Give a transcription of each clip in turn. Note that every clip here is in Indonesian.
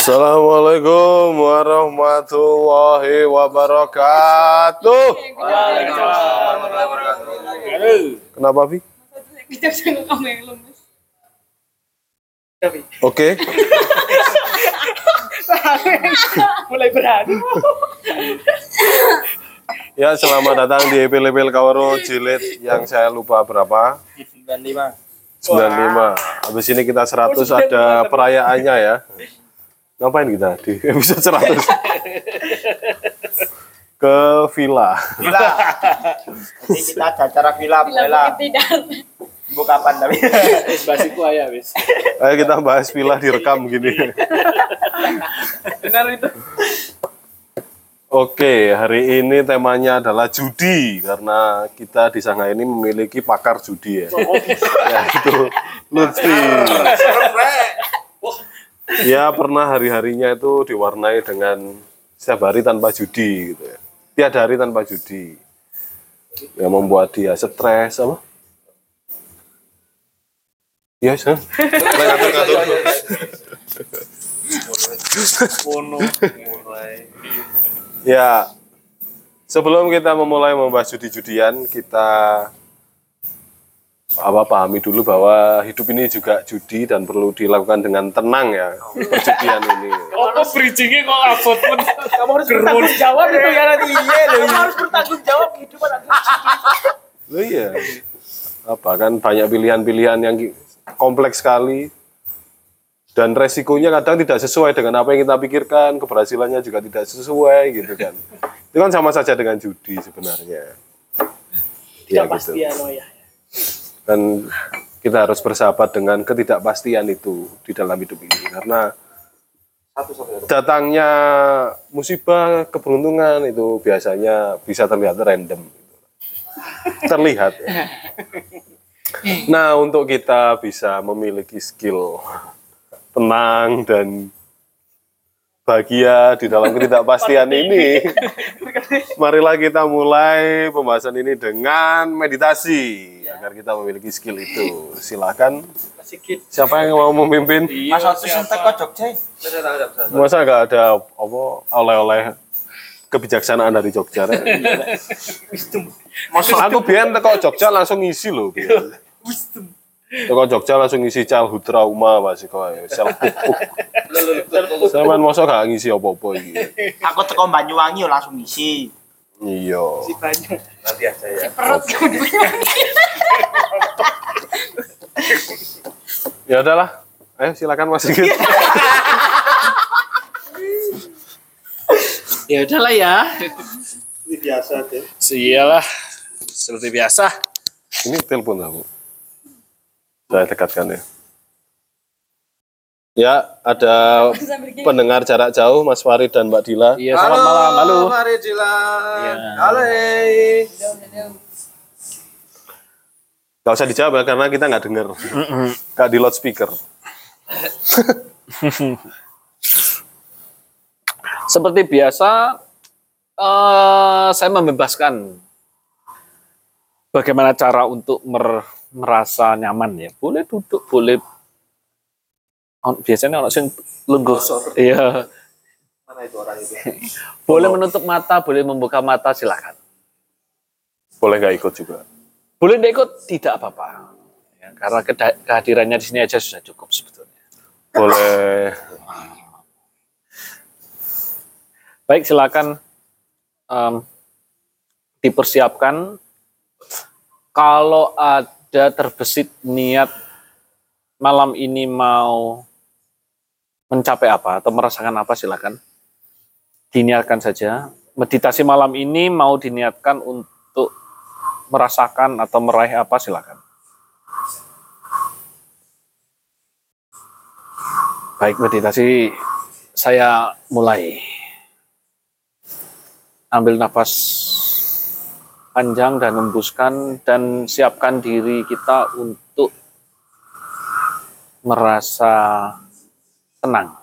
Assalamualaikum warahmatullahi wabarakatuh. Kenapa, Vi? Bisa kamu yang lemes. Oke. mulai berani Ya, selamat datang di Epil-Epil Kawaro jilid yang saya lupa berapa. 95 95. Habis ini kita 100 ada perayaannya ya. Ngapain kita di episode 100? Ke villa. gila jadi kita ada acara villa villa bu kapan tapi basiku ayah wis. Ayo kita bahas villa direkam gini. benar itu Oke, hari ini temanya adalah judi karena kita di sana ini memiliki pakar judi ya. Yaitu Lutfi. Ya pernah hari-harinya itu diwarnai dengan setiap hari tanpa judi gitu ya. Tiada hari tanpa judi. Yang membuat dia stres apa? Iya. Ya, sebelum kita memulai membahas judi-judian, kita apa pahami dulu bahwa hidup ini juga judi dan perlu dilakukan dengan tenang ya perjudian ini. Oh, kok bridgingnya kok abot pun. kamu harus bertanggung jawab itu ya nanti iya loh kamu harus bertanggung jawab kehidupan nanti Loh iya. Apa kan banyak pilihan-pilihan yang kompleks sekali dan resikonya kadang tidak sesuai dengan apa yang kita pikirkan, keberhasilannya juga tidak sesuai gitu kan. Itu kan sama saja dengan judi sebenarnya. Ya, gitu. oh ya dan kita harus bersahabat dengan ketidakpastian itu di dalam hidup ini. Karena datangnya musibah keberuntungan itu biasanya bisa terlihat random. Terlihat. Ya. nah untuk kita bisa memiliki skill tenang dan bahagia di dalam ketidakpastian ini marilah kita mulai pembahasan ini dengan meditasi agar kita memiliki skill itu. Silakan. sedikit Siapa yang mau memimpin? mas Otis entek kok Jogja Masa nggak ada apa oleh-oleh kebijaksanaan dari Jogja? Rek? Aku biar teko Jogja langsung ngisi loh. biyen. Teko Jogja langsung ngisi childhood trauma masih kok self cook. Sama masa gak ngisi apa-apa iki. aku teko Banyuwangi langsung ngisi Iya. Perut kamu di Ya udahlah. Ayo silakan Mas Sigit. Ya udahlah ya. biasa deh Iyalah. Seperti biasa. Ini telepon aku. Saya dekatkan ya. Ya, ada pendengar jarak jauh Mas Farid dan Mbak Dila. Iya, selamat malam. Halo. Mari Dila Iya. halo hey. Gak usah dijawab ya, karena kita nggak dengar. Gak di loudspeaker. Seperti biasa, eh, saya membebaskan bagaimana cara untuk mer- merasa nyaman ya. Boleh duduk, boleh biasanya orang sing lungguh. Iya. mana itu orang itu Boleh menutup mata, boleh membuka mata, silakan. Boleh nggak ikut juga. Boleh tidak ikut, tidak apa-apa. Ya, karena kehadirannya di sini aja sudah cukup sebetulnya. Boleh. Baik, silakan em, dipersiapkan. Kalau ada terbesit niat malam ini mau mencapai apa atau merasakan apa, silakan diniatkan saja. Meditasi malam ini mau diniatkan untuk merasakan atau meraih apa, silakan. Baik, meditasi saya mulai ambil nafas panjang dan hembuskan dan siapkan diri kita untuk merasa tenang.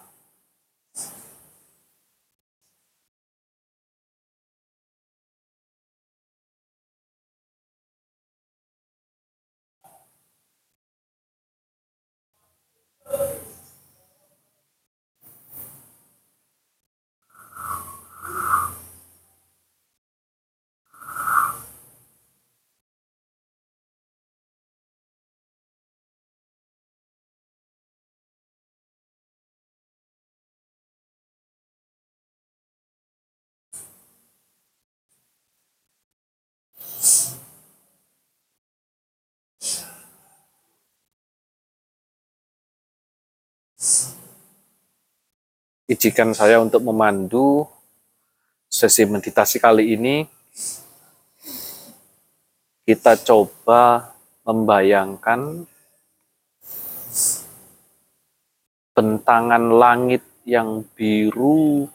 Izinkan saya untuk memandu sesi meditasi kali ini. Kita coba membayangkan bentangan langit yang biru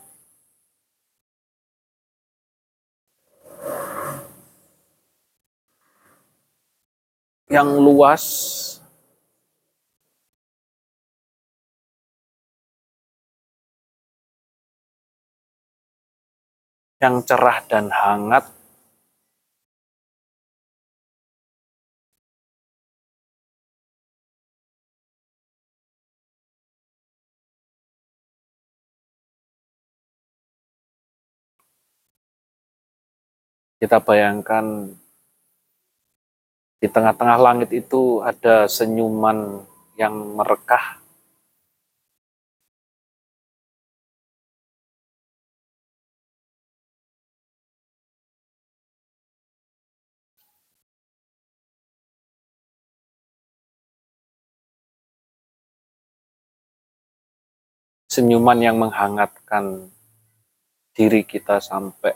yang luas yang cerah dan hangat. Kita bayangkan di tengah-tengah langit itu ada senyuman yang merekah senyuman yang menghangatkan diri kita sampai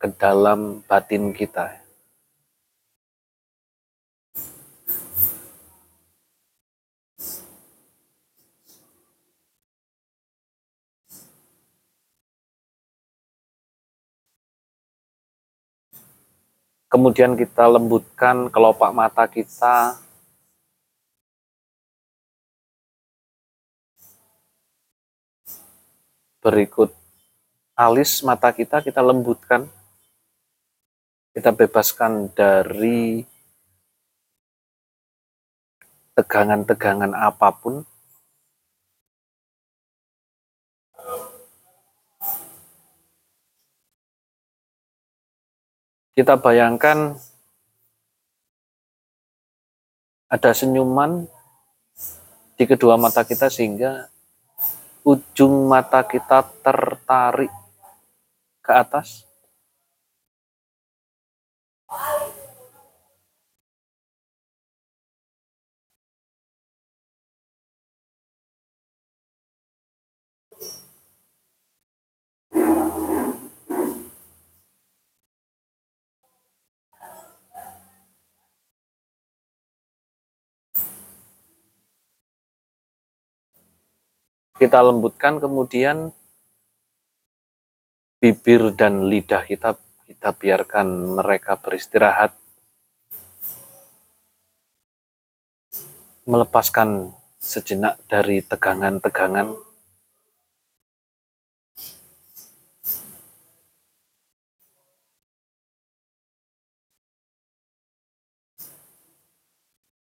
ke dalam batin kita. Kemudian kita lembutkan kelopak mata kita berikut. Alis mata kita kita lembutkan. Kita bebaskan dari tegangan-tegangan apa pun. Kita bayangkan ada senyuman di kedua mata kita sehingga ujung mata kita tertarik ke atas. Kita lembutkan kemudian bibir dan lidah kita kita biarkan mereka beristirahat. Melepaskan sejenak dari tegangan-tegangan.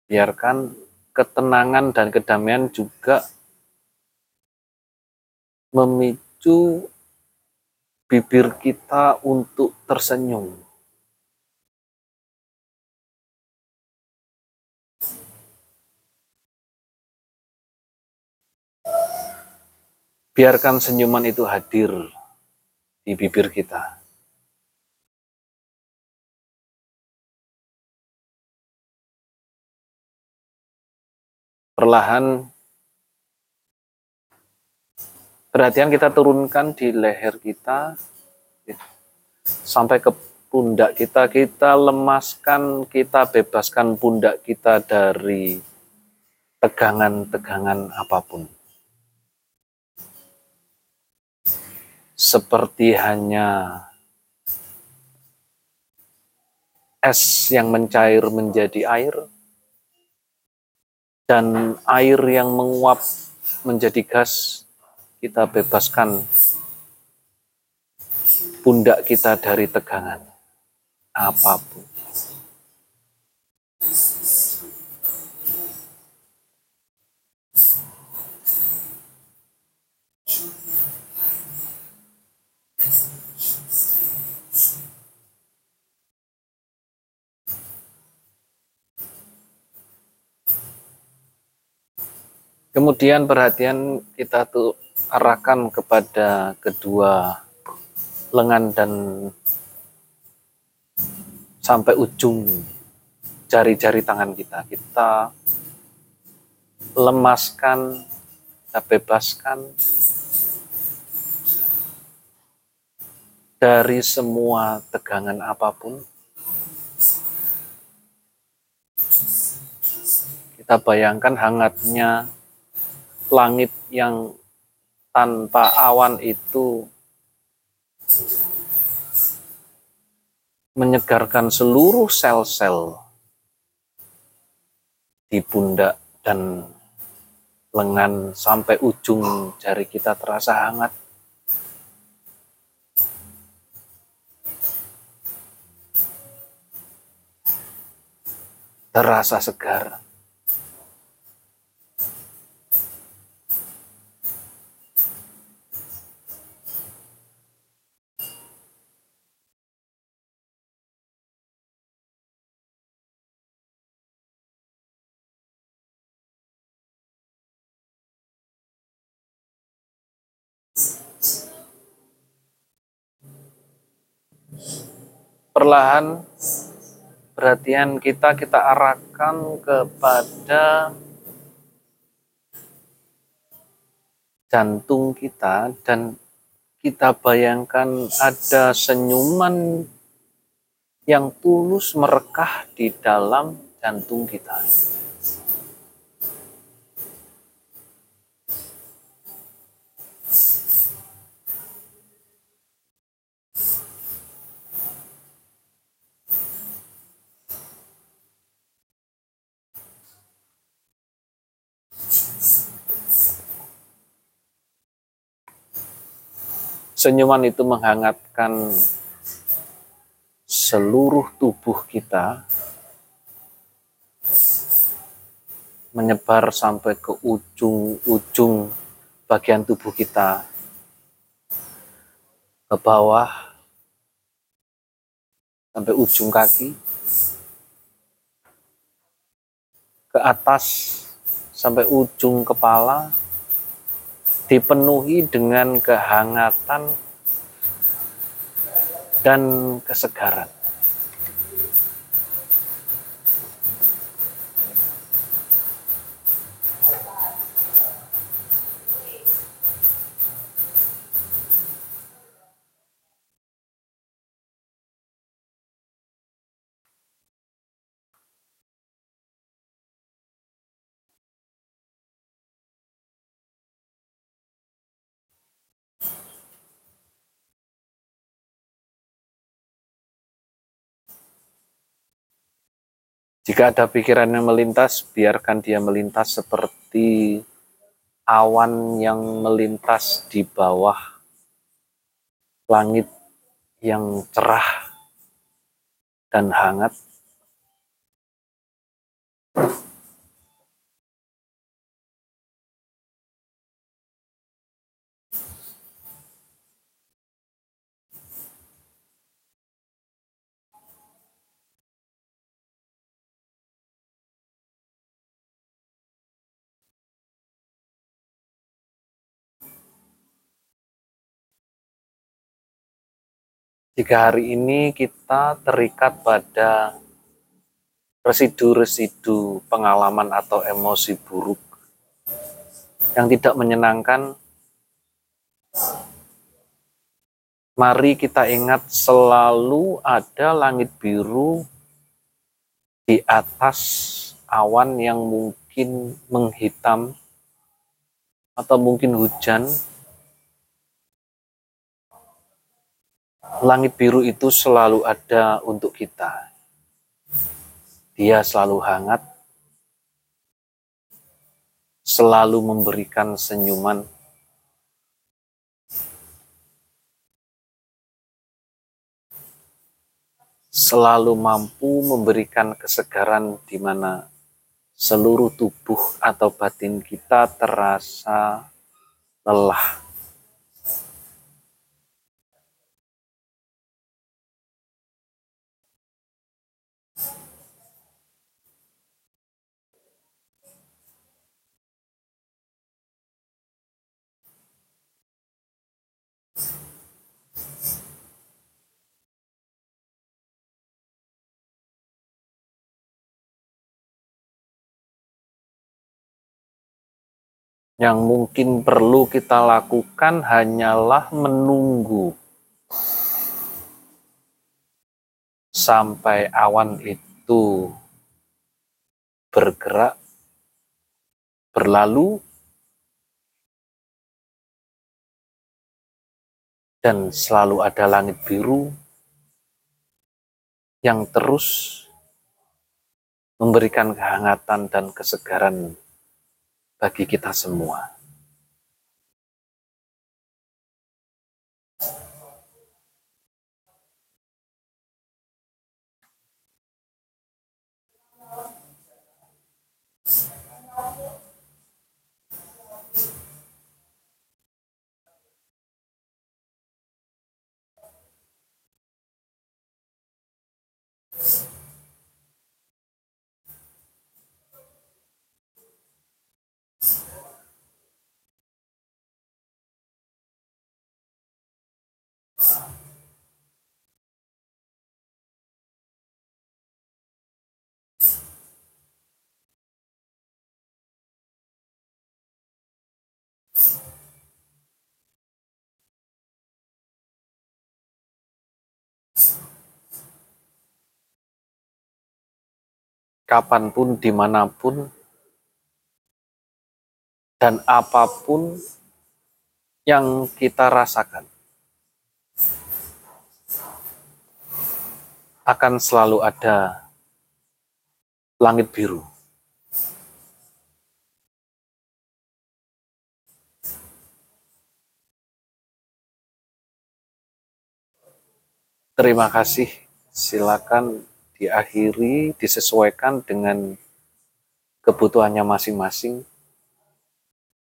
Biarkan ketenangan dan kedamaian juga memicu bibir kita untuk tersenyum. Biarkan senyuman itu hadir di bibir kita. Perlahan perhatian kita turunkan di leher kita. Sampai ke pundak kita. Kita lemaskan kita bebaskan pundak kita dari tegangan-tegangan apa pun. Seperti hanya es yang mencair menjadi air dan air yang menguap menjadi gas kita bebaskan pundak kita dari tegangan apa pun. Kemudian perhatian kita tuh arahkan kepada kedua lengan dan sampai ujung jari-jari tangan kita. Kita lemaskan kita bebaskan dari semua tegangan apa pun. Kita bayangkan hangatnya langit yang tanpa awan itu menyegarkan seluruh sel-sel di pundak dan lengan sampai ujung jari kita terasa hangat. Terasa segar. Perlahan perhatian kita kita arahkan kepada jantung kita dan kita bayangkan ada senyuman yang tulus merekah di dalam jantung kita. Senyuman itu menghangatkan seluruh tubuh kita, menyebar sampai ke ujung-ujung bagian tubuh kita, ke bawah, sampai ujung kaki, ke atas, sampai ujung kepala, dipenuhi dengan kehangatan dan kesegaran. Jika ada pikiran yang melintas, biarkan dia melintas seperti awan yang melintas di bawah langit yang cerah dan hangat. Jika hari ini kita terikat pada residu-residu pengalaman atau emosi buruk yang tidak menyenangkan, mari kita ingat selalu ada langit biru di atas awan yang mungkin menghitam atau mungkin hujan langit biru itu selalu ada untuk kita. Dia selalu hangat, selalu memberikan senyuman. Selalu mampu memberikan kesegaran di mana seluruh tubuh atau batin kita terasa lelah. Yang mungkin perlu kita lakukan hanyalah menunggu. Sampai awan itu bergerak, berlalu, dan selalu ada langit biru yang terus memberikan kehangatan dan kesegaran bagi kita semua. Kapan pun, di mana pun, dan apa pun yang kita rasakan akan selalu ada langit biru. Terima kasih. Silakan diakhiri, disesuaikan dengan kebutuhannya masing-masing.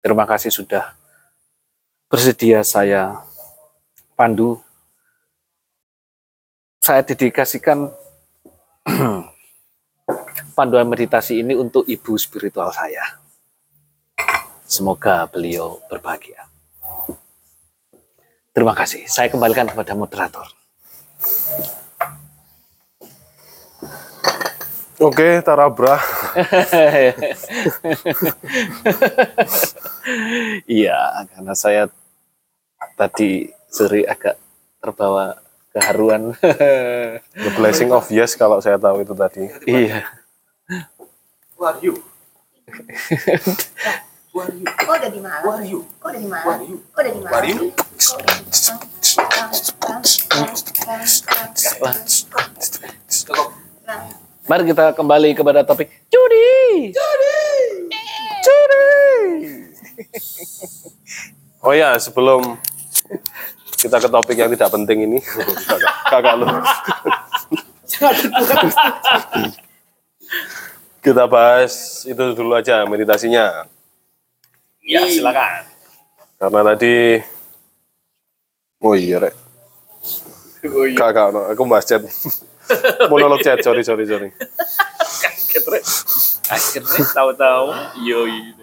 Terima kasih sudah bersedia saya pandu. Saya dedikasikan panduan meditasi ini untuk ibu spiritual saya. Semoga beliau berbahagia. Terima kasih. Saya kembalikan kepada moderator. Oke, Tarabra. Iya, karena saya tadi sore agak terbawa keharuan. The blessing of yes kalau saya tahu itu tadi. iya. Who are you? Kok udah di mana? Who are you? Kok udah di mana? Who are you? Kok udah di mana? Who are you? Cukup. Mari kita kembali kepada topik judi. Oh ya, sebelum kita ke topik yang tidak penting ini, kakak, kakak lu. kita bahas itu dulu aja meditasinya. Ya, silakan. Karena tadi, oh iya rek, Oh iya. kakak, aku bahas chat, monolog chat, sorry sorry sorry. Akhirnya, akhirnya tahu-tahu, yoi.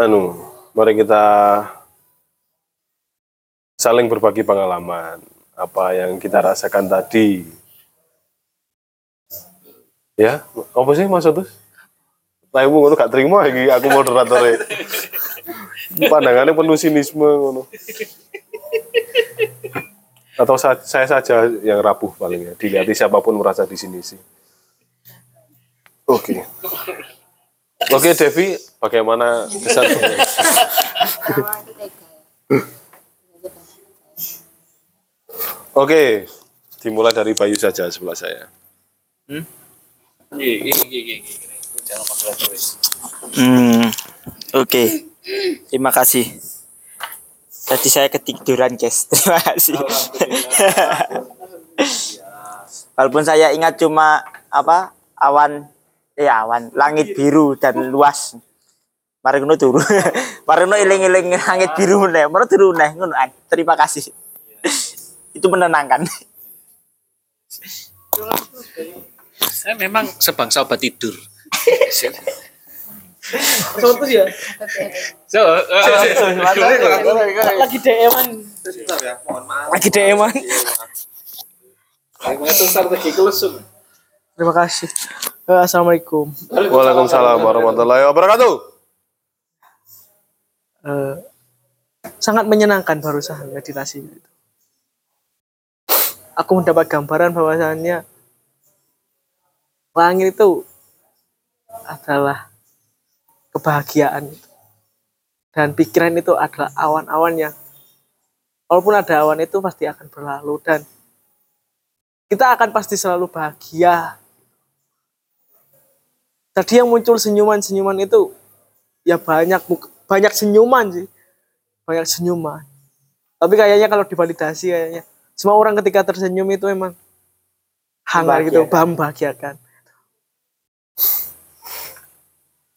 Anu, mari kita saling berbagi pengalaman apa yang kita rasakan tadi. Ya, apa sih Mas Otus? Lah ibu ngono gak terima iki aku moderatornya. Pandangannya penuh sinisme ngono. Atau sa- saya saja yang rapuh paling ya. Dilihat siapa pun merasa di sini sih. Oke. Oke Devi, bagaimana kesan? Oke, dimulai dari Bayu saja sebelah saya. Iya, iya, iya, iya, iya. Jangan masalah terus. Hmm, oke. Terima kasih. Tadi saya ketiduran, guys. Terima kasih. Walaupun saya ingat cuma apa awan, ya awan, langit biru dan luas. Mari ngono turu. Mari ngono iling-iling langit biru meneh. Mari turu neh ngono. ae. Terima kasih. Itu menenangkan. Saya memang sebangsa obat tidur. Contoh ya. So, Lagi DM-an. Lagi DM-an. itu strategi kelesung. Terima kasih. Eh, Assalamualaikum. Waalaikumsalam warahmatullahi wabarakatuh. eh, sangat menyenangkan barusan meditasi itu. Aku mendapat gambaran bahwasannya langit itu adalah kebahagiaan itu. Dan pikiran itu adalah awan-awan yang walaupun ada awan itu pasti akan berlalu dan kita akan pasti selalu bahagia. Tadi yang muncul senyuman-senyuman itu ya banyak banyak senyuman sih. Banyak senyuman. Tapi kayaknya kalau divalidasi kayaknya semua orang ketika tersenyum itu memang hangat gitu, membahagiakan.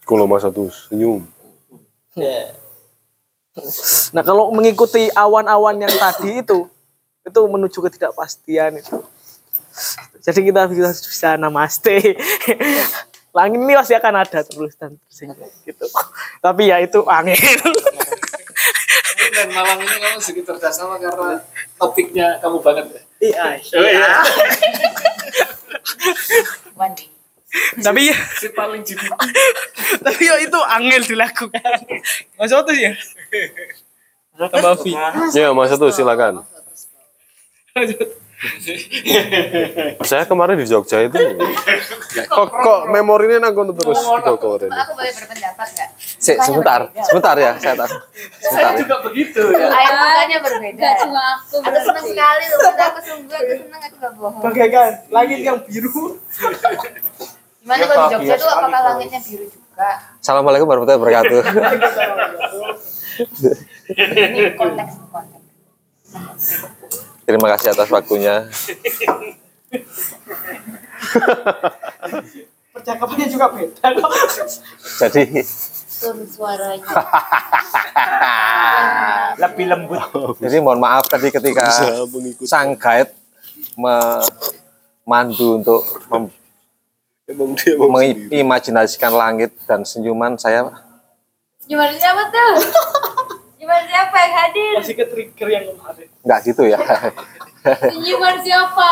Kalau Mas satu senyum. Nah kalau mengikuti awan-awan yang tadi itu, itu menuju ketidakpastian itu. Jadi kita bisa, bisa namaste. Langit ini pasti akan ada terus dan tersenyum gitu. Tapi ya itu angin. Dan malam ini kamu sedikit terdaksana karena topiknya kamu banget ya. Iya. Oh, iya. Mandi. Tapi ya, Si paling jitu. tapi ya itu angin dilakukan. Mas Otus ya? Tambah V. Ya Mas satu silakan. Saya kemarin di Jogja itu kok kok memorinya nanggung terus kok kemarin. Aku boleh berpendapat nggak? Se- sebentar, sebentar ya, saya tahu. Sebentar. Saya juga begitu ya. Air mukanya berbeda. Aku. Seneng sekali loh, aku sungguh, aku seneng, aku gak bohong. Bagaikan langit yang biru. Gimana kalau di Jogja tuh apakah langitnya biru juga? Assalamualaikum warahmatullahi wabarakatuh. Ini konteks konteks. Terima kasih atas waktunya. Percakapannya juga beda kok. Jadi suaranya. Lebih lembut. jadi mohon maaf tadi ketika sang guide memandu untuk mem- Emang dia mau sendiri. mengimajinasikan langit dan senyuman saya Gimana siapa tuh? Gimana siapa yang hadir? Masih ke trigger yang kemarin. nggak gitu ya. Gimana siapa?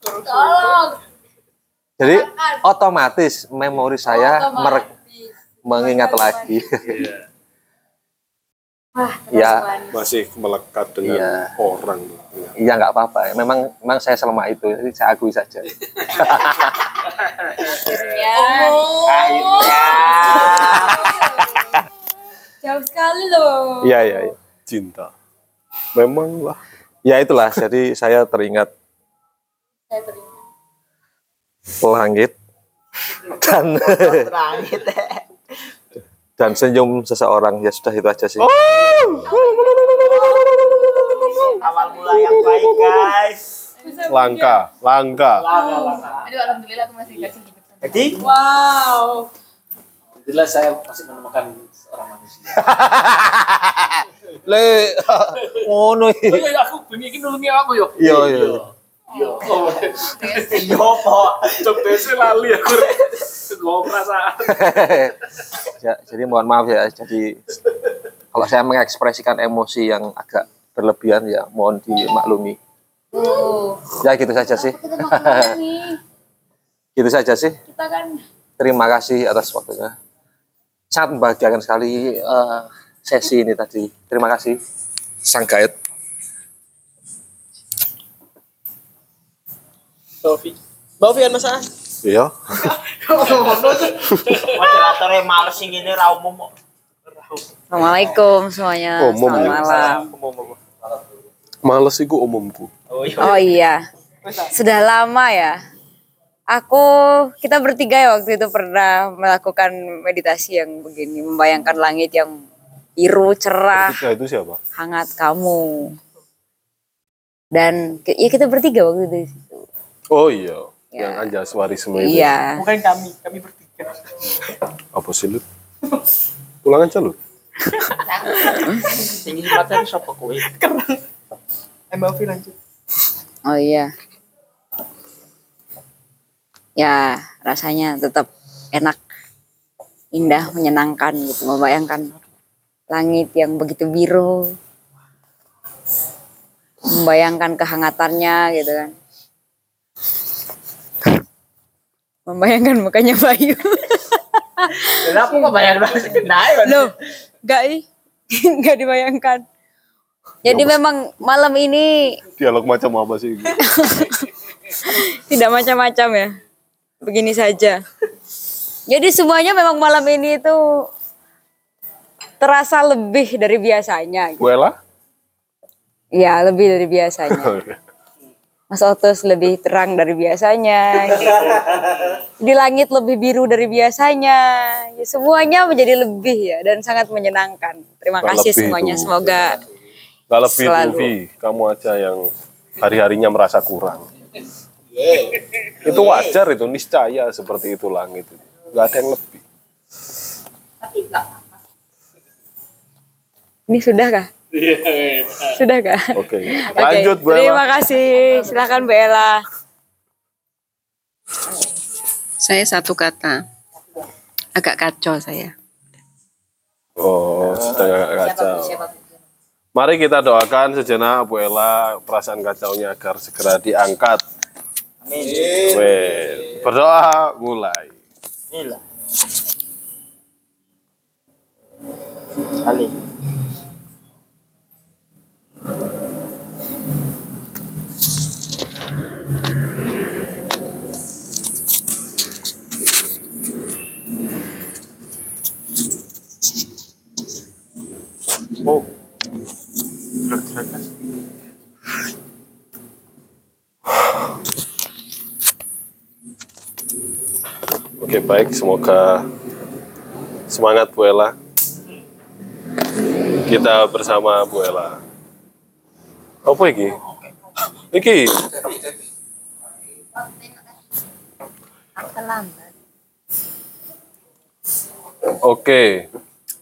Tolong. Jadi otomatis memori saya mere- Otomatis. mengingat lagi. Wah, Ya. masih melekat dengan Iya. orang. Iya nggak apa-apa. Memang memang saya selama itu. Jadi saya akui saja. Akhirnya. Akhirnya. Jauh sekali loh. Iya iya. iya. Cinta. Memang lah. Ya itulah. Jadi saya teringat Saya terima. langit dan Langit. Dan senyum seseorang ya sudah itu aja sih. Awal mula yang baik, guys. Langka, langka. Aduh, alhamdulillah aku masih hidup sama Jadi, Wow. Jelas saya masih menemukan seorang manusia. Le, ngono Oh iya, aku bengi iki nulungi aku yo. Iya iya. Yo. yo po. Coba sih lali aku. Gue perasaan. ya, jadi mohon maaf ya. Jadi kalau saya mengekspresikan emosi yang agak berlebihan ya mohon dimaklumi. Oh, Ya gitu saja sih. Gitu saja sih. Kita kan Terima kasih atas waktunya. Sangat membahagiakan sekali eh, sesi ini tadi. Terima kasih. Sang guide. Bovi. Bovi kan masa? Iya. Moderatornya males sing ini ra umum kok. Assalamualaikum semuanya. Umum Selamat ya. malam. Males iku umumku. Oh iya. Oh iya. Sudah lama ya. Aku kita bertiga ya waktu itu pernah melakukan meditasi yang begini, membayangkan langit yang biru cerah, Ketiga itu siapa? hangat kamu. Dan ya kita bertiga waktu itu. Oh iya. Ya. Yang Anjaswarisme itu. Iya. Bukan kami, kami bertiga. Apa sih lu? Pulang aja lu. Sing iki materi sapa kowe? Eh, Bovi lanjut. Oh iya. Ya, rasanya tetap enak, indah, menyenangkan gitu, membayangkan langit yang begitu biru, membayangkan kehangatannya gitu kan. Membayangkan mukanya Bayu. Kenapa kok bayar banget naik? Loh, enggak ih. nggak dibayangkan. Jadi memang malam ini Dialog macam apa sih? tidak macam-macam ya. Begini saja. Jadi semuanya memang malam ini itu terasa lebih dari biasanya. gitu. Bu Ella? Ya, lebih dari biasanya. Mas Otus lebih terang dari biasanya. gitu. Di langit lebih biru dari biasanya. Ya, semuanya menjadi lebih ya dan sangat menyenangkan. Terima Nggak kasih lebih semuanya. tuh. Semoga Gak lebih Selalu. Tufi, kamu aja yang hari-harinya merasa kurang. Itu wajar itu, niscaya seperti itu langit. Gak ada yang lebih. ini sudah kah? Sudah kah? Oke, Oke, lanjut Bu Terima kasih. Silakan Bu Ella. Saya satu kata. Agak kacau saya. Oh, agak kacau. Mari kita doakan sejenak Bu Ella perasaan kacaunya agar segera diangkat. Amin. Berdoa mulai. Inilah. Kali. Oh. Oke baik, semoga semangat Bu Ella. Kita bersama Bu Ella. Apa iki? Iki oke.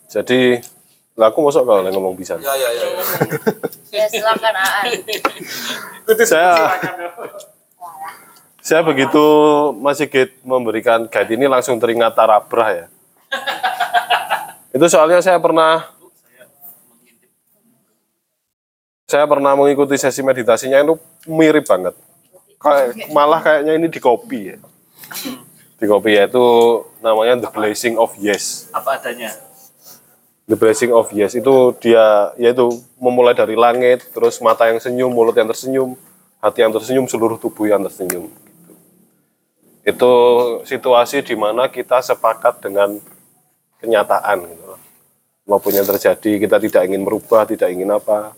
Jadi lah aku masuk kalau ngomong bisa. Ya silakan Aan. saya saya begitu Mas Sigit memberikan guide ini langsung teringat Tarabrah ya. Itu soalnya saya pernah saya pernah mengikuti sesi meditasinya itu mirip banget. Kayak malah kayaknya ini di copy ya. Di copy yaitu namanya The Blessing of Yes. Apa adanya? The Blessing of Yes itu dia yaitu memulai dari langit, terus mata yang senyum, mulut yang tersenyum, hati yang tersenyum, seluruh tubuh yang tersenyum. Gitu. Itu situasi di mana kita sepakat dengan kenyataan. Gitu. Maupun yang terjadi, kita tidak ingin merubah, tidak ingin apa.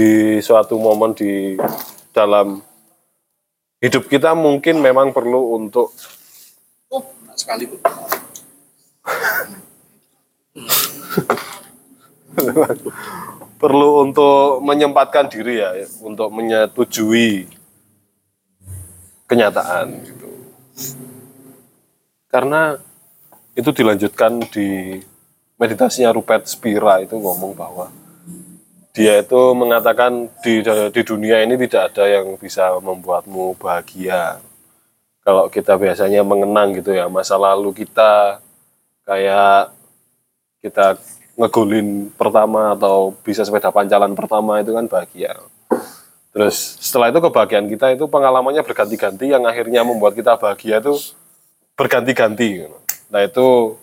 Di suatu momen di dalam hidup kita mungkin memang perlu untuk Sekali bu. perlu untuk menyempatkan diri ya untuk menyetujui kenyataan gitu. Karena itu dilanjutkan di meditasinya Rupert Spira itu ngomong bahwa dia itu mengatakan di di dunia ini tidak ada yang bisa membuatmu bahagia. Kalau kita biasanya mengenang gitu ya masa lalu kita kayak kita ngegolin pertama atau bisa sepeda pancalan pertama itu kan bahagia. Terus setelah itu kebahagiaan kita itu pengalamannya berganti-ganti yang akhirnya membuat kita bahagia itu berganti-ganti. Nah itu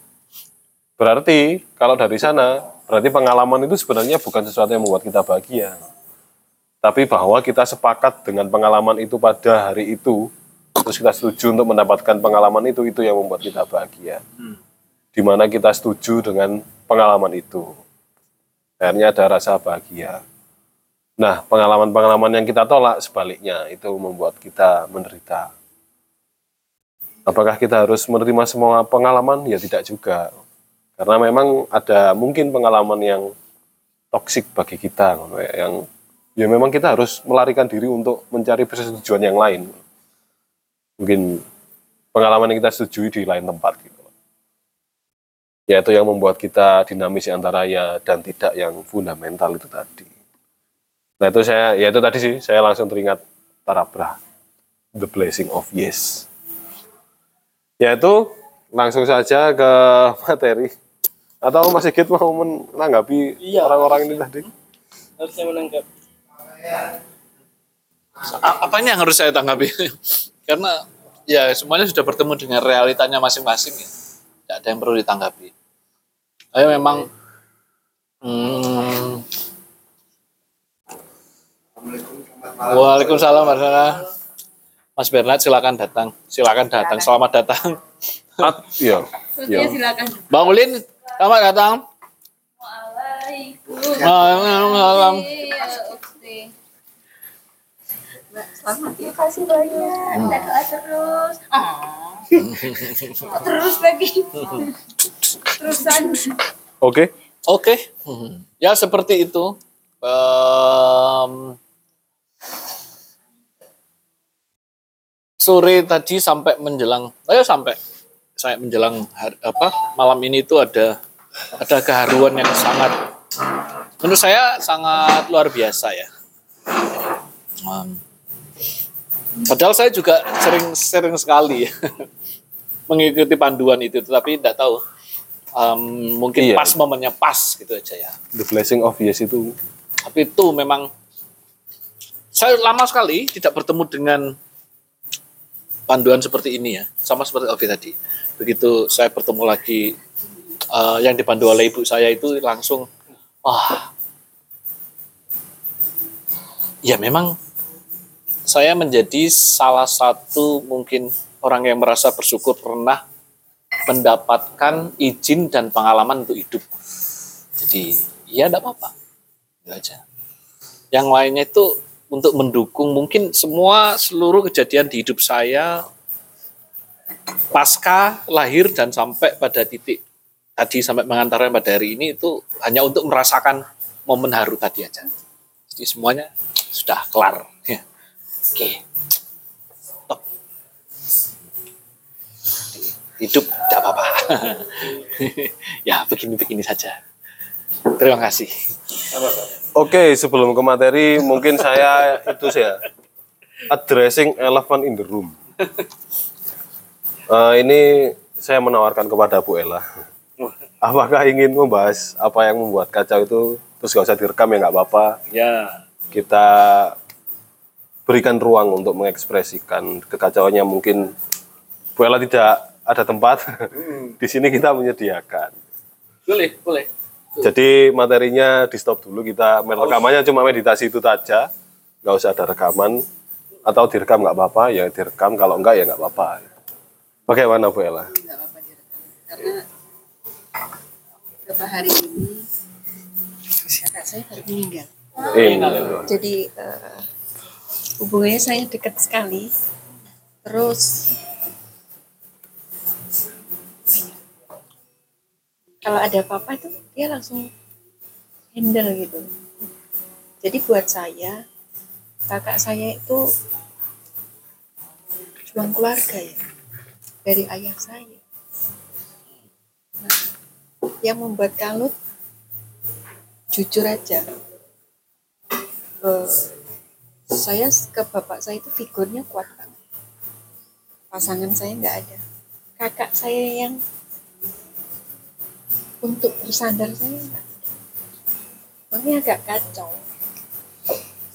berarti kalau dari sana berarti pengalaman itu sebenarnya bukan sesuatu yang membuat kita bahagia. Tapi bahwa kita sepakat dengan pengalaman itu pada hari itu, terus kita setuju untuk mendapatkan pengalaman itu, itu yang membuat kita bahagia di mana kita setuju dengan pengalaman itu. Akhirnya ada rasa bahagia. Nah, pengalaman-pengalaman yang kita tolak sebaliknya itu membuat kita menderita. Apakah kita harus menerima semua pengalaman? Ya tidak juga. Karena memang ada mungkin pengalaman yang toksik bagi kita, yang ya memang kita harus melarikan diri untuk mencari persetujuan yang lain. Mungkin pengalaman yang kita setujui di lain tempat gitu yaitu yang membuat kita dinamis antara ya dan tidak yang fundamental itu tadi. Nah itu saya, ya itu tadi sih, saya langsung teringat Tarabra, The Blessing of Yes. Yaitu langsung saja ke materi. Atau Mas Sigit mau menanggapi orang-orang ini tadi? Harusnya menangkap. A- Apanya yang harus saya tanggapi? Karena ya semuanya sudah bertemu dengan realitanya masing-masing ya. Tidak ada yang perlu ditanggapi. Saya memang Hmm. Waalaikumsalam Mas Bernard. Mas Bernard silakan datang. Silakan datang. Selamat datang. At, iya. Iya. silakan. Bang Ulin, selamat datang. Waalaikumsalam. Iya. Selamat ya, kasih banyak. Kita doa terus. Oh. terus lagi. Terusan. Oke. Oke. Ya seperti itu. Em, sore tadi sampai menjelang, ayo sampai saya menjelang hari- apa malam ini itu ada ada keharuan yang sangat menurut saya sangat luar biasa ya. Em, padahal saya juga sering sering sekali mengikuti panduan itu, tetapi tidak tahu em, mungkin Iya. pas momennya pas gitu aja ya. The blessing of yes itu Tapi itu memang saya lama sekali tidak bertemu dengan panduan seperti ini ya, sama seperti Ovi tadi. Begitu saya bertemu lagi eh, yang dipandu oleh ibu saya itu langsung, wah, ya memang saya menjadi salah satu mungkin orang yang merasa bersyukur pernah mendapatkan izin dan pengalaman untuk hidup. Jadi ya tidak apa-apa, itu aja. Yang lainnya itu untuk mendukung mungkin semua seluruh kejadian di hidup saya pasca lahir dan sampai pada titik tadi sampai mengantarkan pada hari ini itu hanya untuk merasakan momen haru tadi aja. Jadi semuanya sudah kelar. Ya. Oke. Top. Hidup tidak apa-apa. ya begini-begini saja. Terima kasih. Oke, sebelum ke materi, mungkin saya itu saya addressing elephant in the room. Eh, ini saya menawarkan kepada Bu Ella. Apakah ingin membahas apa yang membuat kacau itu terus gak usah direkam ya nggak apa-apa. Ya. Kita berikan ruang untuk mengekspresikan kekacauannya mungkin Bu Ella tidak ada tempat. Di sini kita menyediakan. Boleh, boleh. Jadi materinya di stop dulu kita rekamannya cuma meditasi itu saja, nggak usah ada rekaman atau direkam nggak apa-apa ya direkam kalau enggak ya nggak apa-apa. Bagaimana Bu Ella? Nggak apa-apa direkam. Karena beberapa hari ini kakak saya baru meninggal. Ini. Jadi eh, hubungannya saya dekat sekali. Terus kalau ada apa-apa itu dia langsung handle gitu. Jadi buat saya kakak saya itu juang keluarga ya dari ayah saya. Nah, yang membuat kalut jujur aja eh, saya ke bapak saya itu figurnya kuat banget. Pasangan saya nggak ada. Kakak saya yang untuk bersandar saya nggak makanya agak kacau.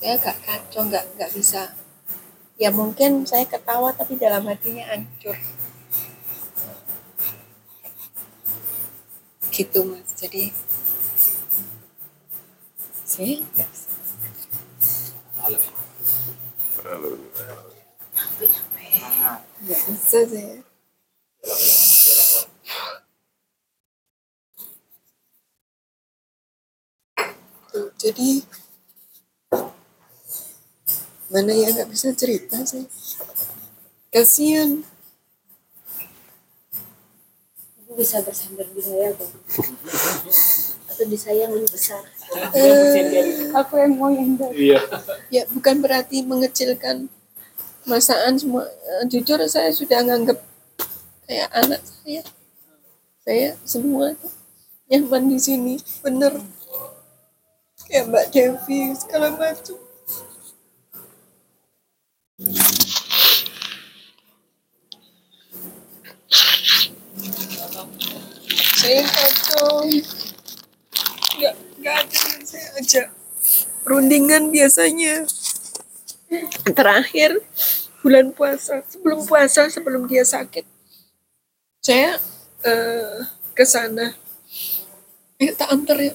Saya agak kacau nggak nggak bisa. Ya mungkin saya ketawa tapi dalam hatinya hancur gitu mas. Jadi bisa nggak bisa saya Tuh, jadi mana ya nggak bisa cerita saya kasihan Ibu bisa bersandar di saya kok. Atau di saya yang lebih besar. Eh, Aku yang mau yang. Iya. ya bukan berarti mengecilkan masaan semua Eh, jujur saya sudah nganggap kayak anak saya saya semua tuh nyaman di sini bener kayak Mbak Devi segala macam saya nggak nggak ada saya ajak. Rundingan biasanya. Terakhir bulan puasa sebelum puasa sebelum dia sakit. Saya eh, ke sana. Eh tak antar ya.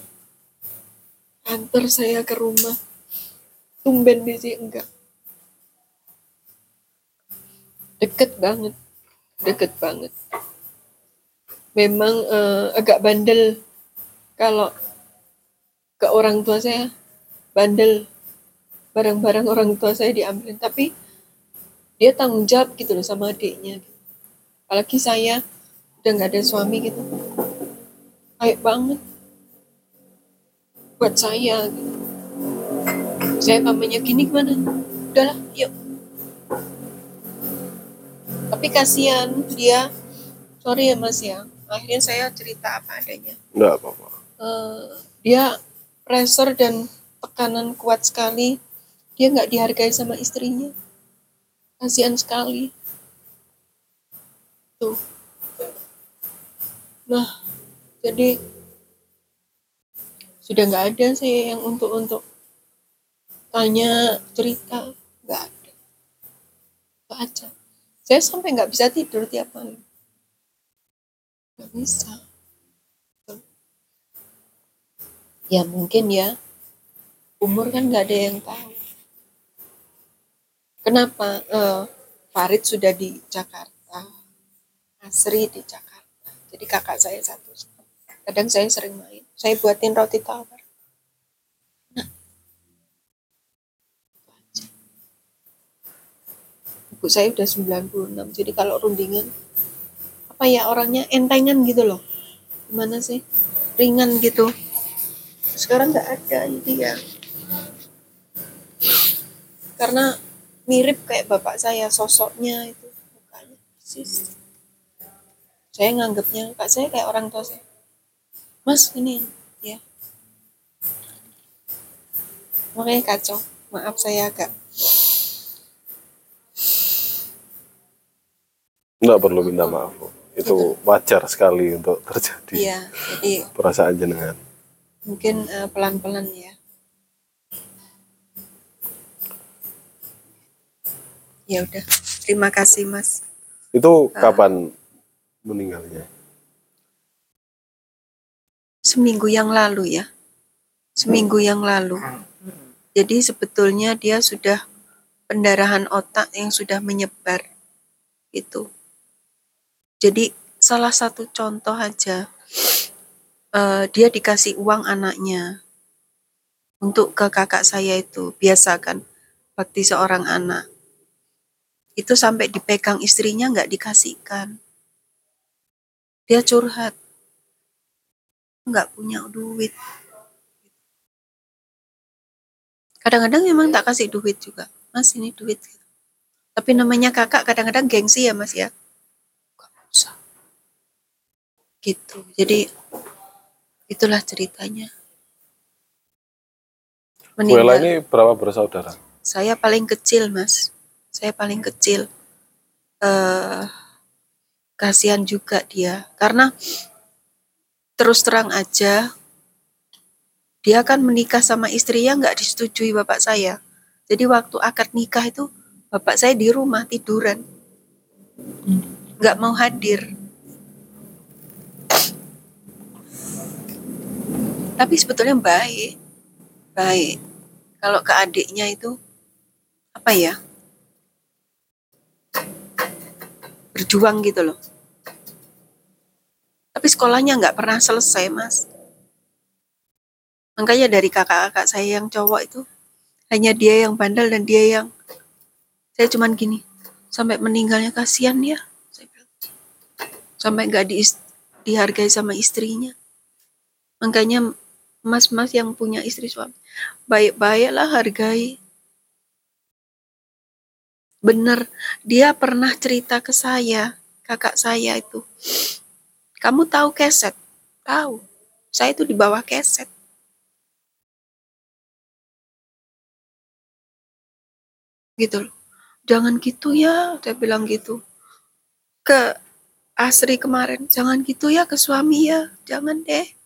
Antar saya ke rumah. Tumben di sini enggak. Deket banget, deket banget. Memang eh, agak bandel. Kalau ke orang tua saya bandel. Barang-barang orang tua saya diambilin tapi dia tanggung jawab gitu loh sama adiknya apalagi saya udah nggak ada suami gitu. Baik banget. Buat saya gitu. saya mamanya gini gimana. Udahlah yuk. Tapi kasihan dia. Sorry ya mas ya akhirnya saya cerita apa adanya. Enggak apa-apa. Eh, dia pressure dan tekanan kuat sekali. Dia nggak dihargai sama istrinya. Kasihan sekali. Tuh. Nah jadi sudah nggak ada sih yang untuk untuk tanya cerita. Nggak ada. Aja saya sampai nggak bisa tidur tiap malam nggak bisa. Ya mungkin ya. Umur kan nggak ada yang tahu. Kenapa? Eh, Farid sudah di Jakarta. Asri di Jakarta. Jadi kakak saya satu. Kadang saya sering main. Saya buatin roti tawar. Nah. Ibu saya udah 96 jadi kalau rundingan apa ya orangnya entengan gitu loh. Gimana sih? Ringan gitu. Sekarang nggak ada jadi ya. Karena mirip kayak bapak saya sosoknya itu mukanya persis. Saya nganggapnya kak saya kayak orang tua saya. Mas ini ya. Makanya kacau. Maaf saya agak. Enggak perlu minta maaf. Itu wajar sekali untuk terjadi iya jadi perasaan jenengan. mungkin eh, pelan-pelan ya ya udah terima kasih mas Itu Ah. kapan meninggalnya? seminggu yang lalu ya seminggu yang lalu jadi sebetulnya dia sudah pendarahan otak yang sudah menyebar itu jadi salah satu contoh aja eh, dia dikasih uang anaknya untuk ke kakak saya itu biasakan bakti seorang anak. Itu sampai dipegang istrinya nggak dikasihkan. Dia curhat nggak punya duit. Kadang-kadang memang tak kasih duit juga. Mas ini duit. Tapi namanya kakak kadang-kadang gengsi ya mas ya Nggak usah gitu. Jadi itulah ceritanya. Meninggal ini berapa bersaudara? saya paling kecil mas. Saya paling kecil. Eh kasihan juga dia. Karena terus terang aja dia kan menikah sama istrinya nggak disetujui bapak saya. Jadi waktu akad nikah itu bapak saya di rumah tiduran. Nggak mau hadir tapi sebetulnya baik. Baik. Kalau ke adiknya itu apa ya? Berjuang gitu loh. Tapi sekolahnya nggak pernah selesai mas. Makanya dari kakak-kakak saya yang cowok itu hanya dia yang bandel dan dia yang saya cuman gini sampai meninggalnya kasihan ya sampai nggak di, dihargai sama istrinya. Makanya mas-mas yang punya istri suami. Baik-baiklah hargai. Bener dia pernah cerita ke saya kakak saya itu. Kamu tahu keset? Tahu. Saya itu di bawah keset. Gitu loh. Jangan gitu ya saya bilang gitu. Ke Asri kemarin jangan gitu ya ke suami ya. Jangan deh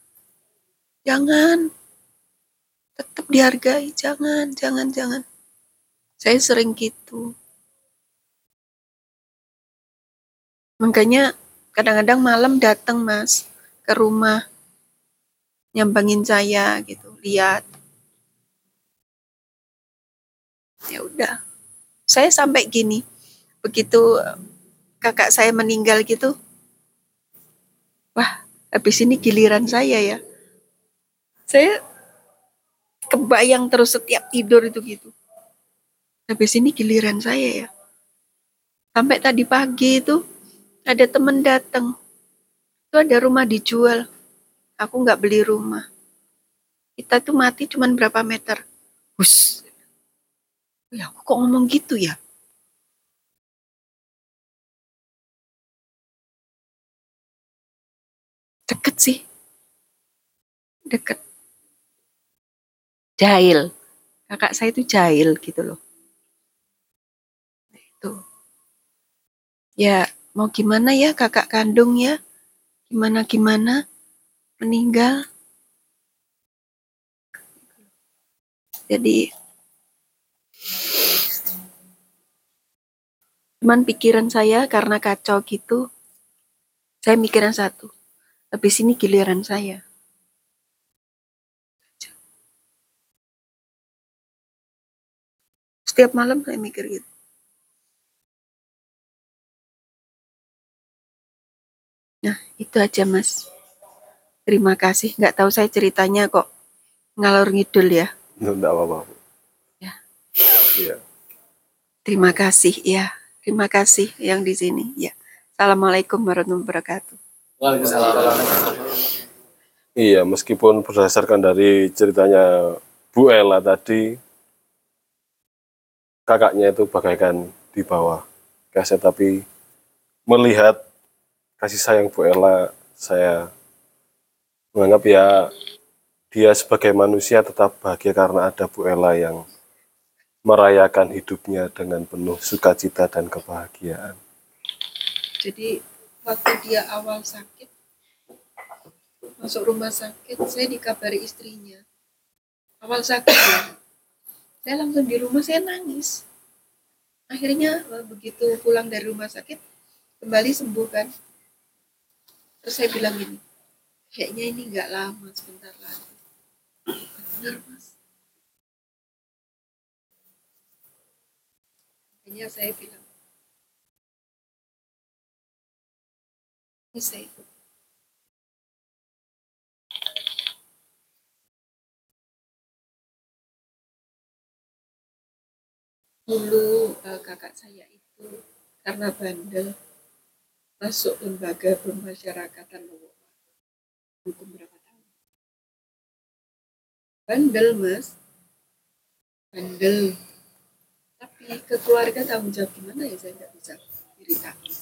jangan tetap dihargai jangan jangan jangan saya sering gitu makanya kadang-kadang malam datang mas ke rumah nyambangin saya gitu lihat Ya udah. Saya sampai gini. Begitu eh, kakak saya meninggal gitu. Wah, habis ini giliran saya ya. Saya kebayang terus setiap tidur itu gitu. Habis ini giliran saya ya. Sampai tadi pagi itu ada temen datang. Itu ada rumah dijual. Aku nggak beli rumah. Kita tuh mati cuman berapa meter. Hus. Ya aku kok ngomong gitu ya? Deket sih. Deket. Jahil. Kakak saya itu jahil gitu loh. Itu. Ya mau gimana ya kakak kandung ya? Gimana-gimana? Meninggal. Jadi cuman pikiran saya karena kacau gitu, saya mikiran satu. Habis ini giliran saya. Setiap malam saya mikir gitu. Nah, itu aja Mas. Terima kasih. Nggak tahu saya ceritanya kok ngalor ngidul ya. Enggak apa-apa. Ya. Iya. Terima kasih ya. Terima kasih yang di sini. Ya. Assalamualaikum warahmatullahi wabarakatuh. Iya, meskipun berdasarkan dari ceritanya Bu Ella tadi, kakaknya itu bagaikan di bawah kaset, tapi melihat kasih sayang Bu Ella, saya menganggap ya dia sebagai manusia tetap bahagia karena ada Bu Ella yang merayakan hidupnya dengan penuh sukacita dan kebahagiaan. Jadi waktu dia awal sakit, masuk rumah sakit, saya dikabari istrinya. Awal sakit ya, saya langsung di rumah saya nangis. Akhirnya eh, begitu pulang dari rumah sakit, kembali sembuh kan. Terus saya bilang gini, kayaknya ini nggak lama, sebentar lagi. Benar mas. Akhirnya saya bilang, ini saya dulu eh, kakak saya itu karena bandel masuk lembaga pemasyarakatan hukum berapa tahun? Bandel mas. Bandel. Tapi ke keluarga tanggung jawab gimana ya? Saya nggak bisa ceritakan.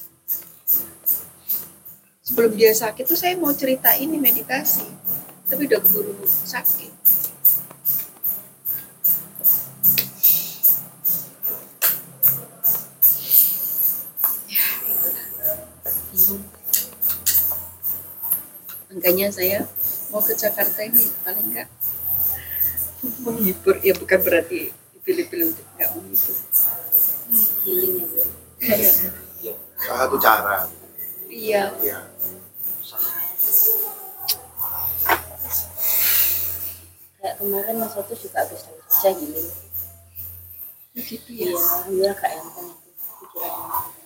Sebelum dia sakit tuh saya mau cerita ini meditasi. Tapi udah keburu sakit makanya saya mau ke Jakarta ini paling enggak menghibur. Ya bukan berarti pilih-pilih untuk nggak menghibur. Healing ya bu. Salah satu cara. iya. Iya. kayak kemarin mas Oto juga habis dari Jogja healing begitu iya ya? Alhamdulillah kak enteng itu pikirannya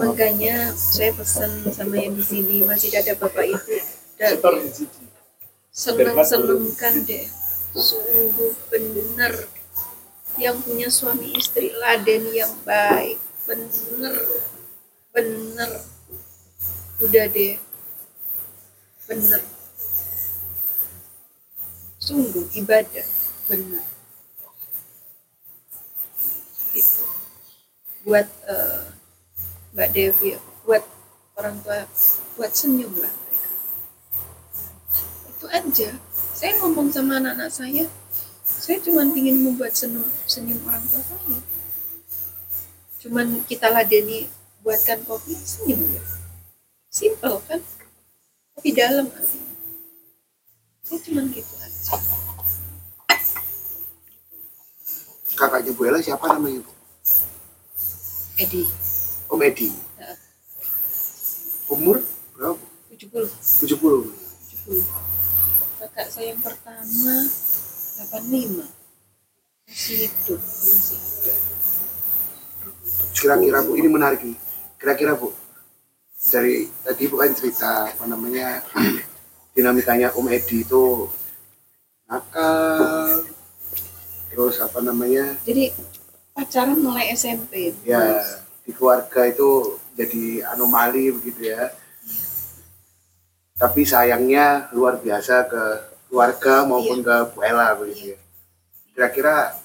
makanya saya pesan sama yang di sini masih ada bapak ibu. Dan senang senangkan deh. Sungguh benar. Yang punya suami istri laden yang baik. Bener bener udah deh. Bener sungguh ibadah. Bener gitu. Buat eh, Mbak Devi buat orang tua buat senyum lah mereka. Itu aja. Saya ngomong sama anak-anak saya saya cuma ingin membuat senyum senyum orang tua saya. Cuman kita ladeni buatkan kopi senyum ya simple kan? Tapi dalam artinya saya cuma gitu aja. Kakaknya Bu Ella siapa namanya Bu? Edi Om Edi. Umur berapa? Bu? 70 70. 70 kakak saya yang pertama 85 masih hidup masih ada Kira-kira Bu, ini menarik nih. Kira-kira Bu, dari tadi Bu kan cerita apa namanya dinamikanya Om Edi itu nakal, terus apa namanya jadi pacaran mulai SMP ya di keluarga itu jadi anomali begitu ya. Tapi sayangnya luar biasa ke keluarga maupun ke Bu Ella begitu ya. Kira-kira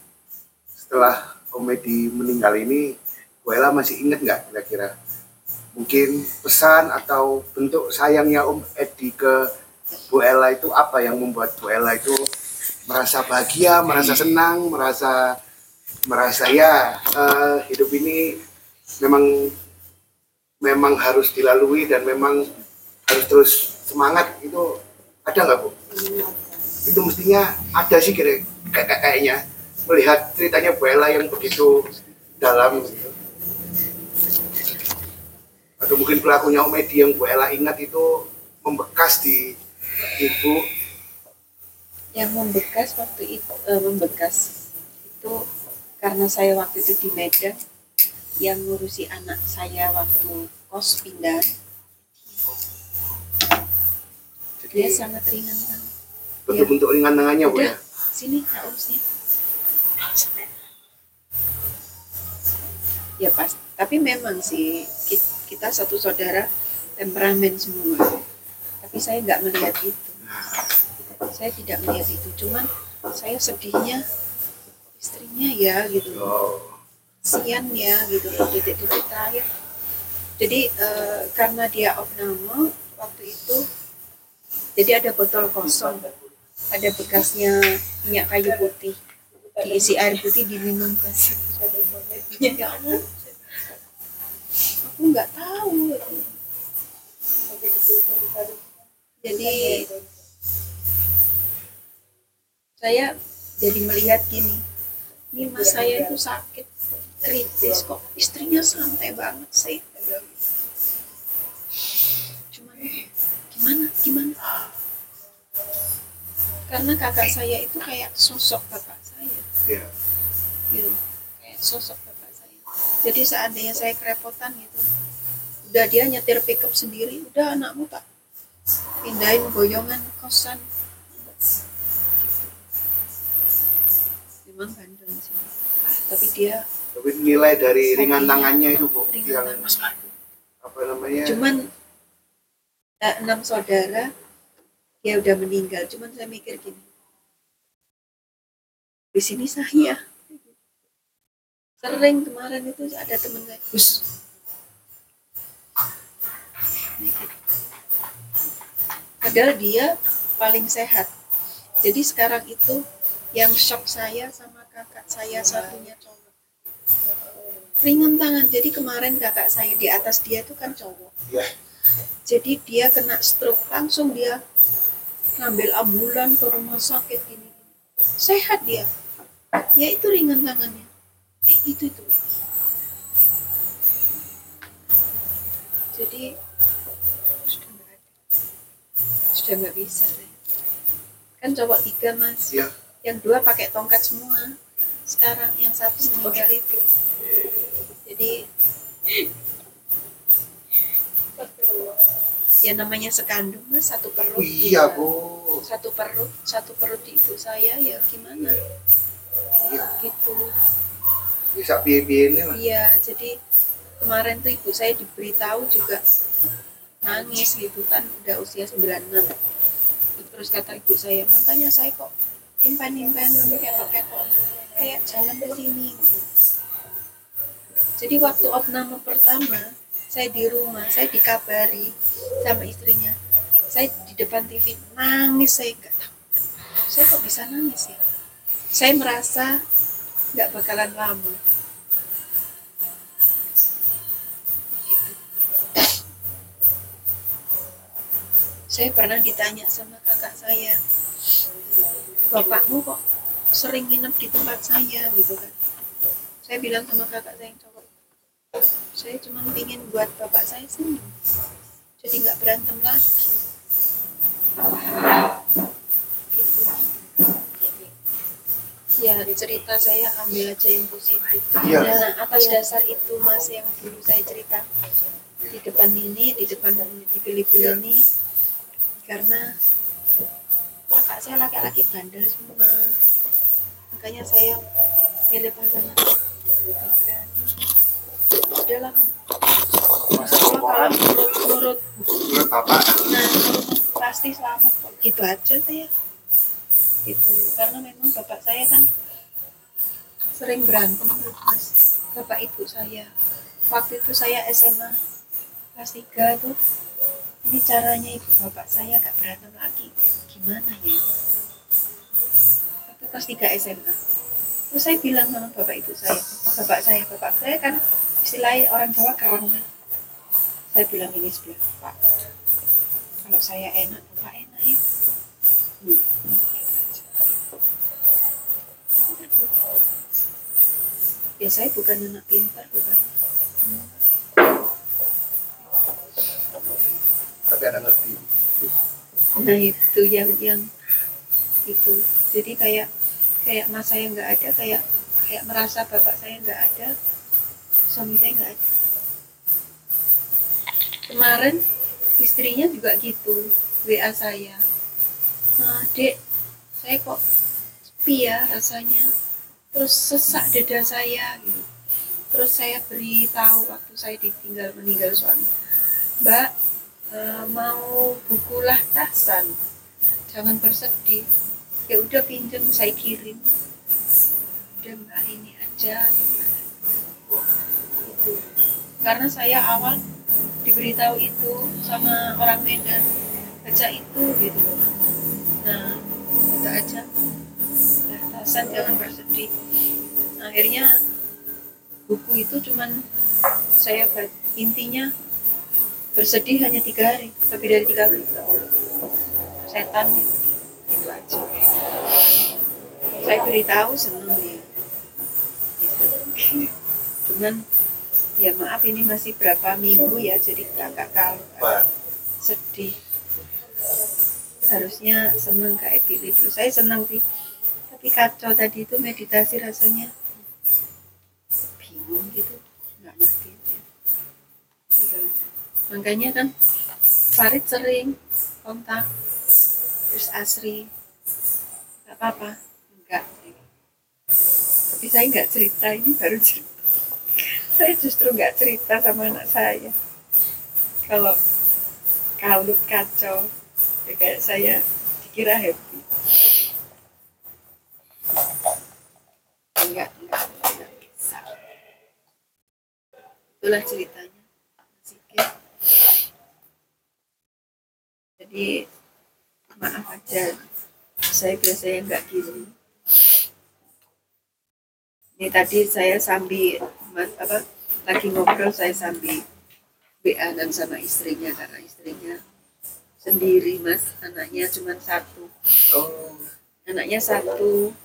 setelah Om Edi meninggal ini, Bu Ella masih ingat nggak kira-kira? Mungkin pesan atau bentuk sayangnya Om Edi ke Bu Ella itu apa yang membuat Bu Ella itu merasa bahagia, merasa senang, merasa merasa ya eh, hidup ini memang memang harus dilalui dan memang harus terus semangat. Itu ada nggak bu? Itu mestinya ada sih kira kayak kayak- kayaknya. Melihat ceritanya Bu Ella yang begitu dalam gitu. Atau mungkin pelakunya Om Edi yang Bu Ella ingat itu membekas di ibu. Yang membekas waktu itu eh, membekas itu karena saya waktu itu di Medan yang ngurusi anak saya waktu kos pindah. Dia sangat ringan banget bentuk-bentuk ringan tangannya bu ya. sini tak urusnya ya pas tapi memang sih ki- kita satu saudara temperamen semua. Tapi saya nggak melihat itu. Saya tidak melihat itu. Cuman saya sedihnya istrinya ya gitu. Sian ya gitu detik-detik terakhir. Jadi eh, karena dia opname waktu itu jadi ada botol kosong ada bekasnya minyak kayu putih. Diisi air putih diminum kasih. Aku nggak tahu. Jadi saya jadi melihat gini ini mas saya itu sakit kritis kok. Istrinya santai banget sih cuman gimana gimana? Karena kakak saya itu kayak sosok bapak saya. Iya. gitu. Kayak sosok bapak saya. Jadi seandainya saya kerepotan gitu udah dia nyetir pickup sendiri udah anakmu tak pindahin boyongan kosan. Gitu. Memang bandel sih. Tapi dia Tapi nilai dari Saking ringan tangannya itu bu, ringan yang tangan. apa namanya? cuman eh, enam saudara dia udah meninggal cuman saya mikir gini di sini saya sering kemarin itu ada teman saya Gus Mikir. padahal dia paling sehat jadi sekarang itu yang shock saya sama kakak saya satunya cowok ringan tangan. Jadi kemarin kakak saya di atas dia itu kan cowok. Ya. jadi dia kena stroke. Langsung dia ngambil ambulan ke rumah sakit gini sehat dia. Ya itu ringan tangannya. Eh, itu itu. Jadi sudah nggak ada. Sudah nggak bisa. Deh. kan cowok tiga mas. Iya. yang dua pakai tongkat semua sekarang yang satu meninggal itu jadi ya namanya sekandung mas satu perut Iya ya. bu. satu perut satu perut di ibu saya ya gimana Iya. gitu Bisa biaya lah. iya jadi kemarin tuh ibu saya diberitahu juga nangis gitu kan udah usia 96 terus kata ibu saya makanya saya kok impan-impan ketok-ketok kayak jalan ke sini. Jadi waktu opname pertama saya di rumah saya dikabari sama istrinya. Saya di depan TV nangis saya gak tahu saya kok bisa nangis ya? Saya merasa nggak bakalan lama. Gitu. saya pernah ditanya sama kakak saya bapakmu kok sering nginep di tempat saya gitu kan. Saya bilang sama kakak saya yang cowok saya cuma ingin buat bapak saya senyum jadi nggak berantem lagi. Gitu. Ya cerita saya ambil aja yang positif. Iya. nah atas dasar itu mas yang dulu saya cerita. Di depan ini di depan di Filipina ini. Karena kakak saya laki-laki bandel semua. Makanya saya milih pasangan. Udahlah. Insya Allah kalau menurut menurut Menurut Bapak, nah pasti selamat kok. Gitu aja saya. Gitu. Karena memang bapak saya kan sering berantem mas bapak ibu saya. Waktu itu saya SMA kelas 3 tuh ini caranya ibu bapak saya gak berantem lagi. Gimana ya? Waktu kelas 3 SMA terus saya bilang sama bapak ibu saya bapak saya bapak saya kan istilahnya orang Jawa kerang saya bilang ini sebelah pak. Kalau saya enak bapak enak ya. Hmm. ya saya bukan anak pintar bukan tapi ada ngerti. nah itu yang yang itu. Jadi kayak kayak mas saya nggak ada kayak kayak merasa bapak saya nggak ada suami saya nggak ada. Kemarin istrinya juga gitu wa saya. Nah, dek saya kok sepi ya rasanya. Terus sesak dada saya gitu. Terus saya beritahu waktu saya ditinggal meninggal suami. Mbak eh, mau bukulah tahsan jangan bersedih. Ya udah pinjam saya kirim. Udah mbak ini aja. Itu. Karena saya awal diberitahu itu sama orang Medan. Baca itu gitu. Loh nah itu aja. Tahsan jangan bersedih. Akhirnya buku itu cuman saya intinya bersedih hanya tiga hari lebih dari tiga hari setan itu itu aja. Saya beritahu seneng dia. Gitu. cuman ya maaf ini masih berapa minggu ya jadi agak kalau sedih. Harusnya seneng kayak Billy dulu. Saya senang sih. Tapi kacau tadi itu meditasi rasanya. Bingung gitu nggak ngerti ya. Gitu. Makanya kan Farid sering kontak terus Asri. Nggak apa-apa. Enggak tapi saya nggak cerita ini baru cerita. Saya justru nggak cerita sama anak saya. Kalau kalut kacau ya kayak saya dikira happy. Enggak enggak, enggak bisa. Itulah ceritanya jadi maaf aja. Saya biasanya nggak gini. Ini tadi saya sambil apa lagi ngobrol saya sambil WA dan sama istrinya karena istrinya sendiri mas. Anaknya cuma satu. Oh, anaknya satu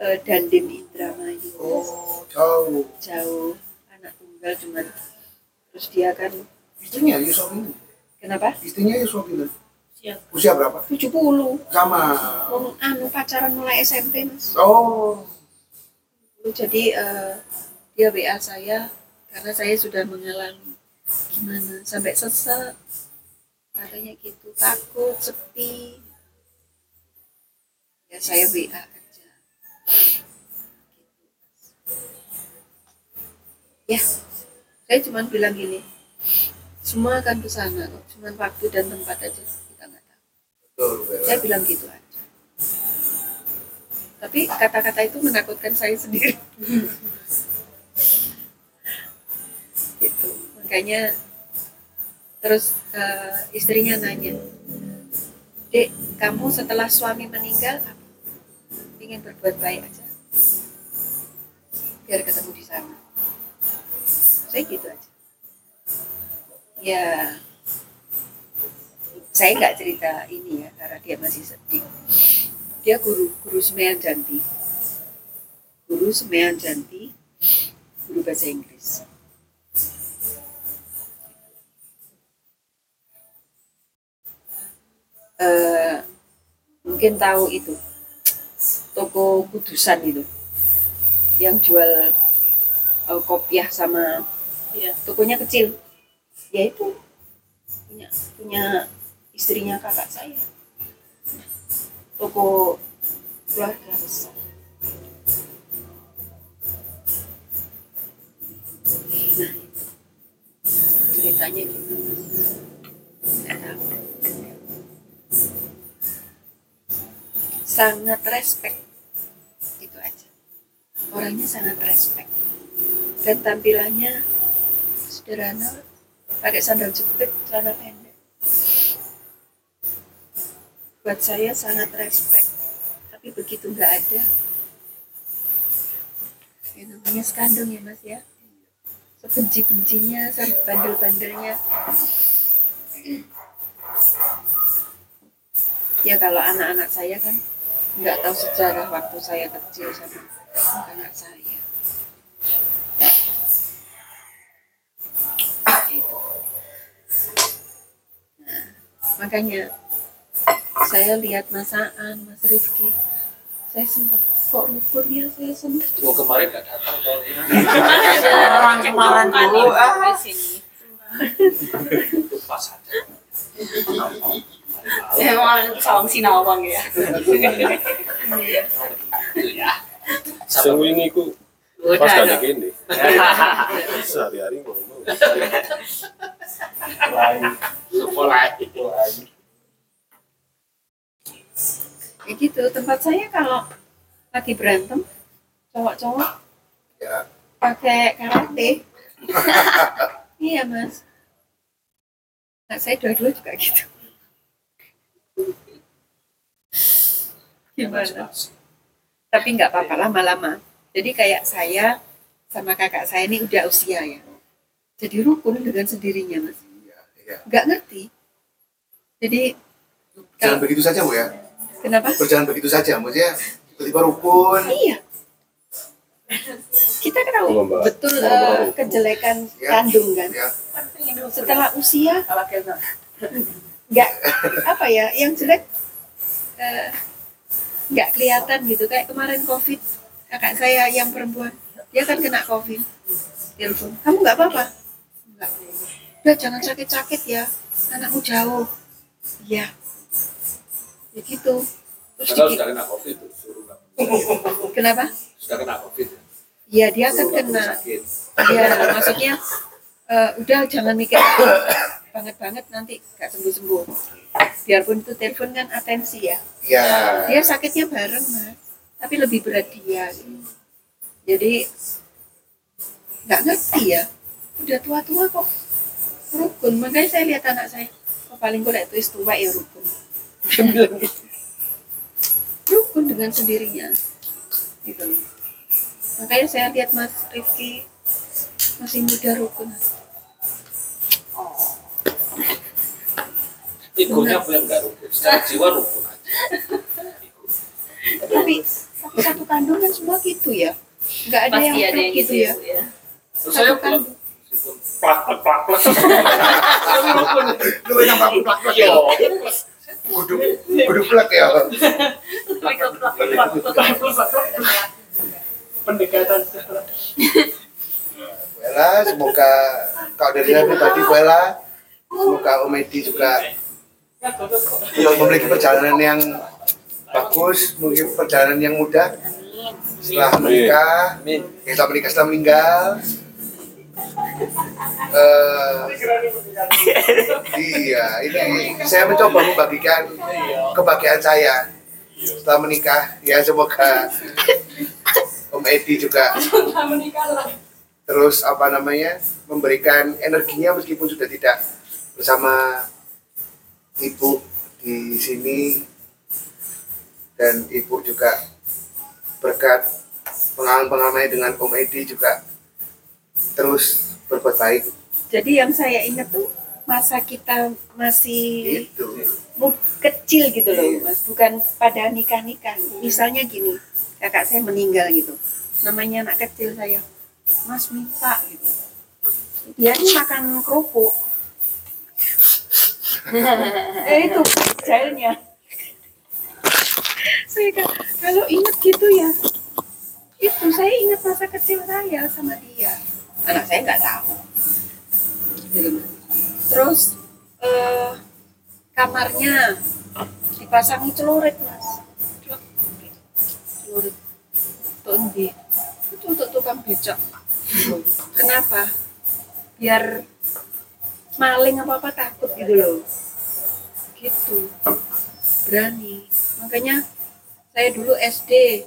eh, Dandim Indramayu. Oh, jauh. jauh. Anak tunggal cuman terus dia kan Istrinya Yusuf ini. kenapa? Istrinya Yusuf Siap. Usia berapa? 70 Sama. Wong anu pacaran mulai SMP mas Oh, jadi eh, dia WA saya karena saya sudah mengalami gimana sampai sesek katanya gitu takut sepi ya saya WA aja ya saya cuma bilang gini semua akan ke sana kok cuma waktu dan tempat aja saya bilang gitu aja. Tapi kata-kata itu menakutkan saya sendiri. Gitu. Makanya terus eh, istrinya nanya dek kamu setelah suami meninggal ingin berbuat baik aja? Biar ketemu di sana. Saya gitu aja. Ya saya nggak cerita ini ya karena dia masih sedih. Dia guru guru semean janti. Guru semean janti guru bahasa Inggris. Eh, mungkin tahu itu toko kudusan itu yang jual uh, kopiah sama Iya. tokonya kecil. Ya itu punya punya istrinya kakak saya. Toko keluarga besar. Nah ceritanya gimana? Sangat respect. Itu aja. Orangnya sangat respect. Dan tampilannya sederhana pakai sandal jepit celana pendek buat saya sangat respect. Tapi begitu nggak ada ya namanya skandung ya mas ya. Sebenci-bencinya bandel-bandelnya ya kalau anak-anak saya kan nggak tahu sejarah waktu saya kecil sama anak saya. Nah, makanya saya lihat masaan Mas Rifki saya sempat kok rukun ya saya sempat Oh, kemarin nggak datang kalau Orang kemarin dulu ah. pas aja. Emang itu sawang sinawang ya. Sing wingi ku pas gak ada gini. Sehari-hari ngomong. Ya gitu. Tempat saya kalau lagi berantem cowok-cowok Ya. pakai karate. Iya mas. Nah, saya dua-dua juga gitu. Gimana? Tapi nggak apa-apa lama-lama. Jadi kayak saya sama kakak saya ini udah usia ya. Jadi rukun dengan sendirinya mas. Iya. nggak ngerti. Jadi Jangan begitu saja, Bu ya. Kenapa Berjalan begitu saja, maksudnya tiba-tiba rukun. Iya. Kita kan tahu betul Mbak. kejelekan Ya. kandung kan. Ya. Setelah usia nggak apa ya, yang jelek nggak kelihatan gitu. Kayak kemarin COVID, kakak saya yang perempuan, dia kan kena COVID. Telepon, kamu nggak apa-apa? Nggak. Udah jangan sakit-sakit ya, anakmu jauh. Iya. Ya gitu. Terus Padahal diki- sudah kena covid tuh, suruh nggak- kenapa? sudah kena covid. Ya dia kan Suruh nggak kena sakit. ya maksudnya eh, udah jangan mikir banget banget nanti gak sembuh sembuh biarpun itu telepon kan atensi ya Ya. dia sakitnya bareng mas tapi lebih berat dia gitu. jadi nggak ngerti ya udah tua tua kok rukun makanya saya lihat anak saya oh, paling gue itu tua ya rukun Dia bilang gitu. rukun dengan sendirinya. Gitu. Makanya saya lihat mas Rifki masih muda rukun. Egonya boleh nggak rukun, secara jiwa rukun aja. tapi satu, satu kandungan semua gitu ya. Nggak ada yang Pasti ada yang gitu gitu ya. ya. Terus saya belum. Plak plak plak. Lu yang plak plak plak. Ya. Kudu kudu plak ya. pendekatan Bella, semoga kalau dari saya pribadi Bella, semoga Om Edi juga memiliki perjalanan yang bagus, mungkin perjalanan yang mudah setelah menikah, ya, setelah menikah setelah meninggal. Eh, iya, ini saya mencoba membagikan kebahagiaan saya setelah menikah. Ya semoga Om Edi juga terus apa namanya memberikan energinya meskipun sudah tidak bersama ibu di sini dan ibu juga berkat pengalaman-pengalaman dengan Om Edi juga terus berbuat baik. Jadi yang saya ingat tuh masa kita masih itu kecil gitu loh mas. Bukan pada nikah nikah misalnya gini kakak saya meninggal gitu. Namanya anak kecil saya mas minta gitu. Dia ini makan kerupuk. Eh itu jailnya saya kalau ingat gitu ya. Itu saya ingat masa kecil saya sama dia anak saya nggak tahu. Terus eh, kamarnya dipasangi celurit mas. Celurit. Untuk endi? itu untuk tukang becak. Kenapa? Biar maling apa apa takut gitu loh. Gitu. Berani. Makanya saya dulu SD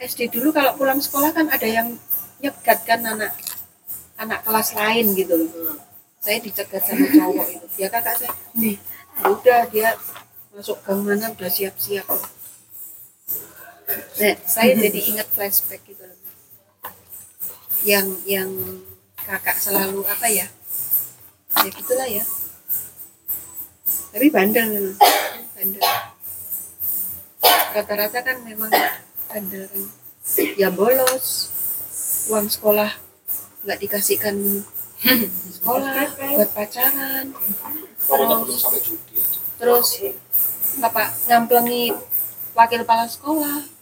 SD dulu kalau pulang sekolah kan ada yang nyegat kan anak anak kelas lain gitu loh. Saya dicegat sama cowok itu. Dia kakak saya nih udah dia masuk gang mana udah siap-siap. Nah, saya jadi ingat flashback gitu loh. Yang yang kakak selalu apa ya? Ya gitulah ya. Tapi bandel memang. Bandel. Rata-rata kan memang bandel kan. Ya bolos uang sekolah nggak dikasihkan sekolah buat pacaran. Terus terus apa ngamplengi wakil kepala sekolah.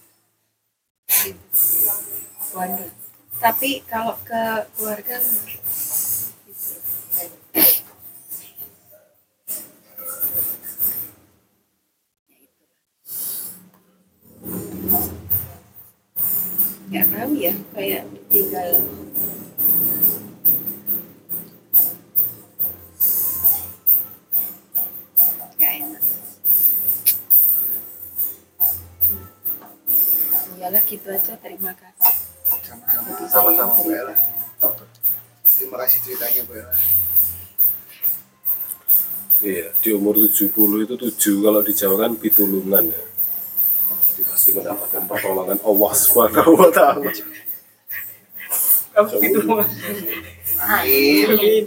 Gitu. tapi kalau ke keluarga nggak tahu ya kayak tinggal nggak enak Yalah gitu aja terima kasih Sama-sama. Sama-sama Bu Ella. Terima kasih ceritanya Bu Ella. Iya, di umur 70 itu tujuh kalau di Jawa kan pitulungan ya. Jadi pasti mendapatkan pertolongan Allah Subhanahu wa taala. Amin.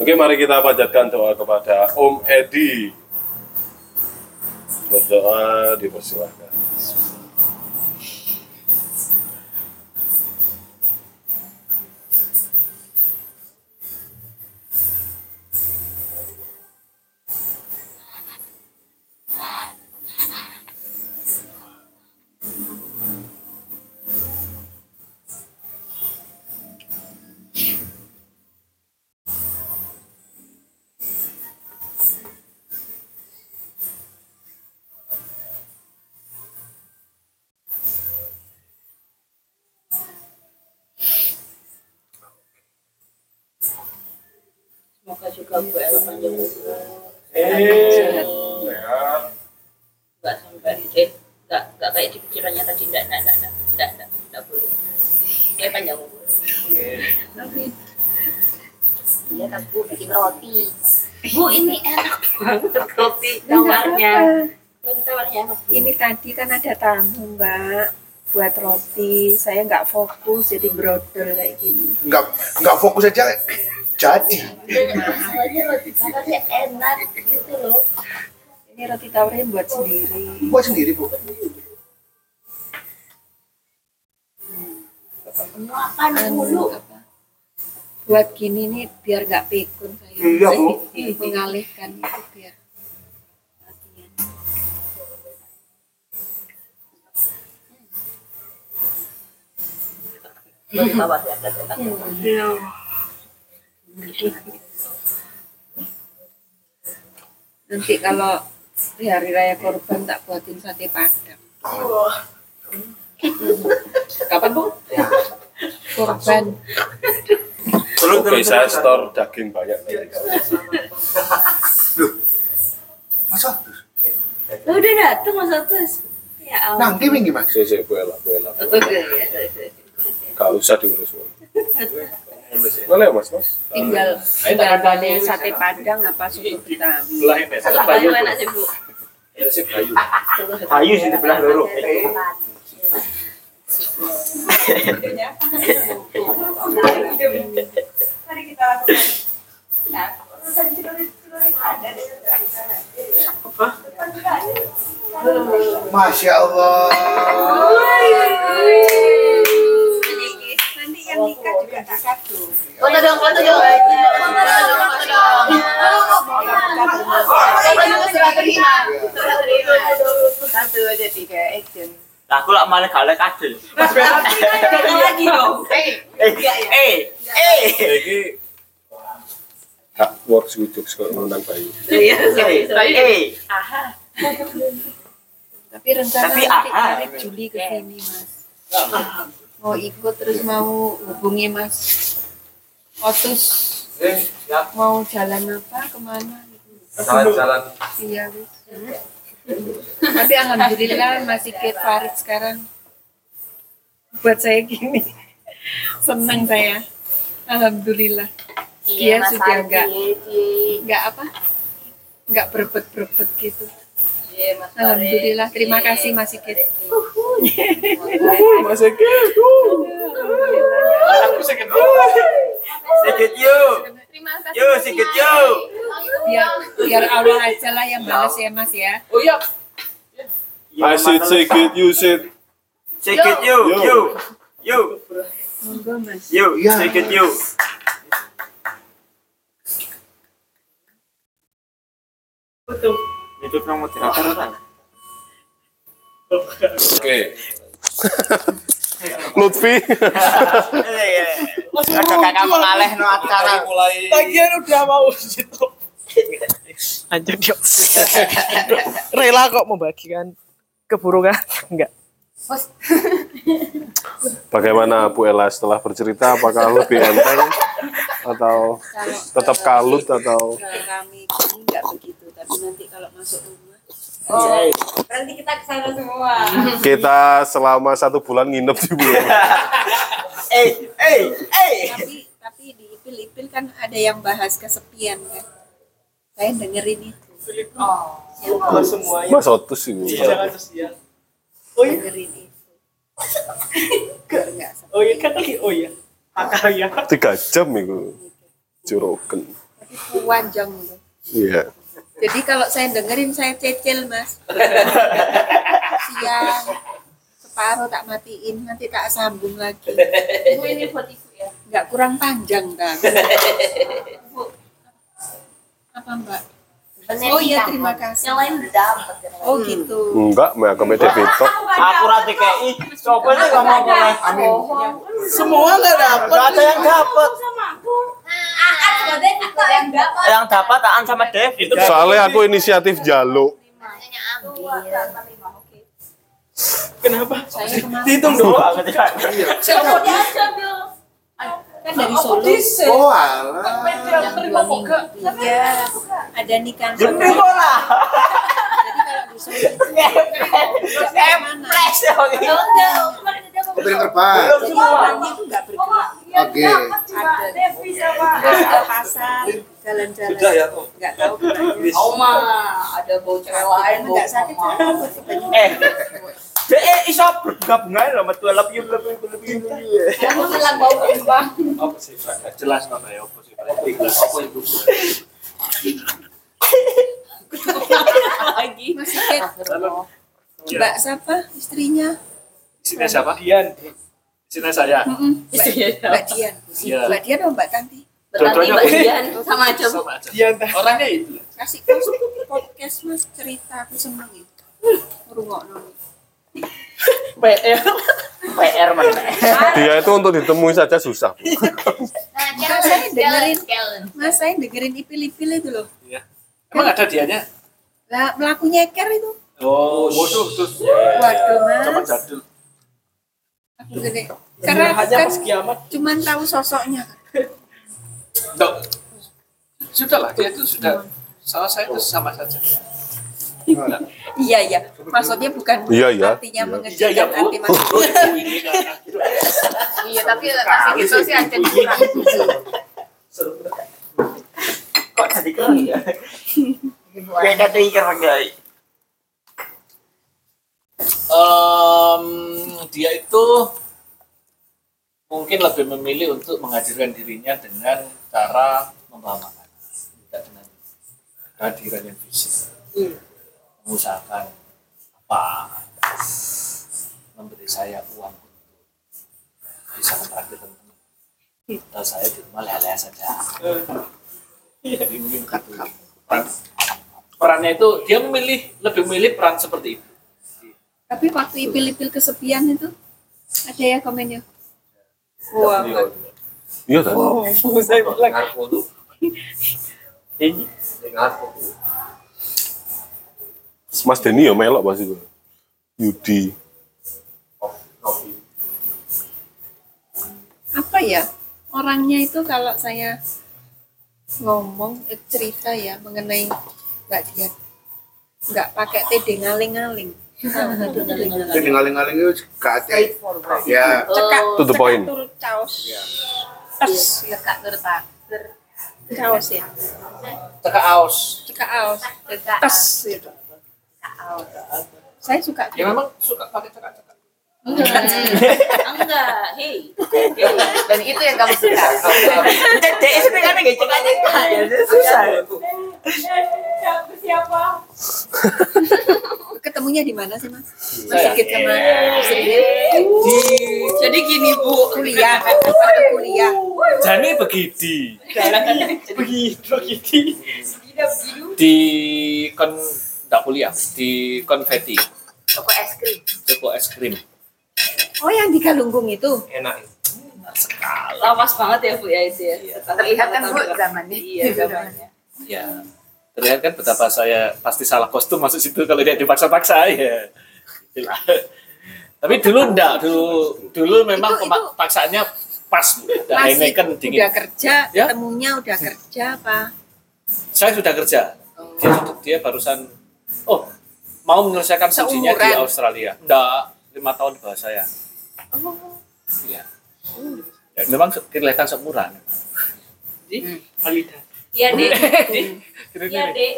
Oke, mari kita panjatkan doa kepada Om Edi. Berdoa dipersilahkan. Tamu mbak buat roti saya nggak fokus jadi brodol kayak gini Enggak enggak fokus aja jadi. Awalnya roti tawarnya enak gitu loh. ini roti tawarnya buat sendiri Buat sendiri Bu. Makan dulu. Apa buat gini nih biar nggak pikun saya Iya, Bu. mengalihkan itu biar Tawarnya enak enak. nanti kalau di hari raya korban tak buatin sate padang Kapan Bu? korban Oke, saya store daging banyak nanti. Masa? Lo udah dateng Mas Otus. Ya ampun. Nanti minggu Mas. Saya saya Bu Ella, Bu Ella. Oke. Gak usah diurus. Boleh mas, mas. tinggal tinggal sate padang apa susu betawi Satu bayu enak sih Bu. Ayu sih dibelah dulu. Masya Allah. Yang nikah juga tak. Foto dong, foto dong. Foto dong, foto dong. Foto dong, serah terima. Serah terima. Satu aja tiga action. Lah aku lak malah gak oleh kadel. lagi dong. Eh, eh, eh. Iki hak works with jokes kok ngundang bayi. Iya, Eh, Aha. Tapi rencana Tapi aha. Juli ke sini mas. Mau ikut terus mau hubungi mas Otus. Mau jalan apa ke mana? Jalan-jalan. Iya wis. Tapi alhamdulillah masih Kate Farid sekarang buat saya gini. Senang saya. Alhamdulillah. Dia sudah enggak enggak apa? Enggak berebet-berebet gitu. Alhamdulillah. Terima kasih Mas Sigit. Mas Eki. Sikit yuk. Terima kasih. Yuk, sikit yuk. Biar biar Allah aja lah yang balas ya Mas ya. I said Sigit, you said Sikit yuk, yuk. Yuk, Monggo Mas. yuk, sikit Itu nomor moderator kan? Oke. Lutfi. Ada kakak mengaleh no acara. Bagian udah mau situ. Lanjut yuk. Rela kok membagikan keburukan? Enggak. Bagaimana Bu Ella setelah bercerita apakah lebih enteng atau tetap kalut atau kami enggak begitu, nanti kalau masuk rumah Nanti kita ke sana semua. kita selama satu bulan nginep di Ella? Eh, eh, eh. tapi tapi di ipil-ipil kan ada yang bahas kesepian kan. Saya dengerin itu. Kalau semuanya Mas Otus sih. Jangan sesian. Oh iya, Dengerin itu. Oh iya kan lagi oh iya. Akarya. Tiga jam itu. Joroken. Tapi panjang loh. Iya. Jadi kalau saya dengerin saya cecil mas. Siang separuh tak matiin nanti tak sambung lagi. Ibu ini buat ibu ya. Nggak kurang panjang kan? Apa mbak? Oh iya terima kasih. Yang lain udah dapat. Oh gitu. Enggak, mah kami Devito. Aku rati kayak ih, coba nih ngomong boleh. Amin. Semua nggak dapat. Gak ada yang dapat. Yang dapat. Yang dapat Aan sama Dev. Soalnya aku inisiatif jaluk. Kenapa? Dihitung aku tidak. Coba dia kan dari Solo. Oh alah. Yang dua minggu. Iya. Ada nikah sama. Gede kok lah. Jadi kalau di Solo itu nggak ke mana. Empres ya. Udah, kemarin dia mau Piring terbang. Itu nggak bergerak. Oke. Ada ke pasar, jalan-jalan. Nggak tahu ke mana. Oma, ada bau cewek lain. Nggak sakit apa Eh, DE iso bergabung aja sama tuh lebih lebih lebih lebih. Kamu hilang bau kembang. Jelas kok ya apa sih? Lagi. Masih Ket. Mbak siapa istrinya? Isinya siapa? Dian. Isinya saya. Mm-mm. Mbak, Mbak Dian. Iya. Mbak Dian atau Mbak Tanti? Berarti bagian sama aja. Sama aja. Dian. Orangnya itu. Kasih podcast mas cerita aku seneng itu. Rungokno. PR. PR mana? Dia itu untuk ditemui saja susah. Bu. Nah, Enggak, saya dengerin. Mas saya dengerin ipil-ipil itu loh. Iya. Emang ada dianya? Lah melaku nyeker itu. Oh, waduh, terus. Waduh Zaman mas. jadul. Gede. Karena kan pas kiamat. cuman tahu sosoknya. Tuh. Sudahlah, dia itu sudah sama saya itu sama saja. Iya iya. Maksudnya bukan Iya, iya. artinya Iya. mengecilkan arti maksudnya. Iya, tapi masih gitu sih ada kurang. Kok jadi kau ya? Beda trigger guys. Em, dia itu mungkin lebih memilih untuk menghadirkan dirinya dengan cara membawa makanan, tidak dengan kehadiran yang fisik. Mengusahakan apa, memberi saya uang untuk bisa mentraktir teman-teman. Tahu saya di rumah lele saja. Jadi mungkin gitu. Peran, perannya itu dia memilih lebih memilih peran seperti itu. Tapi waktu ipil-ipil kesepian itu ada ya komennya. Wah, Iya kan? saya bilang ini. Mas Denny ya melok pasti gue. Yudi. apa ya orangnya itu kalau saya ngomong eh, cerita ya mengenai Mbak Dian nggak pakai tede ngaling-ngaling Jadi ngaling-ngaling itu ada. Ya, cekak To the point. turut caos Ya. tes Lekak gertak. caos ya Cekak aus. cekak aos tes saya suka Ya memang suka pakai cekak-cekak. Enggak, hei. Dan itu yang kamu suka. Dek itu kan gak cekak susah. ketemunya di mana sih mas? Mas. Sigit sama Jadi gini Bu, kuliah waktu kuliah? Jani begini. begitu begitu Di kon enggak kuliah. Di konfeti. Toko es krim. toko es krim oh yang di Galunggung itu? Enak. lawas banget ya Bu ya itu ya. Terlihat kan Bu zamannya. Iya zamannya. ya terlihat kan betapa saya pasti salah kostum masuk situ kalau dia dipaksa-paksa ya Itulah. tapi dulu enggak dulu dulu memang Itu- pemak- paksaannya pas udah Heineken dingin udah kerja Ya. ketemunya udah kerja apa saya sudah kerja. Dia, dia barusan oh mau menyelesaikan studinya di. Australia. Enggak lima tahun di bawah saya oh Iya. Ya, memang se- kelihatan seumuran. Valida Iya Dek. Gini-gini. Iya Dek.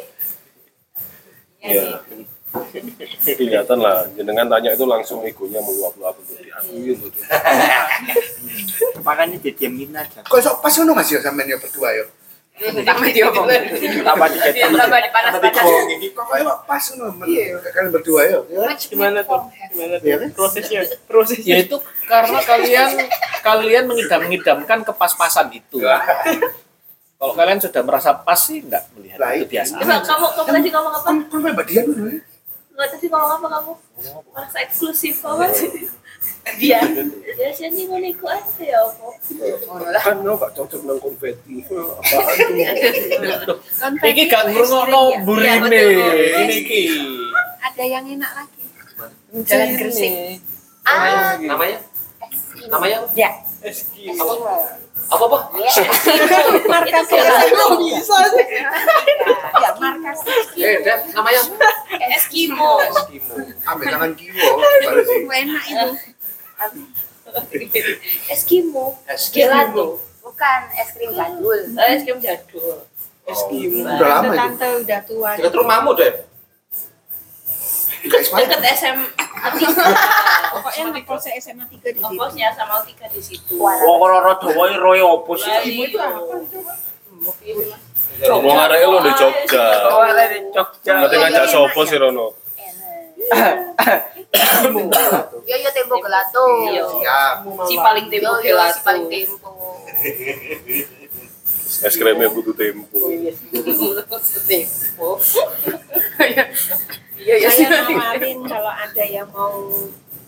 Iya. Kelihatan lah, jenengan tanya itu langsung egonya meluap-luap untuk diakuin gitu. Makanya didiamin aja. Kok sok pas ngono Mas ya sampean ya berdua ya. Tambah diomong. Tambah dikit. Tambah dipanas-panas. Kok kayak pas ngono kalian berdua ya. gimana tuh gimana Iya tuh kan? prosesnya prosesnya Ya itu karena kalian kalian mengidam-ngidamkan kepas-pasan itu. Kalau kalian sudah merasa pas sih enggak melihat itu iya. biasa. Coba kamu kamu tadi ngomong apa? Kan kan Mbak Dian dulu ya. Nggak tadi ngomong apa kamu? Merasa eksklusif banget. Dia. Ya sih ini ngono iku aja ya apa? Kan lo gak cocok nang konfeti. Apaan tuh? Iki gak ngrungokno burine ini iki. ada yang enak lagi Jalan Gresik. Ah, Namanya? Namanya? ya. Apa apa? markas Itu jalan. bisa ya markas Eh, Dan, namanya? Eskimo. Eskimo. Ambil tangan kiwo baru sih. enak itu Eskimo. Eskimo. Gelato. Bukan es krim jadul. Oh, es krim jadul. Eskimo Udah lama itu. tante udah tua Dekat rumahmu, deh. Guys, mana? Deket SM pokoknya ngekos SMA 3 di situ Ongkosnya sama tiga di situ. Wong ora dawa roy opo sih? Ibu itu apa? Wong areke lo di Jogja. Oh, ada di Jogja. Nanti ngajak sopo sih Rono? Yo yo tempo gelato. Iya. Siap. Si paling tempo yo si gelato. paling tempo. Es krimnya butuh tempo. Tempo. Iya yo saya nawarin kalau ada yang mau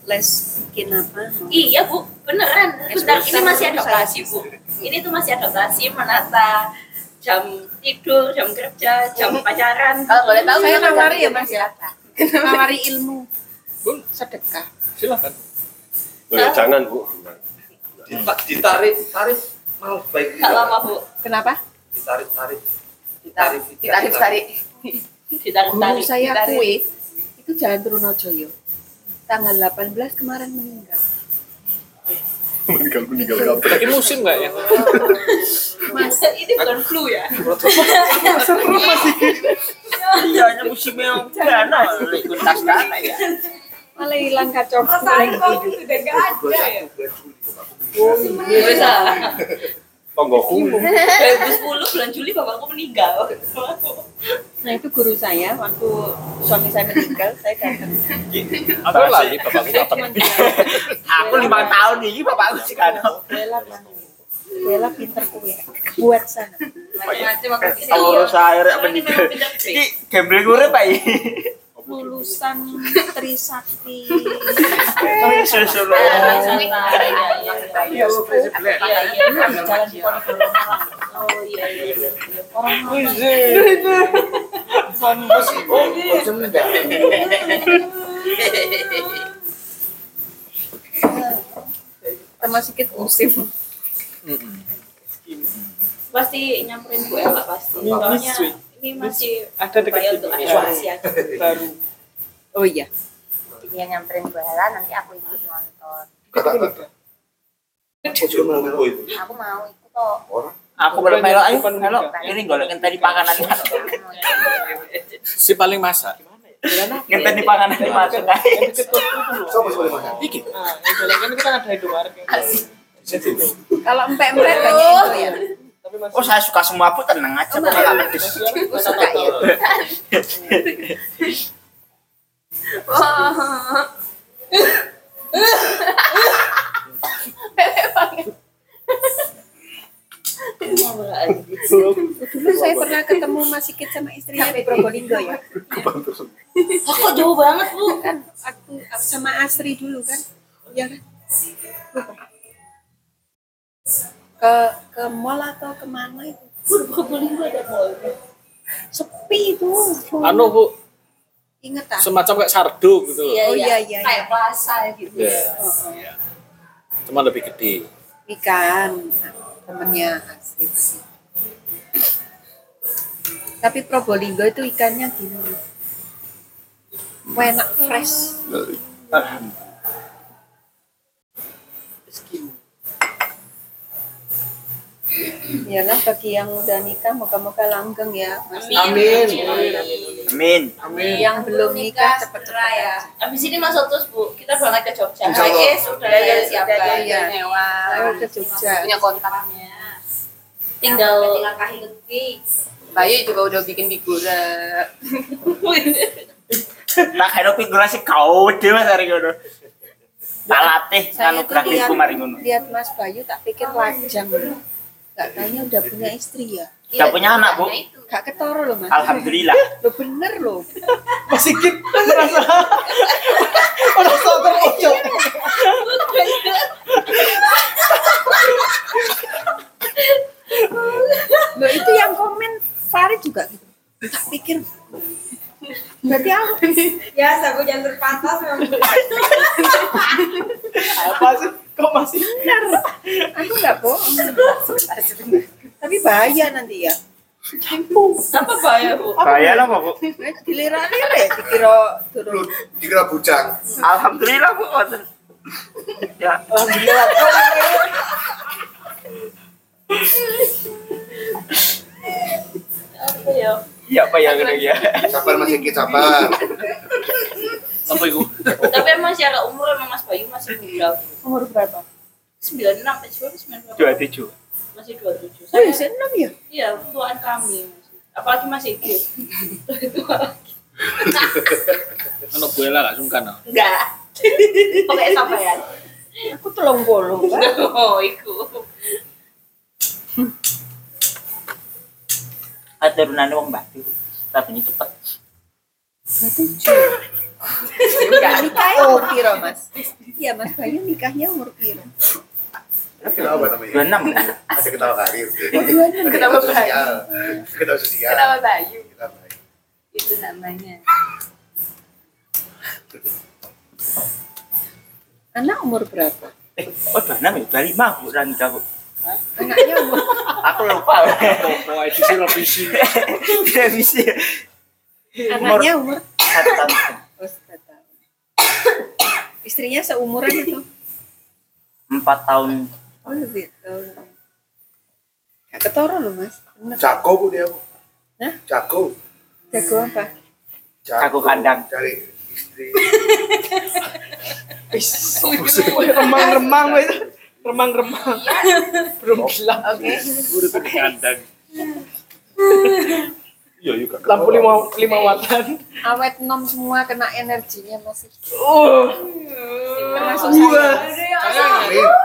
les bikin apa Iya bu, beneran. Bentar, ini masih adaptasi bu. Ini tuh masih adaptasi menata jam tidur, jam kerja, jam pacaran. Kalau boleh tahu Saya nawari ya, Mas, ya? Nawari ilmu sedekah Silakan. Oh, ya, jangan bu. Ditarik, tarik. Malah baik. Gak lama bu, kenapa Ditarik, tarik. Ditarik, ditarik, tarik. ditarik guru tarik. saya ditarik. kue itu jalan Trunojoyo tanggal 18 kemarin meninggal Meninggal meninggal kapan? Lagi musim nggak ya? mas ini bukan flu ya? Iya, nya musimnya dana, ikut tas dana ya. malah hilang kacau Perasaan kok udah gak ada ya? Bisa. Tonggoku. 2010 bulan Juli bapakku meninggal. nah itu guru saya waktu suami saya meninggal saya datang Aku lagi bapakku dia Aku lima tahun ini bapakku sih kan. bela Bang. Bella pinter kue. Buat sana. Macam-macam aku bisa. Kalau saya apa nih? Ini gambling gue pak. Lulusan Trisakti. Langsung iya, Jalan di Ponorogo Malang. Oh iya iya iya. Orang Sama sedikit musim. pasti nyamperin Bu Ella pasti. Soalnya ini masih Ada dekat untuk Ya. evaluasi aja. baru Oh iya. Dia nyamperin gue Hela, nanti aku ikut nonton. Aku mau ikut kok. Aku belum melo ayo melo. Ini golek ngenteni panganan. Si paling masak. Ngenteni panganan masuk aja. Sopo sing boleh makan? Iki. Yang jalan kan kita ada Indomaret. Kalau empek-empek banyak itu ya. Tapi masih Oh saya suka semua bu tenang aja. Pedes. Aku suka ya. Dulu saya pernah ketemu Mas Sikit sama istrinya di Probolinggo ya. Oh, kok jauh banget Bu? Kan waktu sama Asri dulu kan. Iya kan? Ke ke mall atau ke mana itu? Probolinggo ada mall. Sepi itu. Anu Bu, Ingat ah? semacam kayak sardo gitu. loh. Oh iya iya. Kayak iya. pasar gitu. Ya. Oh, oh. Cuma lebih gede. Ikan temennya pasti. Tapi Probolinggo itu ikannya gini. Enak fresh. Yalah bagi yang udah nikah moga-moga langgeng ya. Masih Amin. Amin. Yang belum nikah cepet-cepet ya. Abis ini masuk terus Bu, kita berangkat ke Jogja. Insya Allah. Eh, sudah ya ya iya. nyewa. Ayo ke Jogja. Punya kontaknya. Tinggal Tinggal kahing lagi. Bayu juga udah bikin figura. Tak kira figurasi kau dewa dari ngono. Tak latih gerak lihat, iku mari ngono. lihat Mas Bayu tak pikir lajang. Gak tanya udah punya istri ya. Udah punya anak, Bu. Gak ketoro loh Mas. Alhamdulillah. Lo bener loh. Mas Sigit merasa merasa terpojok. Loh itu yang komen Farid juga gitu. Tak pikir Berarti aku Ya, sabu jangan terpantas memang. Apa sih? Kok masih benar. Aku nggak bohong. Tapi bahaya nanti ya. Apa bahaya Bu? Bahaya lah Bu. Dilirak-lirik dikira turun. Dikira bujang. Alhamdulillah Bu. Ya. alhamdulillah. Apa ya? Iya Pak ya ya. Sabar Mas Sigit, sabar. Apa itu? Tapi emang secara umur emang Mas Bayu masih muda. Umur berapa? 96, eh, 99. Dua tujuh. Masih 27. Oh, Saya, ya, enam ya? iya, tuan kami. masih. Apalagi masih hidup. Anak gue lah gak sungkan. ah. Enggak. Pokoknya sampean. Aku telung puluh. Oh, iku. Ada runane wong batu. Tapi cepet. Tujuh. Nikahnya umur piro mas? Iya mas Bayu nikahnya umur piro? Kenapa namanya? Dua enam. Ada ketawa karir. Bayu? sosial. Ketawa sosial. Kenapa Bayu? Ketawa Bayu. Itu namanya. Anak umur berapa? Eh, oh dua enam ya? Dua lima Bu Rani aku. Anaknya umur Aku lupa. Toko edisi revisi. Revisi. anaknya umur Satu tahun. Istrinya seumuran itu? Empat tahun. Oh lebih tahun. Gak ketoro loh mas. Bener. Jago bu dia bu. Hah? Jago. Jago apa? Jago kandang. Cari istri. Remang-remang wes. Remang-remang. Belum gelap. Oke. Di kandang. Iya juga. Lampu lima lima watan. Awet nom semua kena energinya masih. Oh. Amin.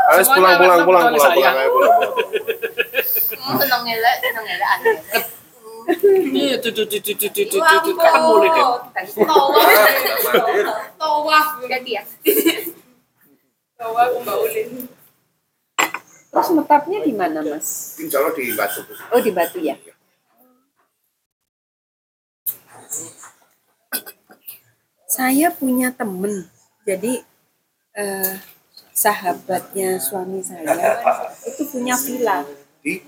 Ayo pulang pulang pulang pulang pulang ayo pulang. pulang. Seneng ngelak, seneng ngelak aneh. Iya, tuh tuh tuh tuh tuh tuh tuh tuh kapan mulai deh. Tawaf. Tawaf. Ganti ya. Bawa aku Mbak Ulin. Terus menetapnya di mana, Mas? Insya Allah di Batu. Oh, di Batu ya. Saya punya temen, jadi eh, sahabatnya suami saya itu punya villa Di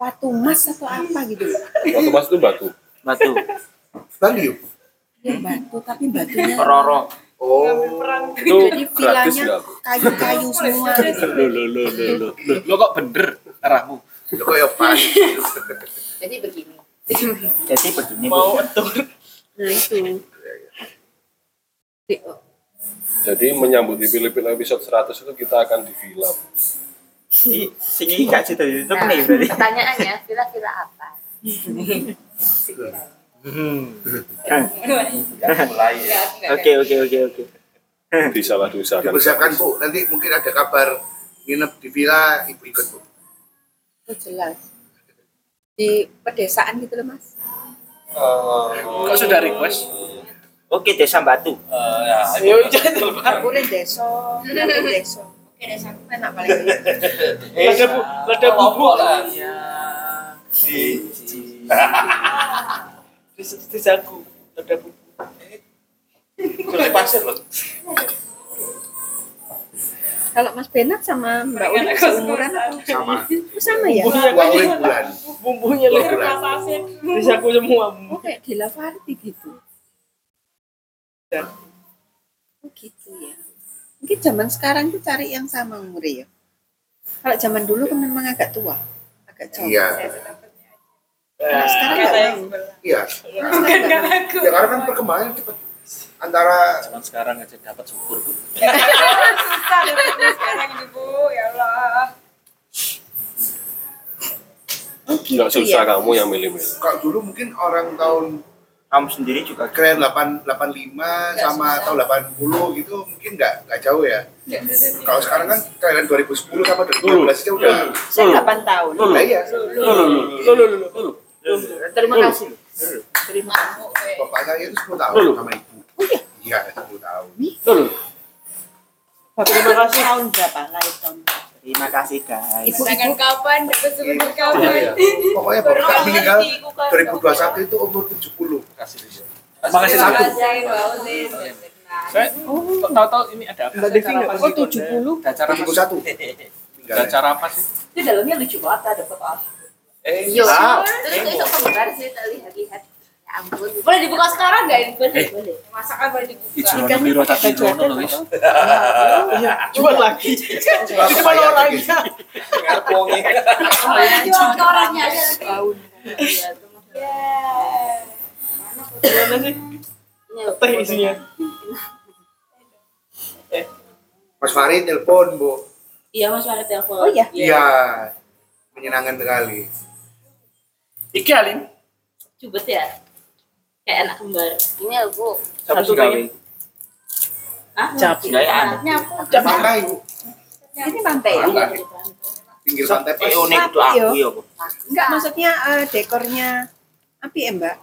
Watu Mas atau apa gitu. Waktu mas itu batu. Batu. Yuk. Ya batu, tapi batunya Roro. Oh, Itu jadi nggak? kayu-kayu semua. gitu. Lo lo lo lo lo lo lo kok bener arahmu. ya kok ya pas. Jadi begini. Jadi begini. Mau atur. Nah itu. Di- Jadi menyambut di Filipina episode 100 itu kita akan di villa. Ih, Sini gak itu Nah, nih berarti. pertanyaannya, villa-villa apa? Oke oke oke oke. Disalah diusahakan. Dipersiapkan Bu, nanti mungkin ada kabar nginep di villa, Ibu ikut Bu. oh jelas. Di pedesaan gitu loh mas. Kok sudah request? Oke, Desa Batu. Uh, ya, Ayo, aku nih desa, aku desa. Oke, desa aku kan enak paling. Eh, ada bu, lada bubuk lah. Iya. Iya. Si, si. Desa aku, lada bubuk. Kulit pasir loh. Kalau Mas Benat sama Mbak Uli seumuran sama. Oh, sama ya? Bumbunya Wah, bulan. Bumbunya leher pasir. Desa aku semua. Oke, di Lavarti gitu. Oh gitu ya. Mungkin zaman sekarang tuh cari yang sama umurnya ya. Kalau zaman dulu kan memang agak tua, agak jauh. Iya. Kalau sekarang nggak mau. Iya. Sekarang nggak mau. Ya karena kan perkembangan cepat. Antara Zaman sekarang aja dapat syukur bu. Susah deh sekarang ini Bu, ya Allah. Oh gitu Nggak susah ya. kamu yang milih-milih. kalau dulu mungkin orang tahun Kamu sendiri juga keren 8, 85 sama tahun 80 gitu mungkin nggak nggak jauh ya. Kalau sekarang kan kalian 2010 sama 2012 aja udah. Saya 8 tahun. Nah, iya. terima kasih. Bapak saya itu 10 tahun Dulu. sama ibu. Iya, 10 tahun. Terima kasih. Tahun berapa? Lahir tahun berapa? Terima kasih guys. Ibu akan kapan dapat sebentar iya, iya. kapan? Iya, iya. Pokoknya baru kami meninggal 2021 itu umur 70. Kasih dia. Terima kasih iya, satu. Saya oh. tahu ini ada apa. Mbak Devi nggak? Oh 70. puluh. Acara tujuh satu. Acara apa sih? Di dalamnya lucu banget ada foto. Eh, iya. Terus itu kembar sih lihat-lihat. Ya ampun. Boleh dibuka sekarang enggak ini? Boleh, boleh. Masakan boleh dibuka. Ijono biro tapi Ijono loh wis. Jual lagi. Itu malah orangnya. ngarpongi. Ke orangnya aja nanti. Gimana sih? Teh isinya. Mas Farid telepon, Bu. Iya Mas Farid telepon. Oh iya. Iya. Menyenangkan sekali. Iki Alin. Cubet ya. Kayak anak kembar. Ini aku. Satu Satu gawe. Hah? Cap. Anaknya aku. Pantai, Bu. Ini pantai ya? Pantai. Pinggir pantai pas. Eh unik itu aku ya Bu. Enggak, maksudnya eh, dekornya api ya Mbak?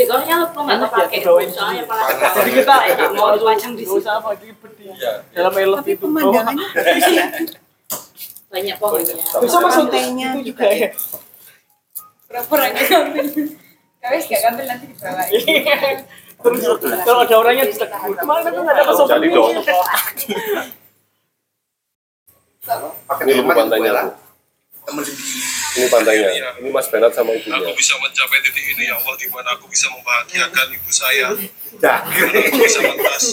Dekornya lu kok nggak ya, pakai dibawain soalnya paling Jadi kita nggak mau dipajang di sini. usah apa di dalam elef Tapi itu. pemandangannya bagus ya. Banyak pohonnya. Bisa masuk Pantainya itu juga juga ya. Pura-pura nggak ngambil. Kau nggak ngambil nanti dibawain. Terus kalau ada orangnya ditegur, ke mana tuh nggak dapat Jadi souvenir? dong. Pakai Ini teman pantainya, sendiri. Ini pantainya. Ini Mas Benat sama Aku ibunya. bisa mencapai titik ini ya Allah di mana aku bisa membahagiakan ibu saya, Dah. aku bisa mentas.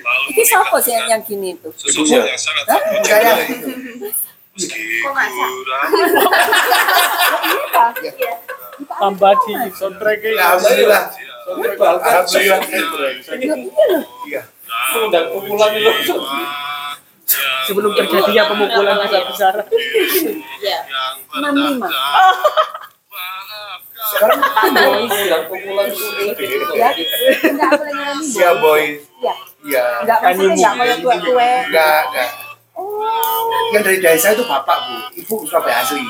Lalu Ini siapa sih yang, gini tuh? sosok yang sangat Saya. Segura. ya iya. Tambah di soundtrack ya. Iya. Alhamdulillah. Alhamdulillah. Iya. iya. Sudah pukulan dulu. Sebelum terjadinya pemukulan besar-besar. ya lima Sekarang boys ya pemukulan itu. Ya. Enggak boleh ya, ya, ya, Iya. Enggak maksudnya enggak kalau. Enggak, enggak. Yang dari desa itu bapak bu, ibu Surabaya asli.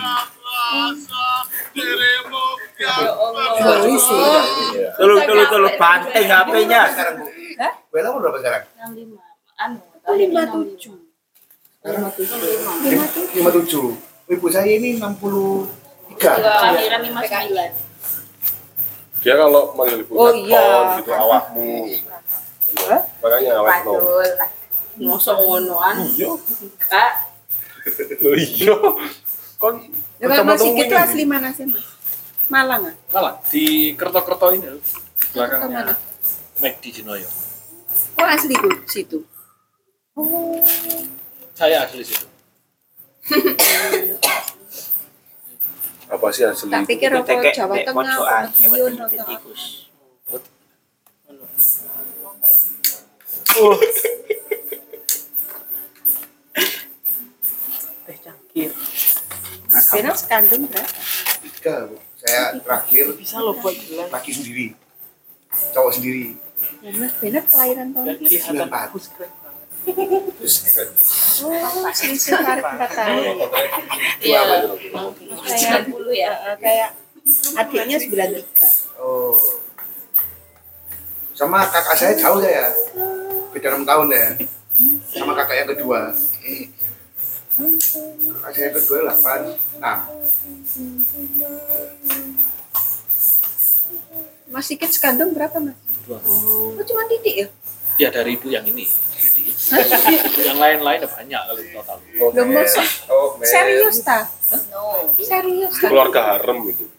Tolong tolong tolong banting HP-nya. Sekarang bu, umur berapa sekarang? 65. Anu, Oh, lima tujuh. Lima tujuh. Ibu saya ini enam puluh tiga. Kelahiran 59. Dia kalau manggil ibu Oh, iya. gitu awakmu. Makanya awet Mosok ngonoan. Iya. Kak, Loh iya. Kon Ya, kalau Mas Sigit itu asli mana sih mas? Malang ah? Malah di kerto-kerto ini loh. Belakangnya McD Jinoyo. Oh asli bu, situ. Saya asli situ. apa sih asli? Tak pikir Tekek, Jawa Tengah, nek Madiun, apa. tikus. Teh cangkir. Mas Bena sekandung berapa? Tiga bu. Saya terakhir Bisa lo buat jelas. laki sendiri, cowok sendiri. Dan Mas Bena kelahiran tahun Dan berapa? kelihatan Sembilan empat. bagus. Oh, selisih empat empat tahun. iya. Kayak 90 ya. eh, kayak adiknya 93. Oh. Sama kakak saya jauh saya. Beda enam tahun ya. Sama kakak yang kedua. Yang kedua delapan. Nah, Mas Sigit sekandung berapa mas? Dua. Oh, cuma didik ya? Ya dari ibu yang ini. Yang lain-lain banyak kali total. Oh, men. Serius ta? No. Serius ta? Keluarga harem gitu.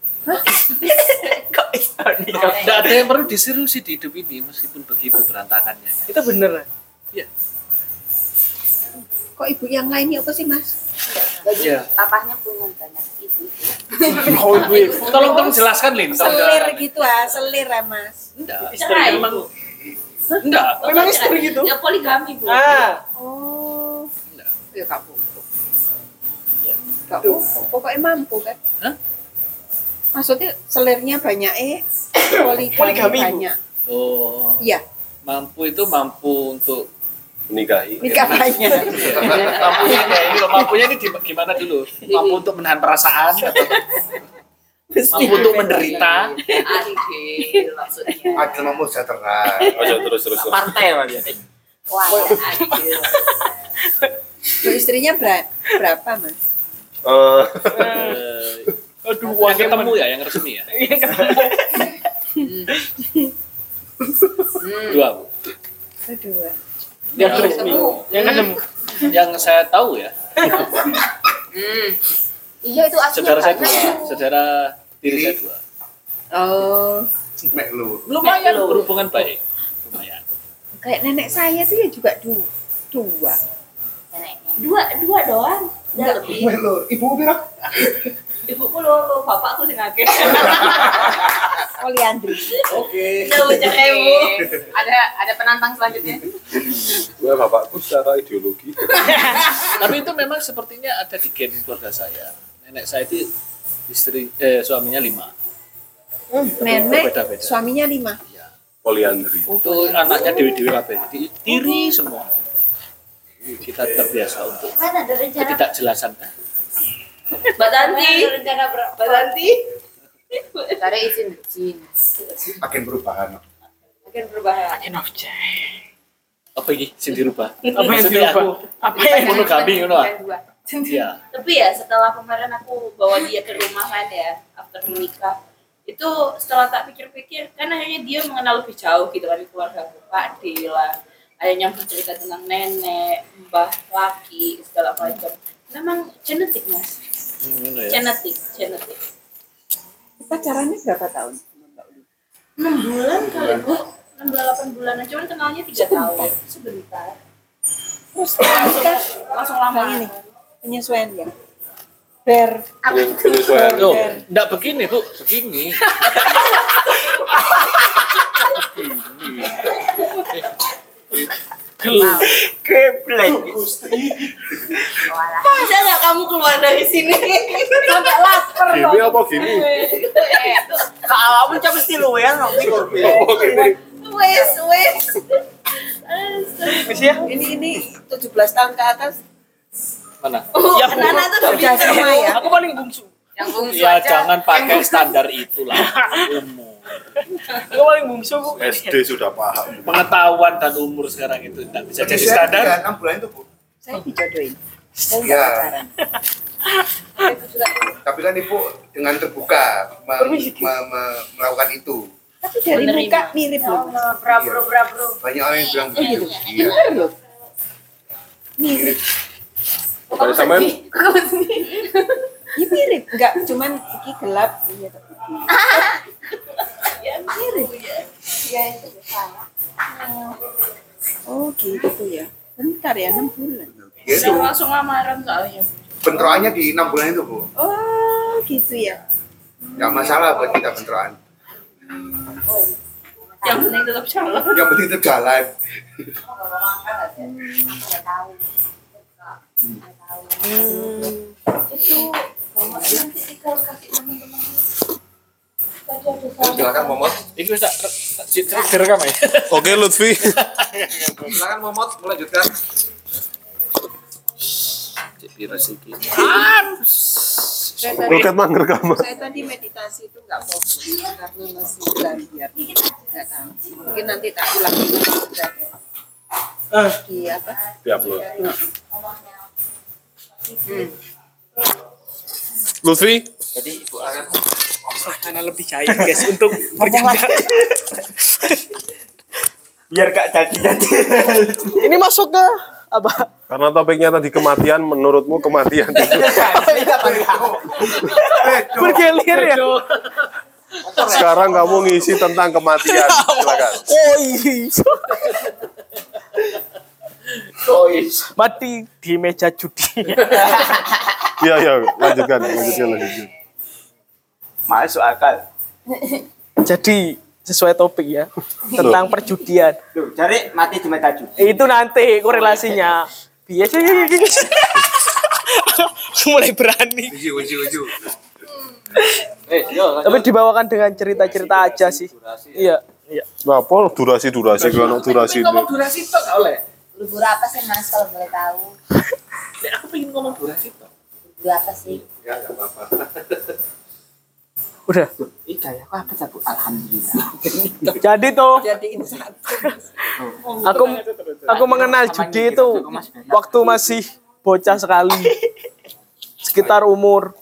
Tidak ada yang perlu diseriusi di hidup ini meskipun begitu berantakannya. Itu bener. Kok ibu yang lainnya apa sih mas? Jadi Iya. papahnya punya banyak ibu. Oh ibu ibu. Tolong tolong jelaskan Lin. Selir gitu ah, selir ah mas. Enggak. Cerai. Memang enggak. Memang istri gitu? Ya poligami, Bu. Ah, Oh, Enggak. ya kak Bu. Kak Bu, pokoknya mampu kan? Hah? Maksudnya selirnya banyak eh, poligami, Poligami, banyak. Oh, Iya, mampu itu mampu untuk Menikahi. nikah banyak. mampunya ini loh, mampunya ini di- gimana dulu? Mampu untuk menahan perasaan atau mampu untuk menderita? Adil maksudnya. adil mampu sejahtera. Oh, ya, terus terus. Partai Mas. Wah, ya, adil. Loh, istrinya ber- berapa mas? Eh, Eh, Aduh, yang ketemu ya, yang resmi ya. Dua, Bu. Kedua. Yang resmi. Yang ketemu. Yang saya tahu ya, Iya itu aslinya saudara saya dua, saudara diri saya dua. Oh, Mek lu. Lumayan berhubungan baik. Lumayan. kayak nenek saya tuh ya juga du- dua. Neneknya. Dua, dua doang. Udah lebih. Mek lu. Ibu bilang. Ibuku lo, bapakku sing akeh. Poliandri. Oke. Udah ucap ibu. Ada ada penantang selanjutnya. gue bapakku secara ideologi. Tapi itu memang sepertinya ada di gen keluarga saya. Nenek saya itu istri eh suaminya lima. Nenek, Beda-beda. suaminya lima. Ya. Poliandri. Itu anaknya dewi-dewi kabeh. Jadi tiri semua. Kita terbiasa untuk Kan ketidakjelasan. Mbak Tanti. rencana berapa? Mbak Tanti. Cari izin izin. Makin perubahan. Makin berbahaya. Apa ini? Sing dirubah. Apa yang dirubah? aku- Apa yang monogami ngono ah. Iya. Tapi ya setelah kemarin aku bawa dia ke rumah kan ya, after menikah, itu setelah tak pikir-pikir, kan akhirnya dia mengenal lebih jauh gitu kan keluarga aku, Pak lah, ada yang bercerita tentang nenek, mbah laki, segala macam. Memang genetik mas, Ya. genetik, genetik. Pacarannya berapa tahun? 6 bulan kali bu, 6 bulan 8 bulanan, cuman kenalnya 3 tahun, sebentar. Terus setelah nikah Langsung lama. ini penyesuaian ya. Ber Penyesuaian. Loh, enggak begini, Bu. Begini. Geblek. Masa nggak kamu keluar dari sini? Sampai lapar Gini apa gini? Kalau mesti lu ya no. Wes, wes. ya? Ini ini 17 tahun ke atas. Mana? Ya, anak-anak tuh udah bisa ya. Aku paling bungsu. Yang bungsu Ya aja. jangan pakai standar itulah. Umur. Aku paling bungsu bu. SD sudah paham. Pengetahuan dan umur sekarang itu tidak bisa jadi standar. tiga, enam bulan itu bu Saya dijodohin. Saya ya pacaran. tapi kan ibu dengan terbuka me- me- me- melakukan itu Tapi dari muka mirip loh. Bra bro bra bro. banyak orang yang bilang begitu iya Bener loh. mirip Dari sampean Ini mirip, enggak cuman iki gelap iya tapi ya mirip ya itu sama. Oh gitu ya. Bentar ya, 6 bulan. ya itu langsung lamaran soalnya. bentrokannya di enam bulan itu bu Oh gitu ya. nggak masalah buat kita bentrokan Yang penting tetap jalan. yang penting itu jalan silakan momot Ini bisa direkam ya? Oke Lutfi. Silakan Momot melanjutkan. Saya tadi, Loket mangger kamar. saya tadi meditasi itu nggak fokus karena masih belajar. Mungkin nanti tak ulang di apa? Diupload. Lutfi, Jadi ibu akan Karena lebih cair guys untuk bercanda. biar gak jadi jadi. Ini masuk ke apa? karena topiknya tadi kematian, menurutmu kematian itu Bergelir ya. sekarang kamu ngisi tentang kematian. Silakan. Oh iya. Mati di meja judi. Iya, iya, lanjutkan, lanjutkan, lanjutkan. Masuk akal. Jadi sesuai topik ya tentang perjudian. Cari mati di meta judi. Itu nanti korelasinya. Biasa Aku mulai berani. uju uju uju Eh, yo. Tapi dibawakan dengan cerita-cerita aja sih. Iya. Iya. Nah, durasi durasi kalau durasi ini. durasi gak oleh. Libur apa sih mas kalau boleh tahu? Aku pengen ngomong durasi itu. Libur apa sih? ya nggak apa-apa Udah. Ika ya, apa satu alhamdulillah. Jadi tuh Jadiin satu. aku aku mengenal judi itu waktu masih bocah sekali. Sekitar umur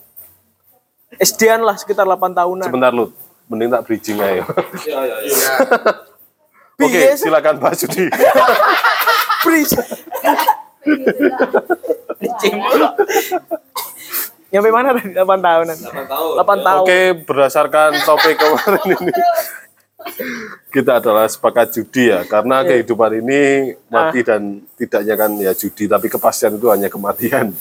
SD-an lah sekitar 8 tahunan. Sebentar Lut, mending tak bridging ayo. Ya, ya, ya. ya Oke, silakan Pak Judi. Bridge. Nyampe mana tadi 8 tahunan? 8 tahun. 8 tahun. Oke, berdasarkan topik kemarin ini kita adalah sepakat judi ya, karena kehidupan ini mati dan tidaknya kan ya judi, tapi kepastian itu hanya kematian.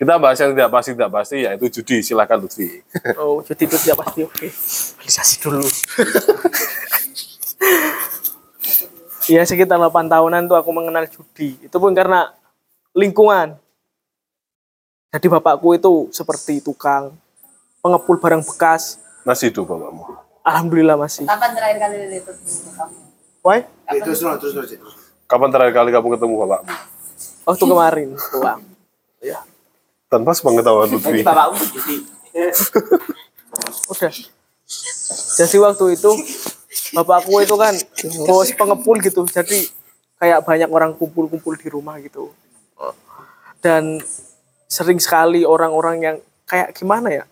Kita bahas yang tidak pasti tidak pasti yaitu judi. Silakan Lutfi. Oh, judi itu tidak pasti oke. Realisasi dulu. Iya sekitar 8 tahunan tuh aku mengenal judi. Itu pun karena lingkungan. Jadi bapakku itu seperti tukang pengepul barang bekas. Masih hidup bapakmu. Alhamdulillah masih. Kapan terakhir kali lihat kamu? Why? Terus terus terus terus Kapan terakhir kali kamu ketemu bapakmu? Waktu kemarin pulang. Ya, Tanpa sepengetahuan Lutfi. Bapakmu judi. udah. Jadi waktu itu bapakku itu kan bos pengepul gitu. Jadi kayak banyak orang kumpul-kumpul di rumah gitu. Dan sering sekali orang-orang yang kayak gimana ya?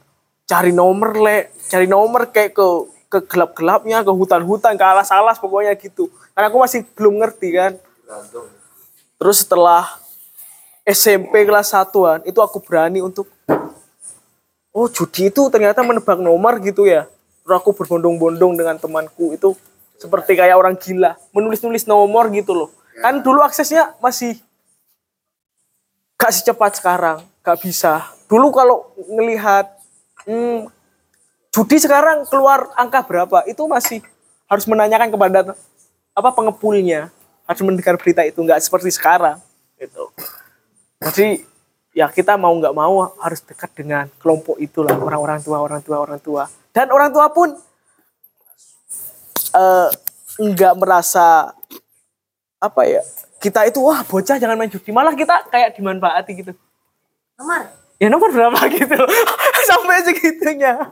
Cari nomor le, cari nomor kayak ke ke gelap-gelapnya, ke hutan-hutan, ke alas-alas pokoknya gitu. Karena aku masih belum ngerti kan. Terus setelah SMP kelas satuan itu aku berani untuk oh judi itu ternyata menebak nomor gitu ya. Terus aku berbondong-bondong dengan temanku itu seperti kayak orang gila, menulis-nulis nomor gitu loh. Kan dulu aksesnya masih gak secepat sekarang, gak bisa. Dulu kalau ngelihat hmm, judi sekarang keluar angka berapa, itu masih harus menanyakan kepada apa pengepulnya, harus mendengar berita itu nggak seperti sekarang. Gitu. Jadi ya kita mau nggak mau harus dekat dengan kelompok itulah orang-orang tua, orang tua, orang tua. Dan orang tua pun eh, nggak merasa apa ya kita itu wah bocah jangan main judi. Malah kita kayak dimanfaati gitu. Nomor. ya nomor berapa gitu. Sampai segitunya.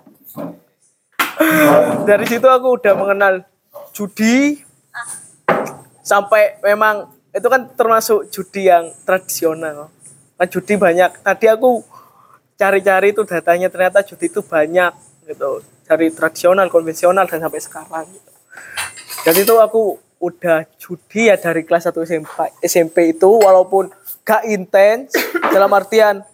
Dari situ aku udah mengenal judi. Sampai memang itu kan termasuk judi yang tradisional. Kan judi banyak. Tadi aku cari-cari itu datanya ternyata judi itu banyak gitu dari tradisional konvensional dan sampai sekarang gitu. jadi itu aku udah judi ya dari kelas 1 SMP, SMP itu walaupun gak intens dalam artian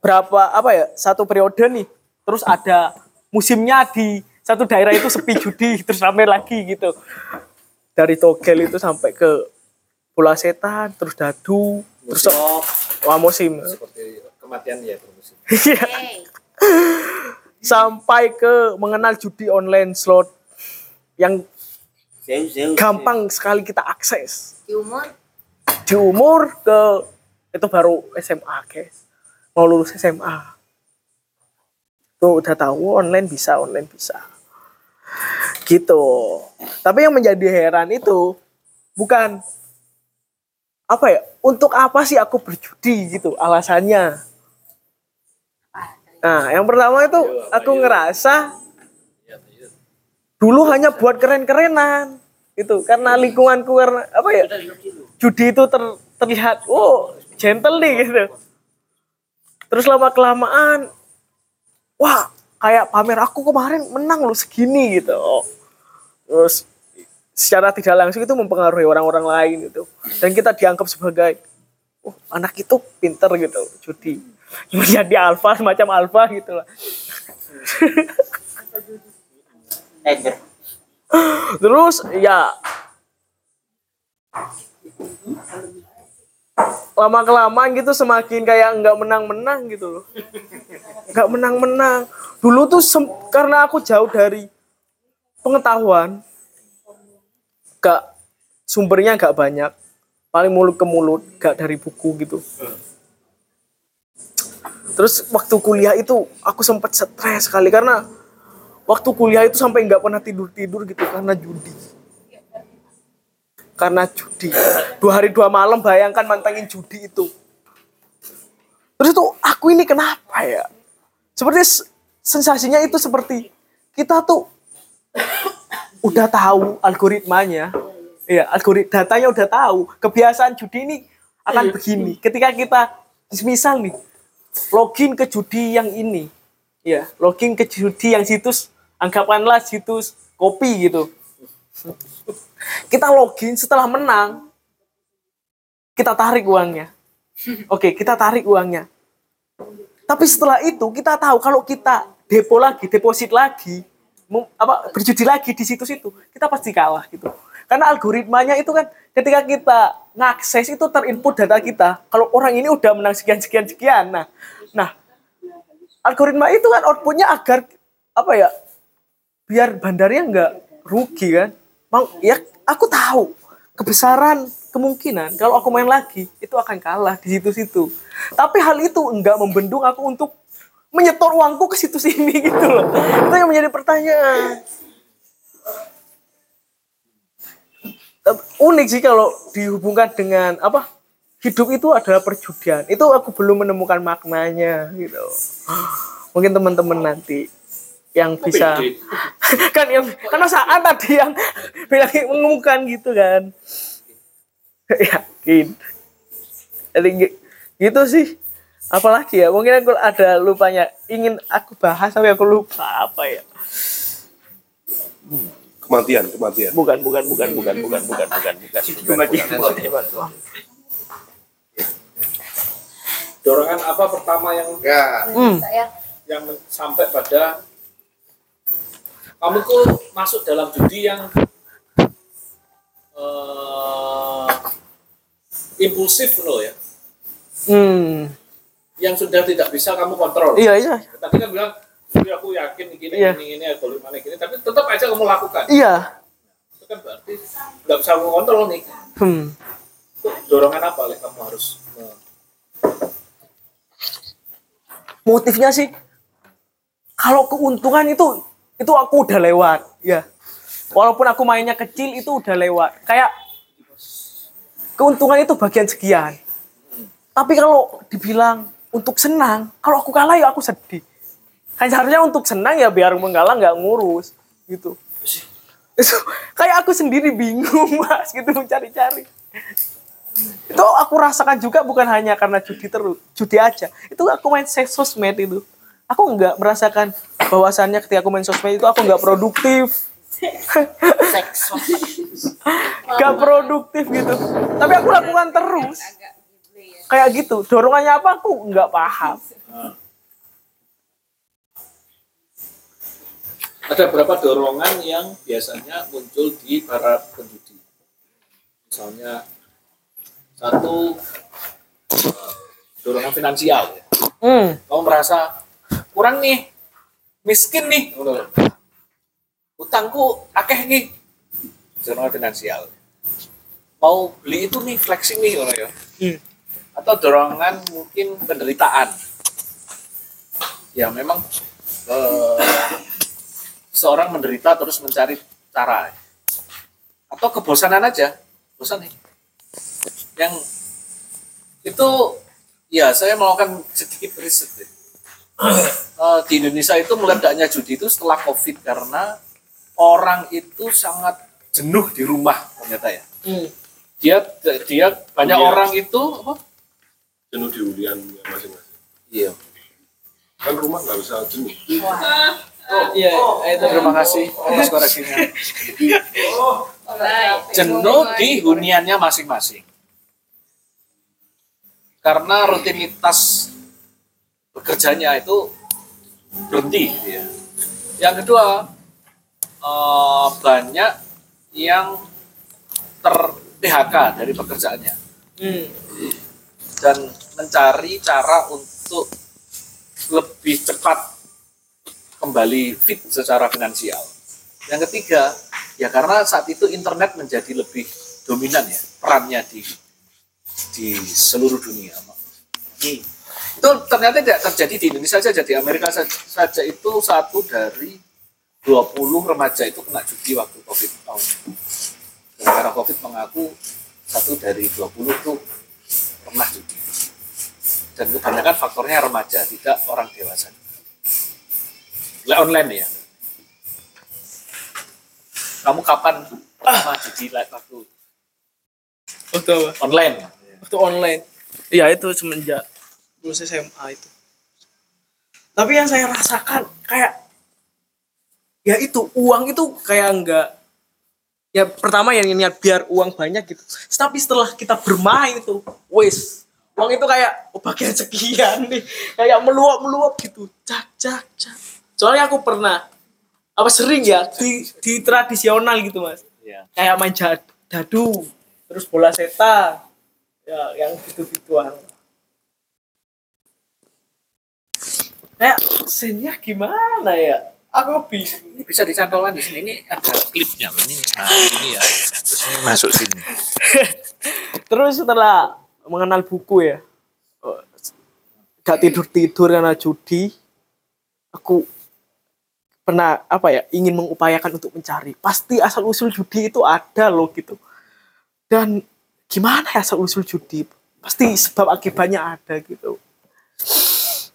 berapa apa ya satu periode nih terus ada musimnya di satu daerah itu sepi judi terus rame lagi gitu dari togel itu sampai ke bola setan terus dadu terus wah musim seperti kematian ya bermusim. Iya. sampai ke mengenal judi online slot yang gampang sekali kita akses. Di umur. di umur ke itu baru SMA guys mau lulus SMA tuh udah tahu online bisa online bisa. Gitu. Tapi yang menjadi heran itu bukan apa ya untuk apa sih aku berjudi gitu alasannya nah yang pertama itu aku ngerasa dulu hanya buat keren-kerenan. Gitu karena lingkunganku karena apa ya judi itu ter- terlihat oh gentle nih gitu. Terus lama kelamaan wah kayak pamer aku kemarin menang loh segini gitu. Terus secara tidak langsung itu mempengaruhi orang-orang lain gitu. Dan kita dianggap sebagai oh anak itu pinter gitu judi menjadi alfa semacam alfa gitu lah terus ya. Lama kelamaan gitu semakin kayak nggak menang-menang gitu loh. Nggak menang-menang. Dulu tuh karena aku jauh dari pengetahuan gak sumbernya gak banyak. Paling mulut ke mulut gak dari buku gitu terus waktu kuliah itu aku sempat stres sekali karena waktu kuliah itu sampai nggak pernah tidur tidur gitu karena judi. Karena judi. Dua hari dua malam bayangkan mantengin judi itu. Terus itu aku ini kenapa ya? Seperti sensasinya itu seperti kita tuh udah tahu algoritmanya. Ya algorit datanya udah tahu kebiasaan judi ini akan begini. Ketika kita misal nih login ke judi yang ini. Ya login ke judi yang situs anggapkanlah situs kopi gitu. Kita login setelah menang kita tarik uangnya. Oke kita tarik uangnya. Tapi setelah itu kita tahu kalau kita depo lagi deposit lagi apa berjudi lagi di situs itu kita pasti kalah gitu karena algoritmanya itu kan ketika kita ngakses itu terinput data kita kalau orang ini udah menang sekian sekian sekian nah nah algoritma itu kan outputnya agar apa ya biar bandarnya nggak rugi kan. Mau ya aku tahu kebesaran kemungkinan kalau aku main lagi itu akan kalah di situ-situ. Tapi hal itu enggak membendung aku untuk menyetor uangku ke situs ini gitu loh. Itu yang menjadi pertanyaan unik sih kalau dihubungkan dengan apa hidup itu adalah perjudian. Itu aku belum menemukan maknanya gitu. Mungkin teman-teman nanti yang bisa kan yang karena saat tadi yang bilang mengumumkan gitu kan. Yakin. Jadi gi- gitu sih. Apalagi ya mungkin aku ada lupanya. Ingin aku bahas tapi aku lupa apa ya Kematian, kematian. bukan bukan bukan bukan bukan bukan bukan bukan bukan, bukan, bukan. Dorongan apa pertama yang Ya, Hmm. yang sampai pada kamu tuh masuk dalam judi yang eh, impulsif loh ya, hmm yang sudah tidak bisa kamu kontrol. iya iya Tadi kan bilang, "Ini aku yakin gini, Iya. gini, gini, algoritma gini, tapi tetap aja kamu lakukan. iya Itu kan berarti nggak bisa kamu kontrol nih. hmm Itu dorongan apa yang kamu harus motifnya sih kalau keuntungan itu itu aku udah lewat ya walaupun aku mainnya kecil itu udah lewat kayak keuntungan itu bagian sekian. Tapi kalau dibilang untuk senang, kalau aku kalah ya aku sedih. Kan seharusnya untuk senang ya biar menggalang nggak ngurus gitu. Itu kayak aku sendiri bingung mas gitu mencari-cari. Itu aku rasakan juga bukan hanya karena judi terus, judi aja. Itu aku main sosmed itu. Aku nggak merasakan bahwasannya ketika aku main sosmed itu aku nggak produktif. Gak produktif gitu. Tapi aku lakukan terus. Kayak gitu. Dorongannya apa aku nggak paham. Ada beberapa dorongan yang biasanya muncul di para penjudi. Misalnya satu eh, dorongan finansial. ya. Hmm. Kamu merasa kurang nih, miskin nih, utangku akeh nih, dorongan finansial. Mau beli itu nih, flexing nih, ya. Hmm. Atau dorongan mungkin penderitaan. Ya memang eh, seorang menderita terus mencari cara. Atau kebosanan aja. Bosan nih. Yang itu ya saya melakukan sedikit riset deh. Eh, di Indonesia itu meledaknya judi itu setelah covid karena orang itu sangat jenuh di rumah ternyata ya. Dia dia banyak orang itu apa? Jenuh di hunian masing-masing. iya. Kan rumah nggak bisa jenuh. Iya, itu terima kasih atas koreksinya jenuh di huniannya masing-masing. Karena rutinitas bekerjanya itu berhenti. gitu ya. Yang kedua, eh, banyak yang ter PHK dari pekerjaannya Hmm. dan mencari cara untuk lebih cepat kembali fit secara finansial. Yang ketiga, ya karena saat itu internet menjadi lebih dominan ya perannya di di seluruh dunia. Itu ternyata tidak terjadi di Indonesia saja, di Amerika sa- saja itu satu dari 20 remaja itu kena judi waktu Covid tahun. Karena Covid mengaku satu dari 20 itu pernah judi. Dan kebanyakan faktornya remaja, tidak orang dewasa. Online ya. Kamu kapan pernah judi like waktu Waktu apa? online? Waktu online. Iya itu semenjak lulus SMA itu. Tapi yang saya rasakan kayak ya itu uang itu kayak enggak ya pertama yang niat biar uang banyak gitu. Tapi setelah kita bermain itu, wes uang itu kayak oh, bagian sekian nih, kayak meluap meluap gitu, cak cak cak. Soalnya aku pernah apa sering ya di di tradisional gitu mas, Iya. kayak main jad- dadu, terus bola setan, ya yang gitu-gituan. Kayak scene-nya gimana ya? Aku bingung. Ini bisa dicantolkan di sini. Ini ada klipnya. Ini, nah, ini ya. Terus ini masuk sini. Terus setelah mengenal buku ya, eh, gak tidur tidur karena judi, aku pernah apa ya ingin mengupayakan untuk mencari. Pasti asal usul judi itu ada loh gitu. Dan gimana ya asal usul judi? Pasti sebab akibatnya ada gitu.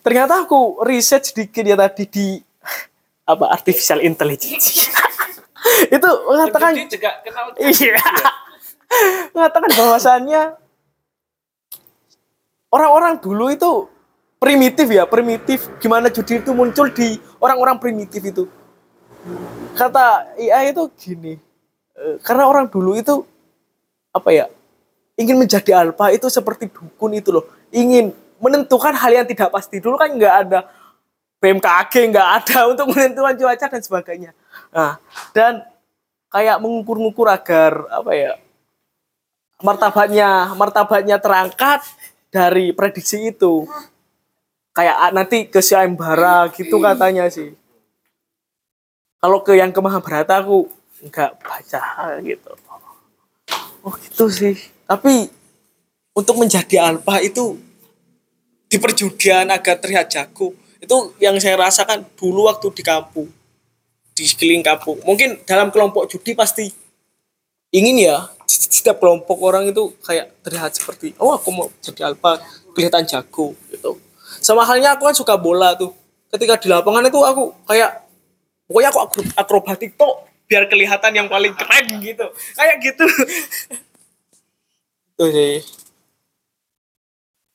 Ternyata aku riset sedikit ya tadi di apa artificial intelligence. itu mengatakan Judi juga kenal. Iya. Mengatakan bahwasannya orang-orang dulu itu primitif ya, primitif. Gimana judi itu muncul di orang-orang primitif itu. Kata AI itu gini, eh, karena orang dulu itu apa ya, ingin menjadi alfa itu seperti dukun itu loh, ingin menentukan hal yang tidak pasti. Dulu kan nggak ada BMKG, nggak ada untuk menentukan cuaca dan sebagainya. Nah, dan kayak mengukur-ngukur agar apa ya martabatnya martabatnya terangkat dari prediksi itu kayak ah, nanti ke sayembara gitu katanya sih. Kalau ke yang ke Mahabharata aku nggak baca gitu. Oh gitu sih. Tapi untuk menjadi alpha itu di perjudian agar terlihat jago itu yang saya rasakan dulu waktu di kampung di sekeliling kampung. Mungkin dalam kelompok judi pasti ingin ya setiap kelompok orang itu kayak terlihat seperti oh aku mau jadi apa kelihatan jago gitu sama halnya aku kan suka bola tuh. Ketika di lapangan itu aku kayak pokoknya aku akro- akrobatik tuh biar kelihatan yang paling keren gitu. Kayak gitu. Tuh sih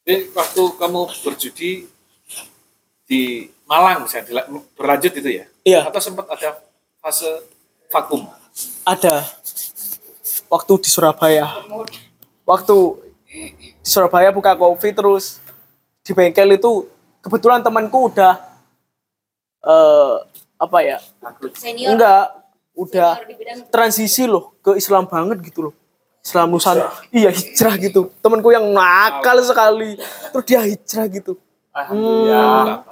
Jadi waktu kamu berjudi di Malang misalnya berlanjut itu ya? Iya. Atau sempat ada fase vakum? ada. Waktu di Surabaya. Waktu di Surabaya buka kopi terus di bengkel itu kebetulan temanku udah eh apa ya? Senior. enggak udah Senior transisi loh ke Islam banget gitu loh. Islam Nusantara. Iya hijrah gitu. Temanku yang nakal sekali. Terus dia hijrah gitu. Alhamdulillah.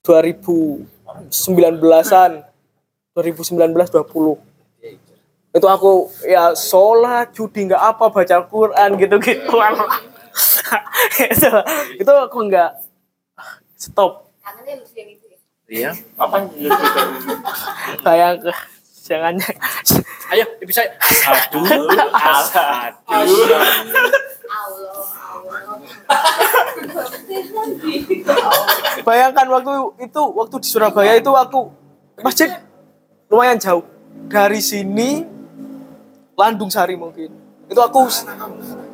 2019-an 2019 20 itu aku ya sholat judi nggak apa baca Quran gitu gitu itu, itu aku nggak stop Kangennya lu yang itu ya. Iya. Apa? kayak jangan Ayo, ibu saya. Aduh, aduh. Bayangkan waktu itu waktu di Surabaya itu aku masjid lumayan jauh dari sini Landung Sari mungkin itu aku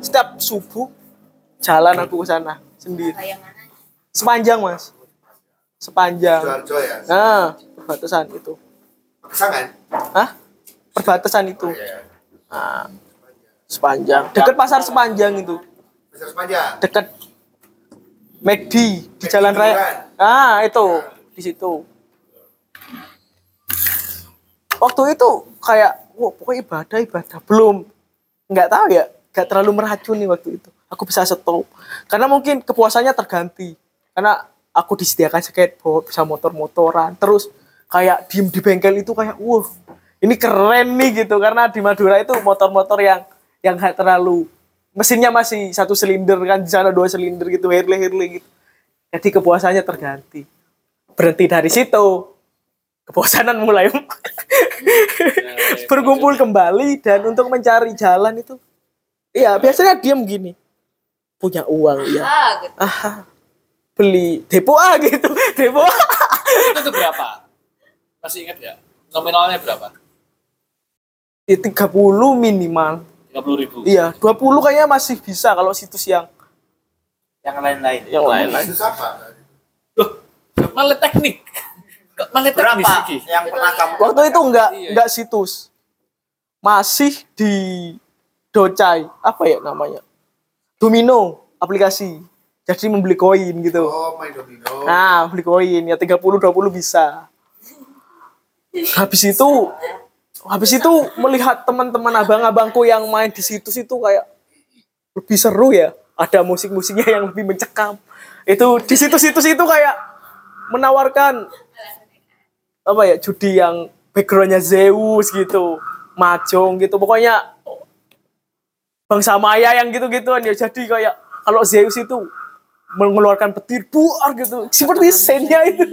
setiap subuh jalan aku ke sana sendiri. Sepanjang mas. Sepanjang. Sidoarjo ya? nah perbatasan itu. Pasangan? Hah? perbatasan itu. Nah, sepanjang. Dekat pasar sepanjang itu. Pasar sepanjang? dekat McD di jalan raya. ah itu. Di situ. Waktu itu kayak wah pokoknya ibadah ibadah. Belum. Nggak tahu ya. Nggak terlalu meracuni waktu itu aku bisa stop karena mungkin kepuasannya terganti. Karena aku disediakan skateboard bisa motor-motoran terus kayak diem di bengkel itu kayak wah ini keren nih gitu. Karena di Madura itu motor-motor yang yang terlalu mesinnya masih satu silinder kan di sana dua silinder gitu Harley Harley gitu. Jadi kepuasannya terganti. Berhenti dari situ. Kebosanan mulai berkumpul kembali dan untuk mencari jalan itu iya biasanya diem gini punya uang ya Ah, gitu. ah beli depo A gitu depo A Itu tuh berapa? Masih ingat ya? Nominalnya berapa? ya 30 minimal 30 ribu. iya 20 kayaknya masih bisa kalau situs yang yang lain-lain yang lain-lain Itu apa? Malah teknik. Kok Malah berapa yang pernah kamu waktu itu enggak enggak situs masih di docai apa ya namanya domino aplikasi. Jadi membeli koin gitu. Oh, main domino. nah beli koin ya 30 20 bisa. Habis itu habis itu melihat teman-teman abang-abangku yang main di situs itu kayak lebih seru ya. Ada musik-musiknya yang lebih mencekam. Itu di situs-situs itu kayak menawarkan apa ya judi yang backgroundnya Zeus gitu mahjong gitu. Pokoknya bangsa Maya yang gitu-gituan ya jadi kayak kalau Zeus itu mengeluarkan petir buar gitu seperti scene-nya itu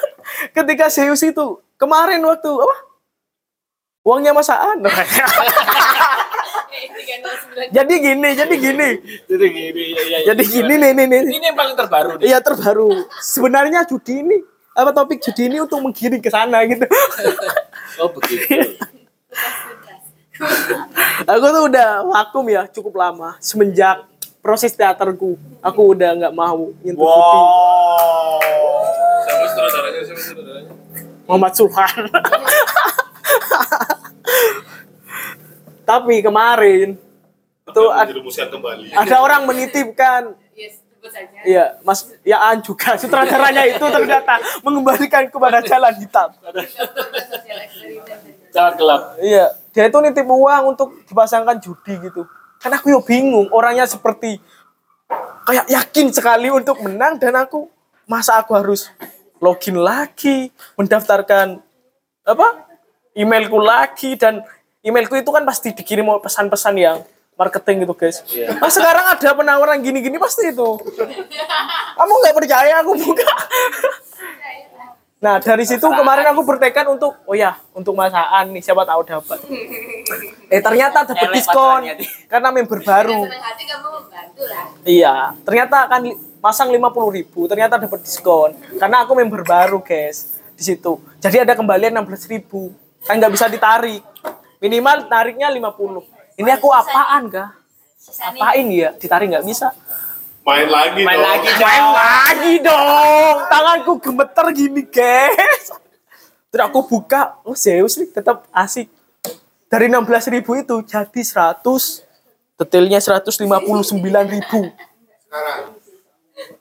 ketika Zeus itu kemarin waktu apa uangnya masaan jadi gini jadi gini Jadi gini, ya, ya, ya. jadi gini nih nih nih Ini yang paling terbaru nih. Iya terbaru. Sebenarnya judi ini apa topik judi ini untuk menggiring ke sana gitu. Oh begitu. Aku tuh udah vakum ya cukup lama semenjak proses teaterku. Aku udah nggak mau nyentuh judi. Siapa sutradaranya? Siapa sutradaranya? Muhammad Suhan. Tapi kemarin itu ad- kembali. ada orang menitipkan Yes. Iya, Mas Yaan juga sutradaranya itu ternyata mengembalikan kepada jalan hitam. Jangan gelap. Iya, dia itu nitip uang untuk dipasangkan judi gitu. Kan aku yo bingung, orangnya seperti kayak yakin sekali untuk menang dan aku masa aku harus login lagi, mendaftarkan apa? emailku lagi dan emailku itu kan pasti dikirim pesan-pesan yang marketing gitu guys. Nah sekarang ada penawaran gini-gini pasti itu. Kamu nggak percaya aku buka. Nah dari situ kemarin aku bertekad untuk oh ya untuk masaan nih siapa tahu dapat. Eh ternyata dapat diskon karena member baru. Senang hati kamu membantu lah. Iya, ternyata kan li- masang 50.000 ribu, ternyata dapat diskon. Karena aku member baru, guys, di situ. Jadi ada kembalian 16.000 ribu. Kan nggak bisa ditarik. Minimal tariknya 50. Ini aku apaan, kah? Apain ya? Ditarik nggak bisa. Main lagi Main dong. lagi Main dong. lagi dong. Tanganku gemeter gini, guys. Terus aku buka, oh Zeus nih tetap asik. Dari 16.000 ribu itu jadi 100, detailnya 159.000 ribu. Sekarang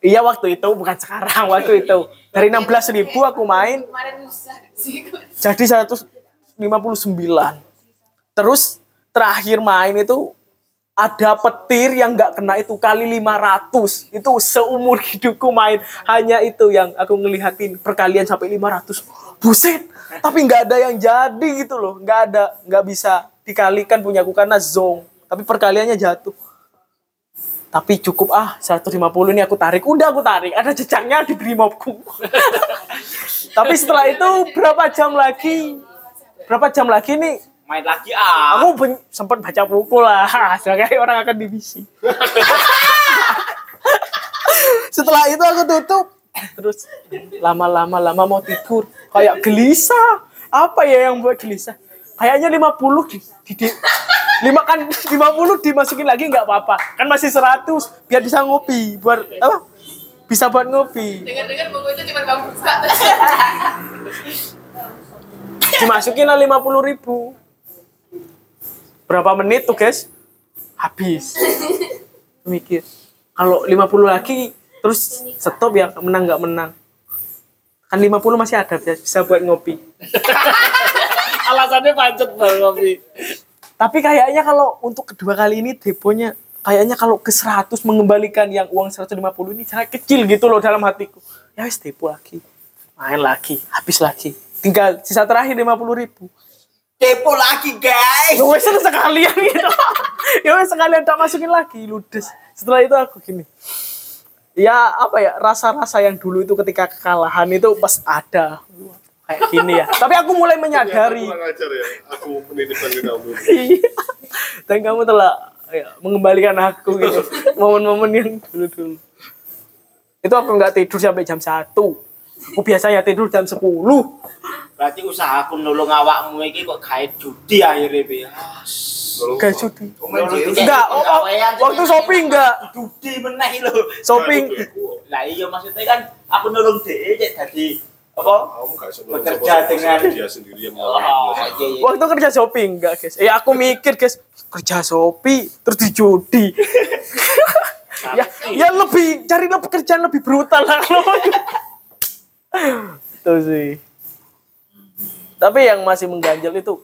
Iya waktu itu bukan sekarang waktu itu dari 16.000 ribu aku main jadi 159 terus terakhir main itu ada petir yang nggak kena itu kali 500 itu seumur hidupku main. Hanya itu yang aku ngelihatin perkalian sampai 500 buset tapi nggak ada yang jadi gitu loh. Nggak ada nggak bisa dikalikan punyaku karena zong. Tapi perkaliannya jatuh. Tapi cukup ah 150 ini aku tarik. Udah aku tarik ada jejaknya di brimobku tapi setelah itu berapa jam lagi? Berapa jam lagi nih Main lagi ah. aku ben- sempat baca buku lah. Sebagai orang akan divisi. Setelah itu aku tutup. Terus lama-lama lama mau tidur. Kayak gelisah. Apa ya yang buat gelisah? Kayaknya 50 di, di, di lima kan 50 dimasukin lagi nggak apa-apa. Kan masih 100 biar bisa ngopi buat apa? Bisa buat ngopi. Dengar-dengar buku itu cuma kamu buka. dimasukin lah 50 ribu berapa menit tuh guys? Habis. Mikir. Kalau 50 lagi terus stop ya menang nggak menang. Kan 50 masih ada bisa- buat ngopi. Alasannya pancet bang kopi. tapi kayaknya kalau untuk kedua kali ini deponya kayaknya kalau ke 100 mengembalikan yang uang 150 ini sangat kecil gitu loh dalam hatiku. Ya wes depo lagi. Main lagi habis lagi. Tinggal sisa terakhir 50 ribu Depo lagi guys. Ya wes sekalian gitu. ya wes sekalian tak masukin lagi ludes. Setelah itu aku gini. Ya apa ya rasa-rasa yang dulu itu ketika kekalahan itu pas ada kayak gini ya. Tapi aku mulai menyadari. Kurang ajar ya. Aku menitipkan ke kamu. Iya. Dan kamu telah ya, mengembalikan aku gitu. Momen-momen yang dulu-dulu. Itu aku nggak tidur sampai jam 1. Aku biasanya tidur jam 10. Berarti usahaku nolong awakmu iki kok kayak judi akhirnya Bi. Kayak judi. Enggak, waktu shopping enggak. judi meneh lho. Shopping. Lah iya maksudnya kan aku nolong dhek cek dadi apa? Bekerja dengan dia sendiri yang Oh, mau. Waktu kerja shopping enggak guys. Eh aku mikir guys, kerja shopee terus dijudi. ya, ya lebih cari lebih kerjaan lebih brutal lah itu sih. Tapi yang masih mengganjal itu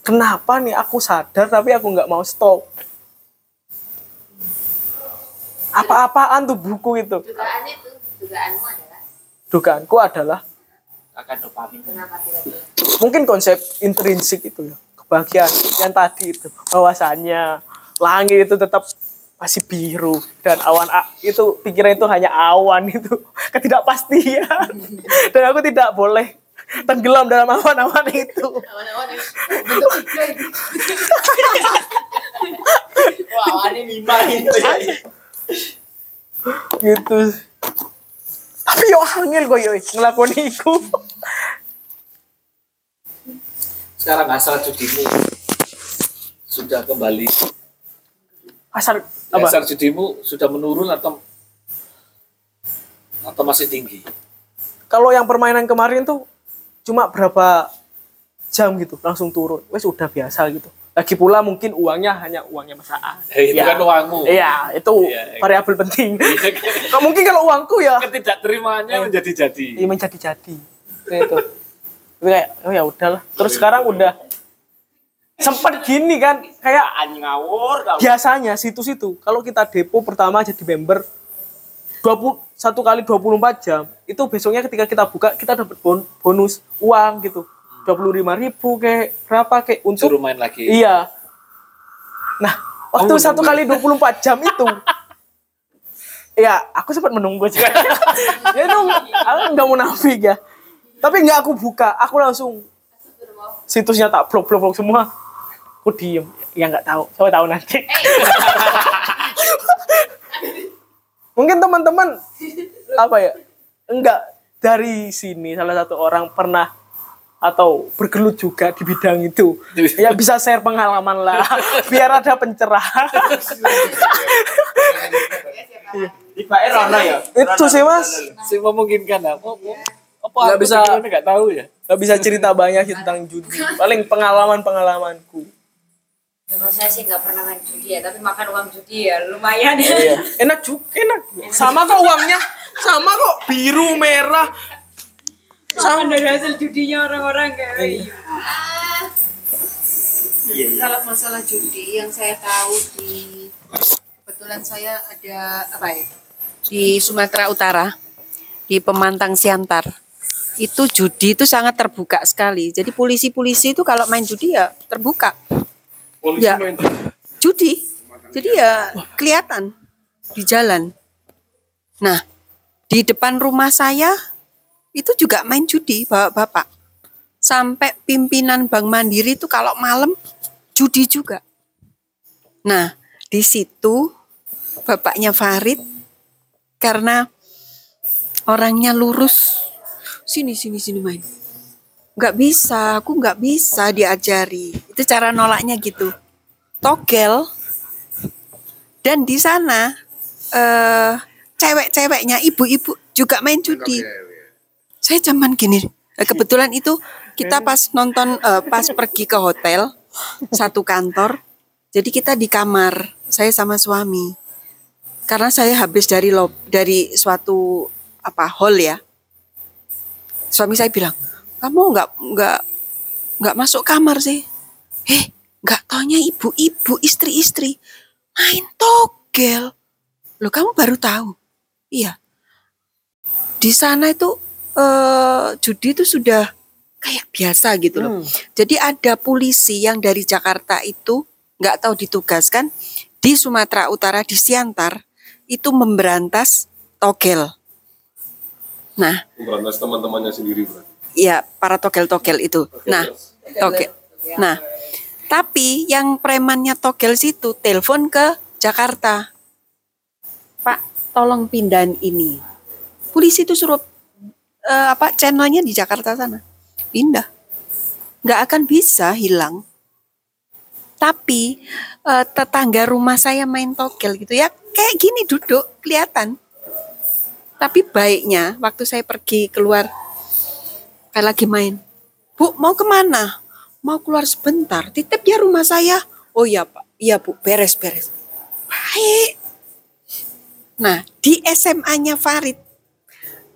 kenapa nih aku sadar tapi aku nggak mau stop. Apa-apaan tuh buku itu? Dugaan itu, dugaanmu adalah Dugaanku adalah akan dopamin. kenapa mungkin konsep intrinsik itu ya kebahagiaan yang tadi itu bahwasannya langit itu tetap masih biru dan awan a- itu pikiran itu hanya awan itu ketidakpastian dan aku tidak boleh tenggelam dalam awan-awan itu Awan-awan bentuk iklan. Wah, ini lima itu ya. gitu tapi yo angel kok yo ngelakuin itu Sekarang asal judimu sudah kembali. asal apa Asal judimu sudah menurun atau atau masih tinggi? kalau yang permainan kemarin tuh cuma berapa jam gitu langsung turun wes udah biasa gitu lagi pula mungkin uangnya hanya uangnya Mas A. Eh, itu Ya. kan uangmu. Iya, itu Iya, iya. variabel penting. Nggak mungkin kalau uangku ya Ketidakterimaannya menjadi-jadi. ini menjadi-jadi. Itu. Tapi kayak oh ya udahlah. Terus sekarang udah sempat gini kan kayak Anjing ngawur kau. biasanya situs itu kalau kita depo pertama jadi member 20 satu kali 24 jam itu besoknya ketika kita buka kita dapat bon- bonus uang gitu 25.000 ribu kayak berapa kayak untuk Suruh main lagi. Iya. Nah, waktu satu kali 24 jam itu, ya aku sempat menunggu aja. ya dong, aku nggak munafik ya. Tapi nggak aku buka, aku langsung situsnya tak blok blok blok semua. Aku diem. Ya nggak tahu. Siapa tahu nanti. Mungkin teman-teman apa ya? Enggak dari sini salah satu orang pernah atau bergelut juga di bidang itu. Ya bisa share pengalaman lah biar ada pencerahan. Iba Erona ya. itu sih Mas. Si memungkinkan apa? Apa Nggak bisa- nggak tahu ya. Gak bisa cerita banyak tentang judi. Paling pengalaman-pengalamanku. Kalau saya sih nggak pernah main judi ya, tapi makan uang judi ya lumayan. Iya. Enak juga, enak. Sama kok uangnya. Sama kok biru merah. Makan dari hasil judinya orang-orang kayak Iya. Kalau masalah judi yang saya tahu di kebetulan saya ada apa ya di Sumatera Utara di Pemantang Siantar itu judi itu sangat terbuka sekali. Jadi polisi-polisi itu kalau main judi ya terbuka. Polisi Ya. main Judi. Jadi ya kelihatan di jalan. Nah, di depan rumah saya itu juga main judi bapak-bapak. Sampai pimpinan Bank Mandiri itu kalau malam judi juga. Nah, di situ bapaknya Farid karena orangnya lurus sini sini sini main. Nggak bisa, aku nggak bisa diajari. Itu cara nolaknya gitu. Togel dan di sana eh cewek-ceweknya ibu-ibu juga main judi. Saya zaman gini, eh, kebetulan itu kita pas nonton eh, pas pergi ke hotel satu kantor. Jadi kita di kamar, saya sama suami. Karena saya habis dari lob, dari suatu apa hall ya. Suami saya bilang, "Kamu nggak nggak nggak masuk kamar sih?" Eh, nggak taunya ibu-ibu, istri-istri main togel. Loh, kamu baru tahu? Iya. Di sana itu eh judi itu sudah kayak biasa gitu loh. Jadi ada polisi yang dari Jakarta itu nggak tahu ditugaskan di Sumatera Utara di Siantar itu memberantas togel. Nah, Berantas teman-temannya sendiri berarti. Ya para togel-togel itu. Nah, togel. Nah, tapi yang premannya togel situ telepon ke Jakarta. Pak, tolong pindahin ini. Polisi itu suruh eh, apa channelnya di Jakarta sana. Pindah. Nggak akan bisa hilang. Tapi eh, tetangga rumah saya main togel gitu ya, kayak gini duduk kelihatan. Tapi baiknya waktu saya pergi keluar kayak lagi main. Bu, mau ke mana? Mau keluar sebentar. Titip ya rumah saya. Oh iya pak. Iya bu, beres-beres. Baik. Nah, di SMA-nya Farid.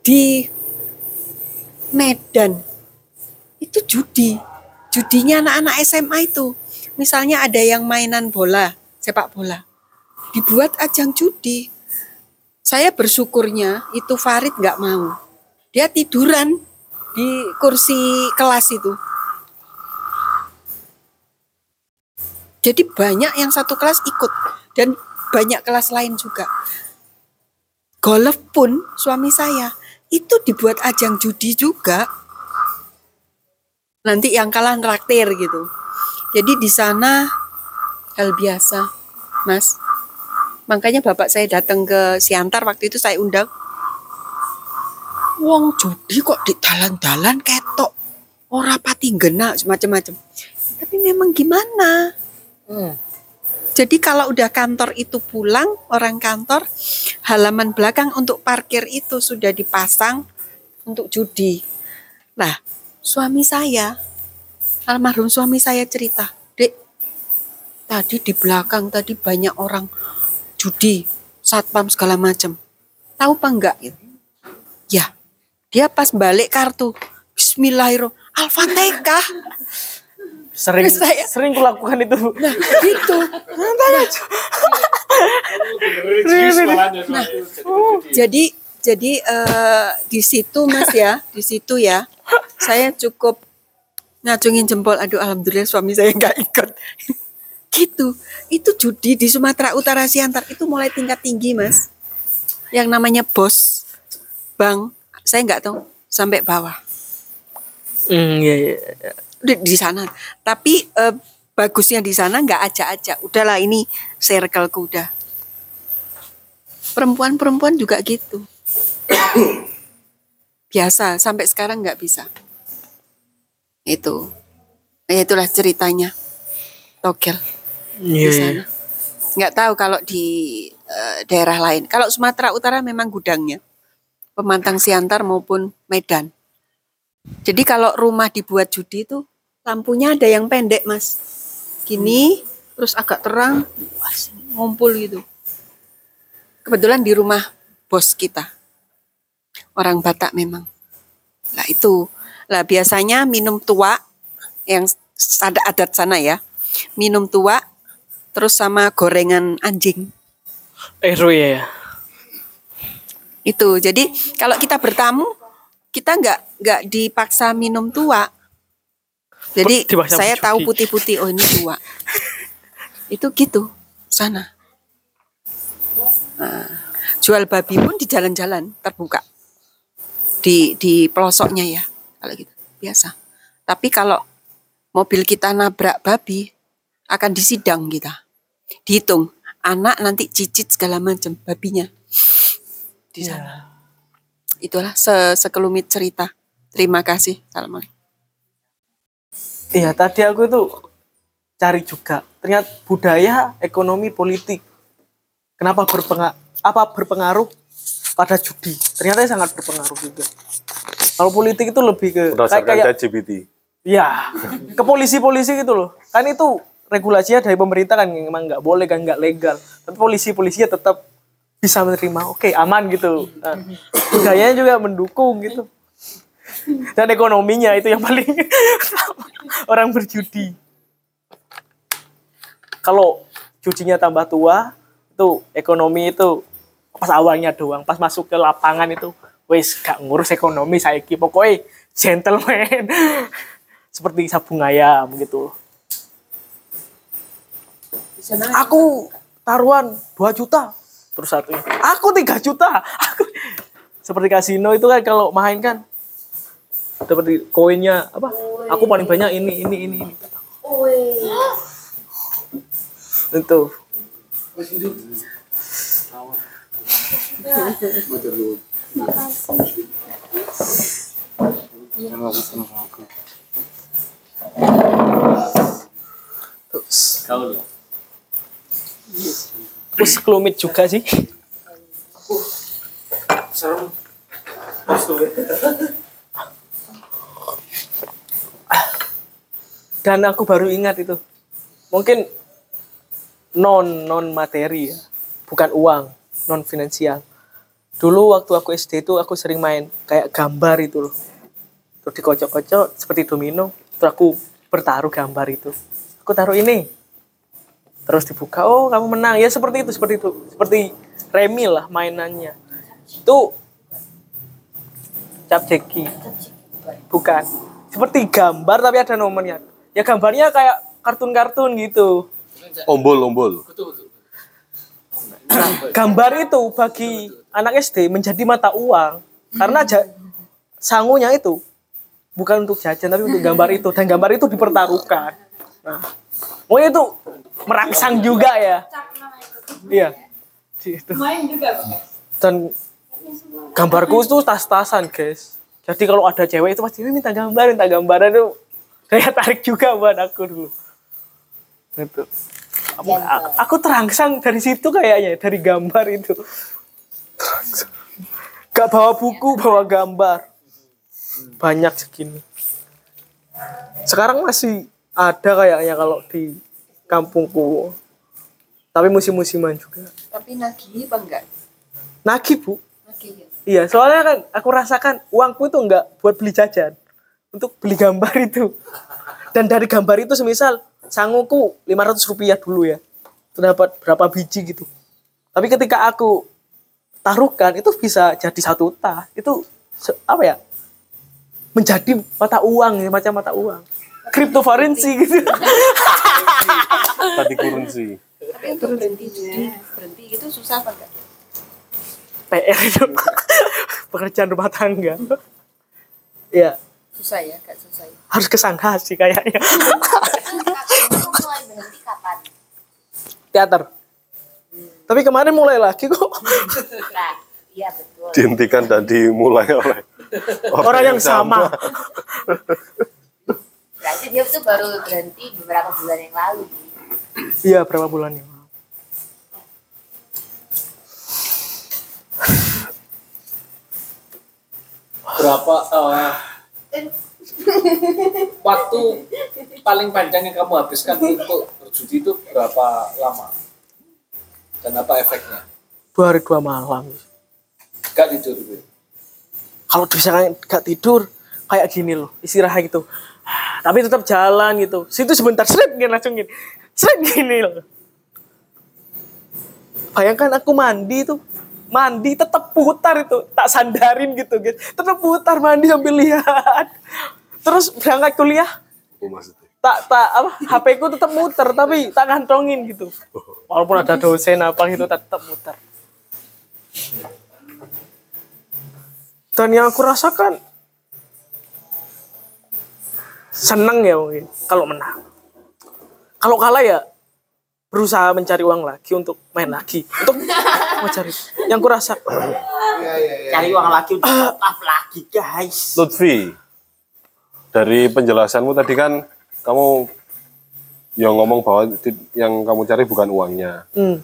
Di Medan. Itu judi. Judinya anak-anak SMA itu. Misalnya ada yang mainan bola, sepak bola. Dibuat ajang judi. Saya bersyukurnya itu Farid nggak mau. Dia tiduran di kursi kelas itu. Jadi banyak yang satu kelas ikut dan banyak kelas lain juga. Golf pun suami saya itu dibuat ajang judi juga. Nanti yang kalah traktir gitu. Jadi di sana hal biasa, Mas. Makanya bapak saya datang ke Siantar waktu itu saya undang. Wong judi kok di dalan-dalan ketok. Ora pati ngena macam-macam. Tapi memang gimana? Jadi kalau udah kantor itu pulang, orang kantor, halaman belakang untuk parkir itu sudah dipasang untuk judi. Nah, suami saya, almarhum suami saya cerita, Dek, tadi di belakang tadi banyak orang judi, satpam segala macam. Tahu apa enggak? Gitu. Ya, dia pas balik kartu, Bismillahirrahmanirrahim, Al-Fatihah. Sering Terus saya- sering kulakukan itu. Nah, gitu. Nah, jadi jadi eh, di situ Mas ya, di situ ya. Saya cukup ngacungin jempol. Aduh, alhamdulillah suami saya nggak ikut. gitu. Itu judi di Sumatera Utara Siantar itu mulai tingkat tinggi, Mas. Yang namanya bos bank, saya nggak tahu sampai bawah Hmm, iya, iya. di, di sana. Tapi eh, bagusnya di sana nggak ajak-ajak. Udahlah ini circleku udah. Perempuan-perempuan juga gitu. Biasa, sampai sekarang nggak bisa. Itu. Ya itulah ceritanya. Togel di Iya, sana. Nggak tahu kalau di eh, daerah lain. Kalau Sumatera Utara memang gudangnya. Pemantang Siantar maupun Medan. Jadi kalau rumah dibuat judi itu lampunya ada yang pendek mas. Gini, terus agak terang, ngumpul gitu. Kebetulan di rumah bos kita. Orang Batak memang. Lah itu. Lah biasanya minum tua yang ada adat sana ya. Minum tua terus sama gorengan anjing. Eru ya. Itu. Jadi kalau kita bertamu kita nggak nggak dipaksa minum tua. Jadi Dipaksa saya tahu putih-putih oh ini tua. Itu gitu sana. Nah, jual babi pun di jalan-jalan terbuka di di pelosoknya ya kalau gitu biasa. Tapi kalau mobil kita nabrak babi akan disidang kita, dihitung anak nanti cicit segala macam babinya di sana. Itulah se sekelumit cerita. Terima kasih. Assalamualaikum. Iya, tadi aku itu cari juga. Ternyata budaya, ekonomi, politik. Kenapa berpengaruh apa berpengaruh pada judi? Ternyata sangat berpengaruh juga. Kalau politik itu lebih ke kayak Berdasarkan kayak ChatGPT. ya ke polisi-polisi gitu loh. Kan itu regulasinya dari pemerintah kan memang nggak boleh kan nggak legal. Tapi polisi-polisinya tetap bisa menerima. Oke, aman gitu. Nah, budayanya juga mendukung gitu. Dan ekonominya itu yang paling orang berjudi. Kalau judinya tambah tua, itu ekonomi itu pas awalnya doang, pas masuk ke lapangan itu, wes gak ngurus ekonomi saya pokoknya gentleman. Seperti sabung ayam gitu. Aku taruhan 2 juta. Terus satunya, aku 3 juta. Aku seperti kasino itu kan kalau main kan seperti koinnya apa? Aku paling banyak ini ini ini ini. Itu. Terus. Terus kelumit juga sih. Serem. Dan aku baru ingat itu. Mungkin non non materi ya, bukan uang, non finansial. Dulu waktu aku SD itu aku sering main kayak gambar itu loh. Terus dikocok-kocok seperti domino. Terus aku bertaruh gambar itu. Aku taruh ini. Terus dibuka, oh kamu menang. Ya seperti itu, seperti itu. Seperti remi lah mainannya. Itu cap jeki. Bukan. Seperti gambar tapi ada nomornya. Ya gambarnya kayak kartun-kartun gitu. Ombol, ombol. gambar itu bagi anak SD menjadi mata uang karena ja- sangunya itu bukan untuk jajan tapi untuk gambar itu dan gambar itu dipertaruhkan. Nah, pokoknya itu merangsang juga ya. Iya. Gitu. Main juga, Dan gambarku itu tas-tasan, guys. Jadi kalau ada cewek itu pasti "Eh, minta gambar, minta gambaran itu kayak tarik juga buat aku dulu. Gitu. Aku, aku terangsang dari situ kayaknya, dari gambar itu. Terangsang. Gak bawa buku, bawa gambar. Banyak segini. Sekarang masih ada kayaknya kalau di kampungku. Tapi musim-musiman juga. Tapi nagih apa enggak? Nagih, Bu. Nagih ya. Iya, soalnya kan aku rasakan uangku itu enggak buat beli jajan. Untuk beli gambar itu. Dan dari gambar itu semisal sanguku 500 rupiah dulu ya. Itu dapat berapa biji gitu. Tapi ketika aku taruhkan itu bisa jadi satu tah. Itu apa ya? Menjadi mata uang ya, macam mata uang. Cryptocurrency gitu. Tadi currency. Tapi untuk berhenti judi, berhenti gitu susah apa enggak? PR itu. Pekerjaan rumah tangga. Ya, Susah ya, gak susah ya. harus ke Shanghai sih kayaknya. berhenti kapan? teater. Tapi kemarin mulai lagi kok. Nah, iya betul. Dihentikan dan dimulai oleh Orang yang sama. Berarti dia tuh baru berhenti beberapa bulan yang lalu. Iya, berapa bulan yang lalu. Berapa eh, waktu paling panjang yang kamu habiskan untuk berjudi itu berapa lama? Dan apa efeknya? Dua hari dua malam. Gak tidur. Kalau bisa gak tidur, kayak gini loh, istirahat gitu. Tapi tetap jalan gitu. Situ sebentar, seret gini langsung gini. Seret gini loh. Bayangkan aku mandi tuh, mandi tetap putar itu, tak sandarin gitu, gitu. Tetap putar mandi sambil lihat. Terus berangkat kuliah, tak tak apa HP ku tetap muter tapi tak kantongin gitu walaupun ada dosen apa gitu tak tetap muter dan yang aku rasakan seneng ya mungkin kalau menang kalau kalah ya berusaha mencari uang lagi untuk main lagi untuk mencari yang ku rasa Cari uang lagi untuk top up lagi, guys. Lutfi, dari penjelasanmu tadi kan kamu yang ngomong bahwa yang kamu cari bukan uangnya. hmm,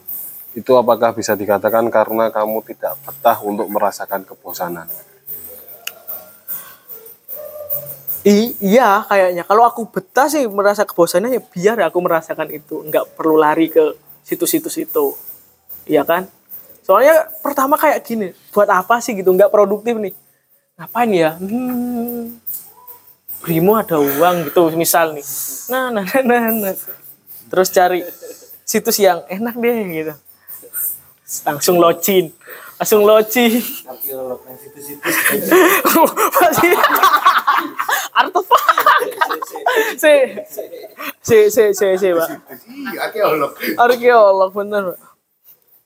Itu apakah bisa dikatakan karena kamu tidak betah untuk merasakan kebosanan? I- iya kayaknya. Kalau aku betah sih merasa kebosanan ya biar aku merasakan itu. Nggak perlu lari ke situs-situs itu. Iya kan? Soalnya pertama kayak gini buat apa sih gitu? Nggak produktif nih. Ngapain ya? Hmm, Brimo ada uang gitu misal nih. Nah nah nah nah, nah. terus cari situs yang enak deh gitu. Langsung login langsung login masih artefak si si si si si pak Iya, arkeolog. arkeolog bener Pak.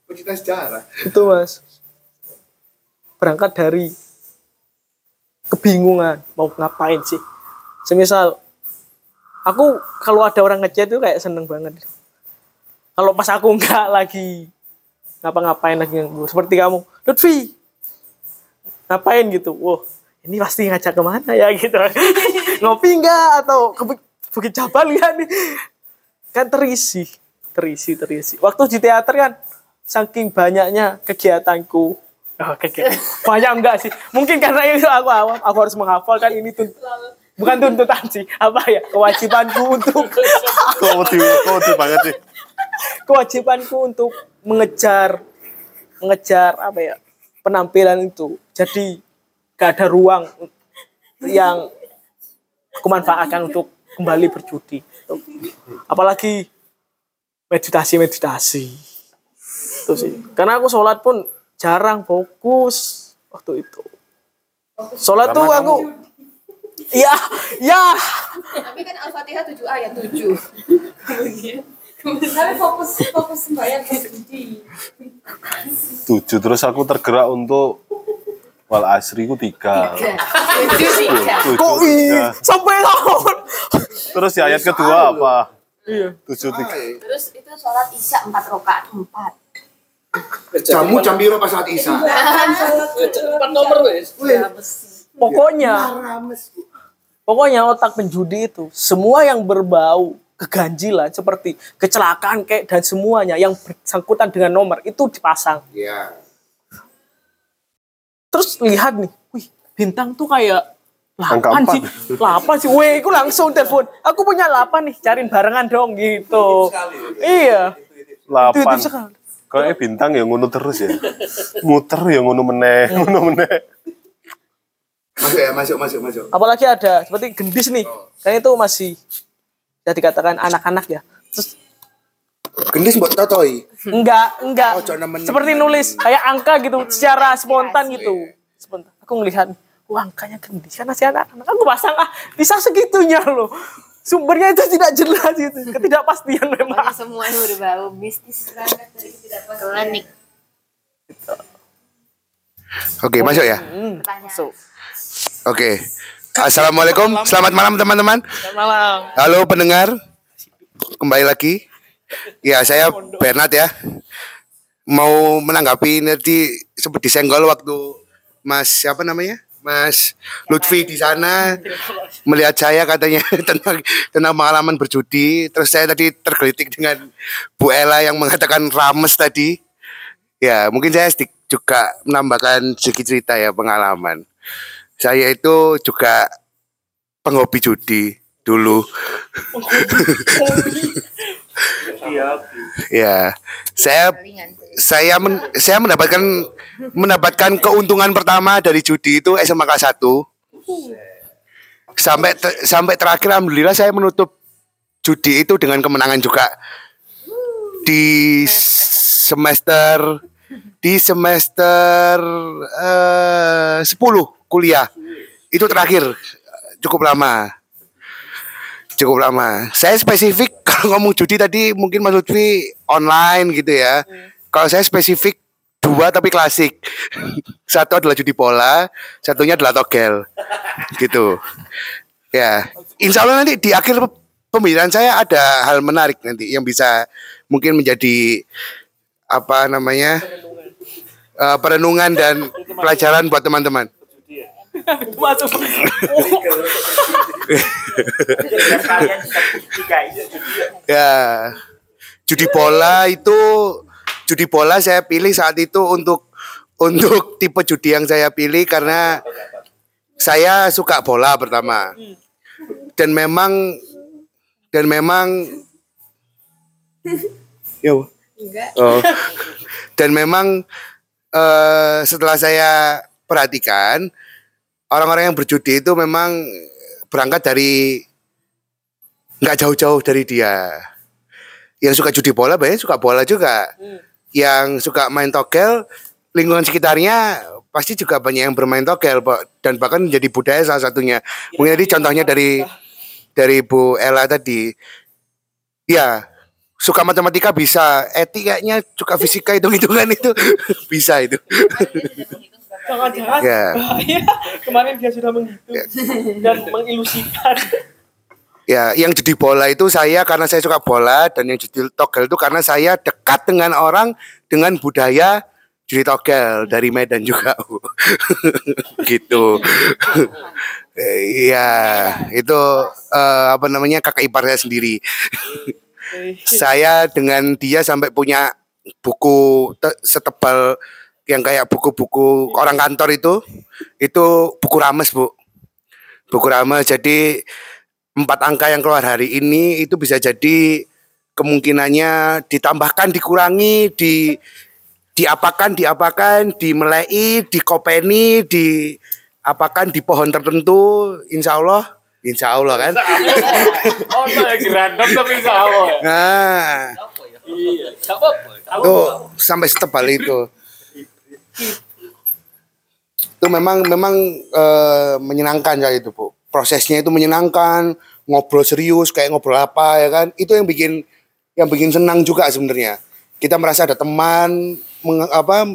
Pencipta sejarah. itu mas berangkat dari kebingungan mau ngapain sih semisal aku kalau ada orang ngechat itu kayak seneng banget kalau pas aku nggak lagi ngapa-ngapain lagi nganggur seperti kamu Lutfi ngapain gitu wow ini pasti ngajak ke mana ya gitu. Ngopi nggak? Atau ke Buk- Bukit Jabal ya nih? Kan terisi terisi terisi. Waktu di teater kan saking banyaknya kegiatanku. Oh, kegiatan. banyak enggak sih? Mungkin karena itu aku awam aku harus menghafalkan ini tuh bukan tuntutan sih. Apa ya? Kewajibanku untuk Kok banget sih? kewajibanku untuk mengejar mengejar apa ya penampilan itu. Jadi gak ada ruang yang aku manfaatkan untuk kembali berjudi. Apalagi meditasi meditasi itu sih. Karena aku sholat pun jarang fokus waktu itu. Sholat tuh aku iya iya Tapi kan Al-Fatihah 7 ayat 7. Tapi fokus fokus sembahyang berjudi. Tujuh terus aku tergerak untuk wal asri ku tiga. Kok sampai tahun Terus di ayat kedua apa? iya Tujuh tiga. Terus itu sholat isya empat rakaat empat. Jamu jam biru pas saat Isya. Empat nomor wes. pokoknya pokoknya otak penjudi itu semua yang berbau keganjilan seperti kecelakaan kayak dan semuanya yang bersangkutan dengan nomor itu dipasang Iya. Terus lihat nih wih bintang tuh kayak Angka lapan empat. sih lapan sih. Weh aku langsung telepon aku punya lapan nih cariin barengan dong gitu. Iya. itu sekali. Kayaknya bintang ya ngono terus ya. Muter ya ngono meneh, ngono meneh. Masuk ya, masuk, masuk, masuk. apalagi ada seperti gendis nih. Kan itu masih ya dikatakan anak-anak ya. Terus Gendis buat totoi. enggak enggak Oh, nemen- seperti nulis kayak angka gitu secara spontan gitu spontan aku ngelihat wah angkanya gendis kan masih anak-anak aku pasang ah bisa segitunya loh sumbernya itu tidak jelas gitu ketidakpastian memang Pokoknya semuanya berbau mistis banget dari ketidakpastian. Klinik. Oke, masuk ya. Hmm, so, Oke. Assalamualaikum, selamat malam teman-teman. selamat malam Halo pendengar. kembali lagi. Ya, saya Bernard ya. Mau menanggapi nanti seperti senggol waktu Mas siapa namanya? Mas Lutfi di sana melihat saya katanya tentang tentang pengalaman berjudi. Terus saya tadi tergelitik dengan Bu Ella yang mengatakan rames tadi. Ya, mungkin saya juga menambahkan sedikit cerita ya pengalaman. Saya itu juga penghobi judi dulu. Ya, saya saya men- saya mendapatkan mendapatkan keuntungan pertama dari judi itu SMA kelas 1. Sampai te- sampai terakhir alhamdulillah saya menutup judi itu dengan kemenangan juga di semester di semester eh 10 kuliah. Itu terakhir cukup lama. Cukup lama. Saya spesifik kalau ngomong judi tadi mungkin Mas Lutfi online gitu ya. Kalau saya spesifik dua tapi klasik. Satu adalah judi bola, satunya adalah togel. Gitu. Ya, insya Allah nanti di akhir pembicaraan saya ada hal menarik nanti yang bisa mungkin menjadi apa namanya eh, perenungan dan pelajaran buat teman-teman. Masuk. Ya, judi bola itu judi bola saya pilih saat itu untuk untuk tipe judi yang saya pilih karena saya suka bola pertama dan memang dan memang ya. Enggak. Oh. Dan memang eh, setelah saya perhatikan orang-orang yang berjudi itu memang berangkat dari nggak jauh-jauh dari dia. Yang suka judi bola banyak suka bola juga. Yang suka main togel lingkungan sekitarnya pasti juga banyak yang bermain togel Pak. dan bahkan menjadi budaya salah satunya. Mungkin tadi contohnya dari dari Bu Ella tadi. Ya, suka matematika bisa, etikanya suka fisika hitung-hitungan itu bisa itu. Jangan-jangan Ya. bahaya. Kemarin dia sudah menghitung dan mengilusikan. Ya, yang judi bola itu saya karena saya suka bola dan yang judi togel itu karena saya dekat dengan orang dengan budaya judi togel dari Medan juga. Gitu. Iya, itu eh, apa namanya kakak ipar saya sendiri. saya dengan dia sampai punya buku te- setebal yang kayak buku-buku orang kantor itu, itu buku rames bu, buku rames. Jadi empat angka yang keluar hari ini itu bisa jadi kemungkinannya ditambahkan, dikurangi, di diapakan, diapakan, dimelei, dikopeni, diapakan di pohon tertentu, insya Allah, insya Allah kan. Oh, gerandam tapi sawo. Nah, Iya, tuh sampai setebal itu. Itu memang memang eh, menyenangkan ya itu bu. Prosesnya itu menyenangkan, ngobrol serius kayak ngobrol apa ya kan. Itu yang bikin yang bikin senang juga sebenarnya. Kita merasa ada teman meng- apa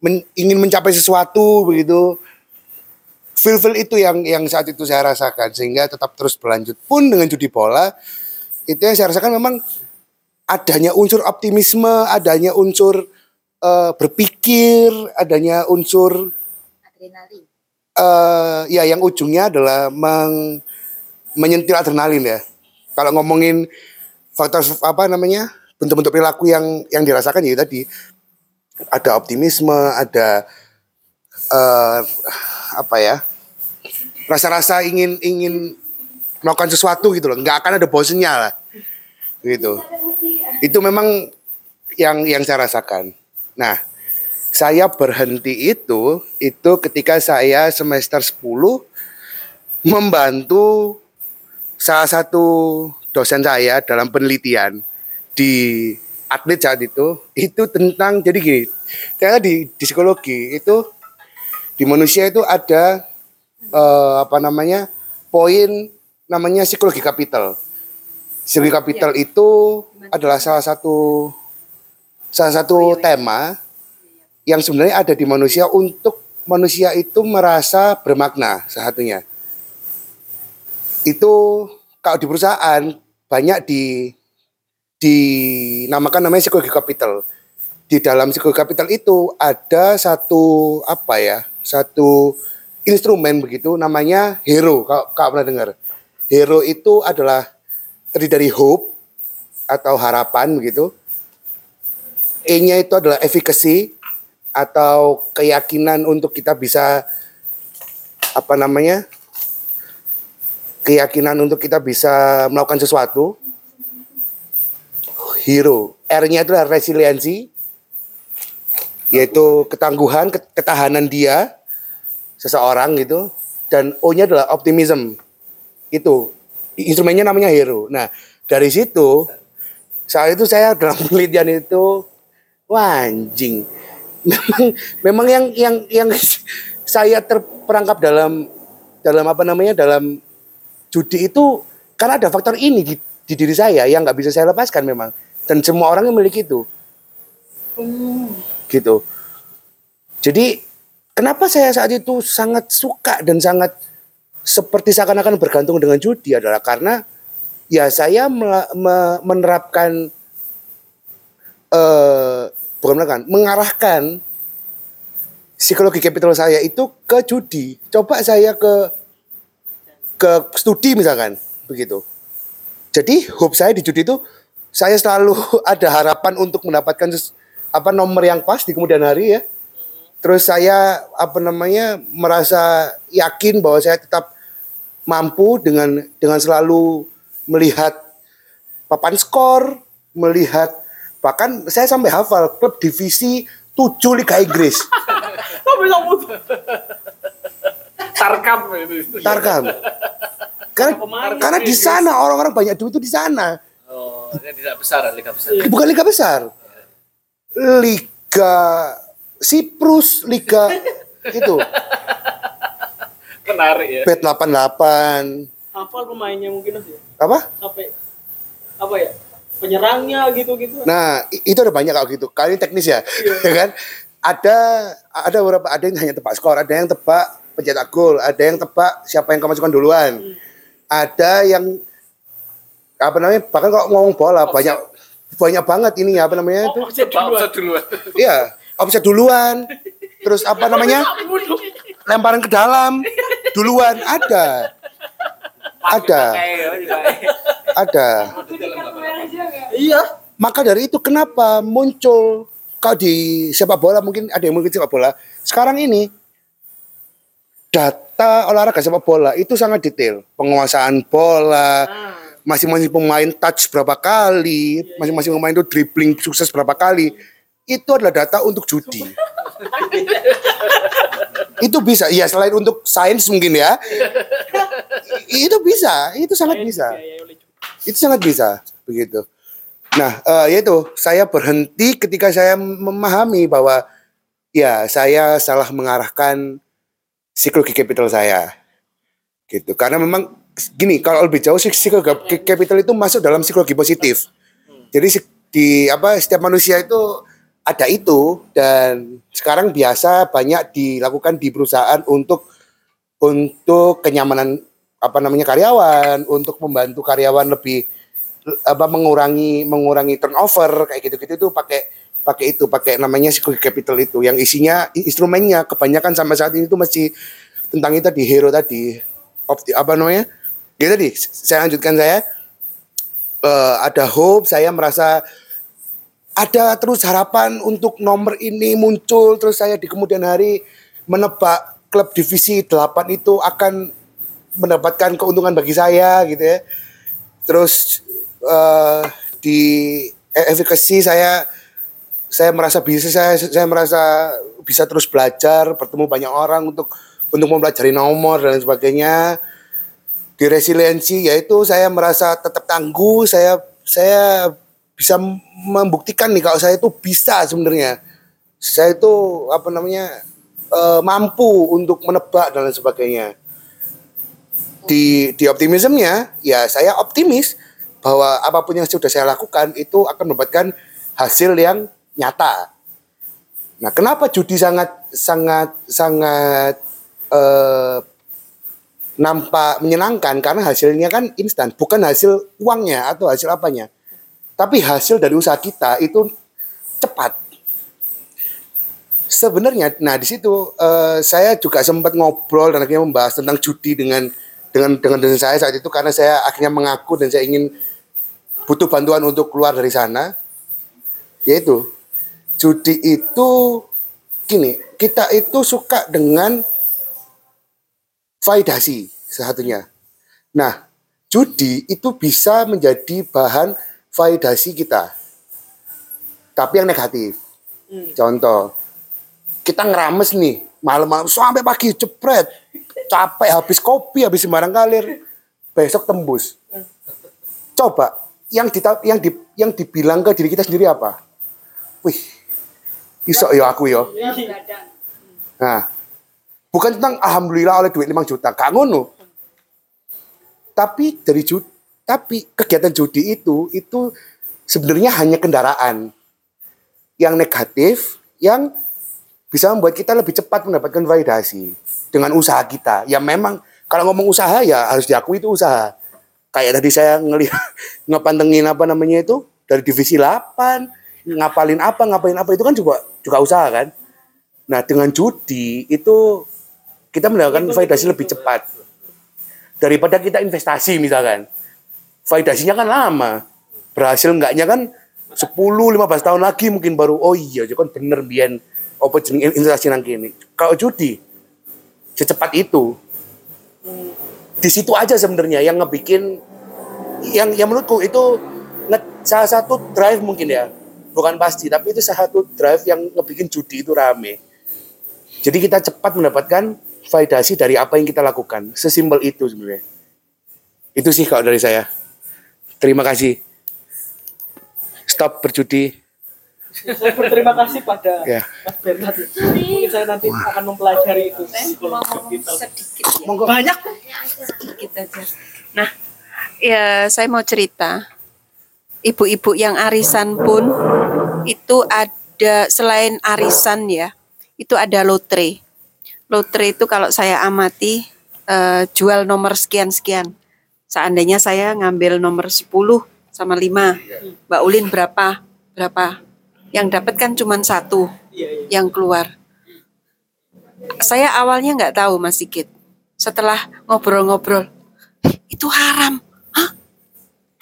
men- ingin mencapai sesuatu begitu. Feel-feel itu yang yang saat itu saya rasakan sehingga tetap terus berlanjut pun dengan judi bola itu yang saya rasakan memang adanya unsur optimisme, adanya unsur eh, berpikir, adanya unsur eh ya yang ujungnya adalah meng, menyentil adrenalin ya. Kalau ngomongin faktor apa namanya bentuk-bentuk perilaku yang yang dirasakan ya tadi ada optimisme, ada eh apa ya rasa-rasa ingin ingin melakukan sesuatu gitu loh, nggak akan ada bosennya lah, gitu. Itu memang yang yang saya rasakan. Nah, saya berhenti itu itu ketika saya semester 10 membantu salah satu dosen saya dalam penelitian di atlet saat itu itu tentang jadi gini ternyata di, di psikologi itu di manusia itu ada eh, apa namanya poin namanya psikologi kapital. Psikologi kapital itu adalah salah satu salah satu tema yang sebenarnya ada di manusia untuk manusia itu merasa bermakna satunya itu kalau di perusahaan banyak di dinamakan namanya psikologi capital. Di dalam psikologi capital itu ada satu apa ya? Satu instrumen begitu namanya hero. Kalau kau pernah dengar. Hero itu adalah terdiri dari hope atau harapan begitu. E-nya itu adalah efficacy atau keyakinan untuk kita bisa apa namanya? keyakinan untuk kita bisa melakukan sesuatu. Hero. R-nya itu adalah resiliensi, yaitu ketangguhan, ket- ketahanan dia, seseorang gitu. Dan O-nya adalah optimism. Itu instrumennya namanya hero. Nah dari situ saat itu saya dalam penelitian itu wah anjing. Memang memang yang yang yang saya terperangkap dalam dalam apa namanya dalam judi itu karena ada faktor ini di, di diri saya yang nggak bisa saya lepaskan memang. Dan semua orang yang memiliki itu. Gitu. Jadi kenapa saya saat itu sangat suka dan sangat seperti seakan-akan bergantung dengan judi adalah karena ya saya menerapkan eh bukan mengarahkan psikologi capital saya itu ke judi coba saya ke ke studi misalkan begitu. Jadi hope saya di judi itu saya selalu ada harapan untuk mendapatkan apa nomor yang pas di kemudian hari ya. Terus saya apa namanya merasa yakin bahwa saya tetap mampu dengan dengan selalu melihat papan skor, melihat bahkan saya sampai hafal klub divisi 7 Liga Inggris. Sampai sambut. Tarkam itu. Tarkam. Karena karena di sana orang-orang banyak duit itu di sana. Oh, ini tidak besar, liga besar. Bukan liga besar. Liga Siprus, liga itu. Menarik ya. Bet 88. Hafal pemainnya mungkin ya. Apa? Sampai apa ya? Penyerangnya gitu-gitu. Nah, itu ada banyak kalau gitu. Kali ini teknis ya. ya kan? Ada ada beberapa ada yang hanya tebak skor, ada yang tebak pencetak gol, ada yang tebak siapa yang kemasukan duluan. Ada yang apa namanya? Bahkan kalau ngomong bola banyak banyak banget ini apa namanya itu? Offset duluan. duluan. Iya, offset duluan. Terus apa namanya? Lemparan ke dalam duluan ada. Ada. Ada. Iya. Maka dari itu kenapa muncul kalau di sepak bola mungkin ada yang mungkin sepak bola. Sekarang ini data olahraga sepak bola itu sangat detail. Penguasaan bola, masing-masing pemain touch berapa kali, masing-masing pemain itu dribbling sukses berapa kali. Itu adalah data untuk judi. itu bisa, ya selain untuk sains mungkin ya. Itu bisa, itu sangat bisa. Itu sangat bisa, begitu. Nah, eh, yaitu saya berhenti ketika saya memahami bahwa ya saya salah mengarahkan psikologi capital saya. Gitu. Karena memang gini, kalau lebih jauh psikologi capital itu masuk dalam psikologi positif. Jadi si- di apa setiap manusia itu ada itu dan sekarang biasa banyak dilakukan di perusahaan untuk untuk kenyamanan apa namanya karyawan, untuk membantu karyawan lebih apa mengurangi mengurangi turnover kayak gitu-gitu itu pakai pakai itu pakai namanya psikologi capital itu yang isinya instrumennya kebanyakan sampai saat ini itu masih tentang itu tadi hero tadi opti apa namanya ya tadi saya lanjutkan saya Eh, ada hope saya merasa ada terus harapan untuk nomor ini muncul terus saya di kemudian hari menebak klub divisi 8 itu akan mendapatkan keuntungan bagi saya gitu ya. Terus eh, di efficacy saya saya merasa bisa saya saya merasa bisa terus belajar bertemu banyak orang untuk untuk mempelajari nomor dan sebagainya. Di resiliensi yaitu saya merasa tetap tangguh saya saya bisa membuktikan nih kalau saya itu bisa sebenarnya saya itu apa namanya eh, mampu untuk menebak dan lain sebagainya di di optimismnya ya saya optimis bahwa apa pun yang sudah saya lakukan itu akan mendapatkan hasil yang nyata. Nah, kenapa judi sangat sangat sangat eh, nampak menyenangkan karena hasilnya kan instan, bukan hasil uangnya atau hasil apanya. Tapi hasil dari usaha kita itu cepat. Sebenarnya, nah di situ eh, saya juga sempat ngobrol dan akhirnya membahas tentang judi dengan dengan dengan dengan saya saat itu karena saya akhirnya mengaku dan saya ingin butuh bantuan untuk keluar dari sana. Yaitu judi itu gini, kita itu suka dengan validasi satunya. Nah, judi itu bisa menjadi bahan validasi kita. Tapi yang negatif. Contoh, kita ngerames nih, malam-malam sampai pagi jepret. Capek habis kopi, habis sembarang kalir. Besok tembus. Coba yang di, yang di, yang dibilang ke diri kita sendiri apa? Wih, iso ya aku ya. Nah, bukan tentang alhamdulillah oleh duit 5 juta, gak ngono. Tapi dari tapi kegiatan judi itu itu sebenarnya hanya kendaraan yang negatif yang bisa membuat kita lebih cepat mendapatkan validasi dengan usaha kita. Ya memang kalau ngomong usaha ya harus diakui itu usaha. Kayak tadi saya ngelihat ngepantengin apa namanya itu dari divisi 8, ngapalin apa, ngapain apa itu kan juga juga usaha kan. Nah, dengan judi itu kita mendapatkan validasi lebih cepat daripada kita investasi misalkan. Validasinya kan lama. Berhasil enggaknya kan 10 15 tahun lagi mungkin baru oh iya itu kan bener biyen apa jeneng investasi nang kene. Kalau judi secepat itu. Di situ aja sebenarnya yang ngebikin yang yang menurutku itu salah satu drive mungkin ya. Bukan pasti, tapi itu salah satu drive yang ngebikin judi itu rame. Jadi kita cepat mendapatkan validasi dari apa yang kita lakukan. Sesimpel itu sebenarnya. Itu sih kalau dari saya. Terima kasih. Stop berjudi. Saya berterima kasih pada Ya. Mas Bernard. Mungkin saya nanti akan mempelajari itu. Mau ngomong sedikit ya. Banyak. Sedikit aja. Nah, ya saya mau cerita. Ibu-ibu yang arisan pun itu ada selain arisan ya, itu ada lotre. Lotre itu kalau saya amati eh, jual nomor sekian-sekian. Seandainya saya ngambil nomor 10 sama 5. Mbak Ulin berapa? Berapa? Yang dapat kan cuma satu yang keluar. Saya awalnya nggak tahu Mas Sigit. Setelah ngobrol-ngobrol, "Eh, itu haram. Hah?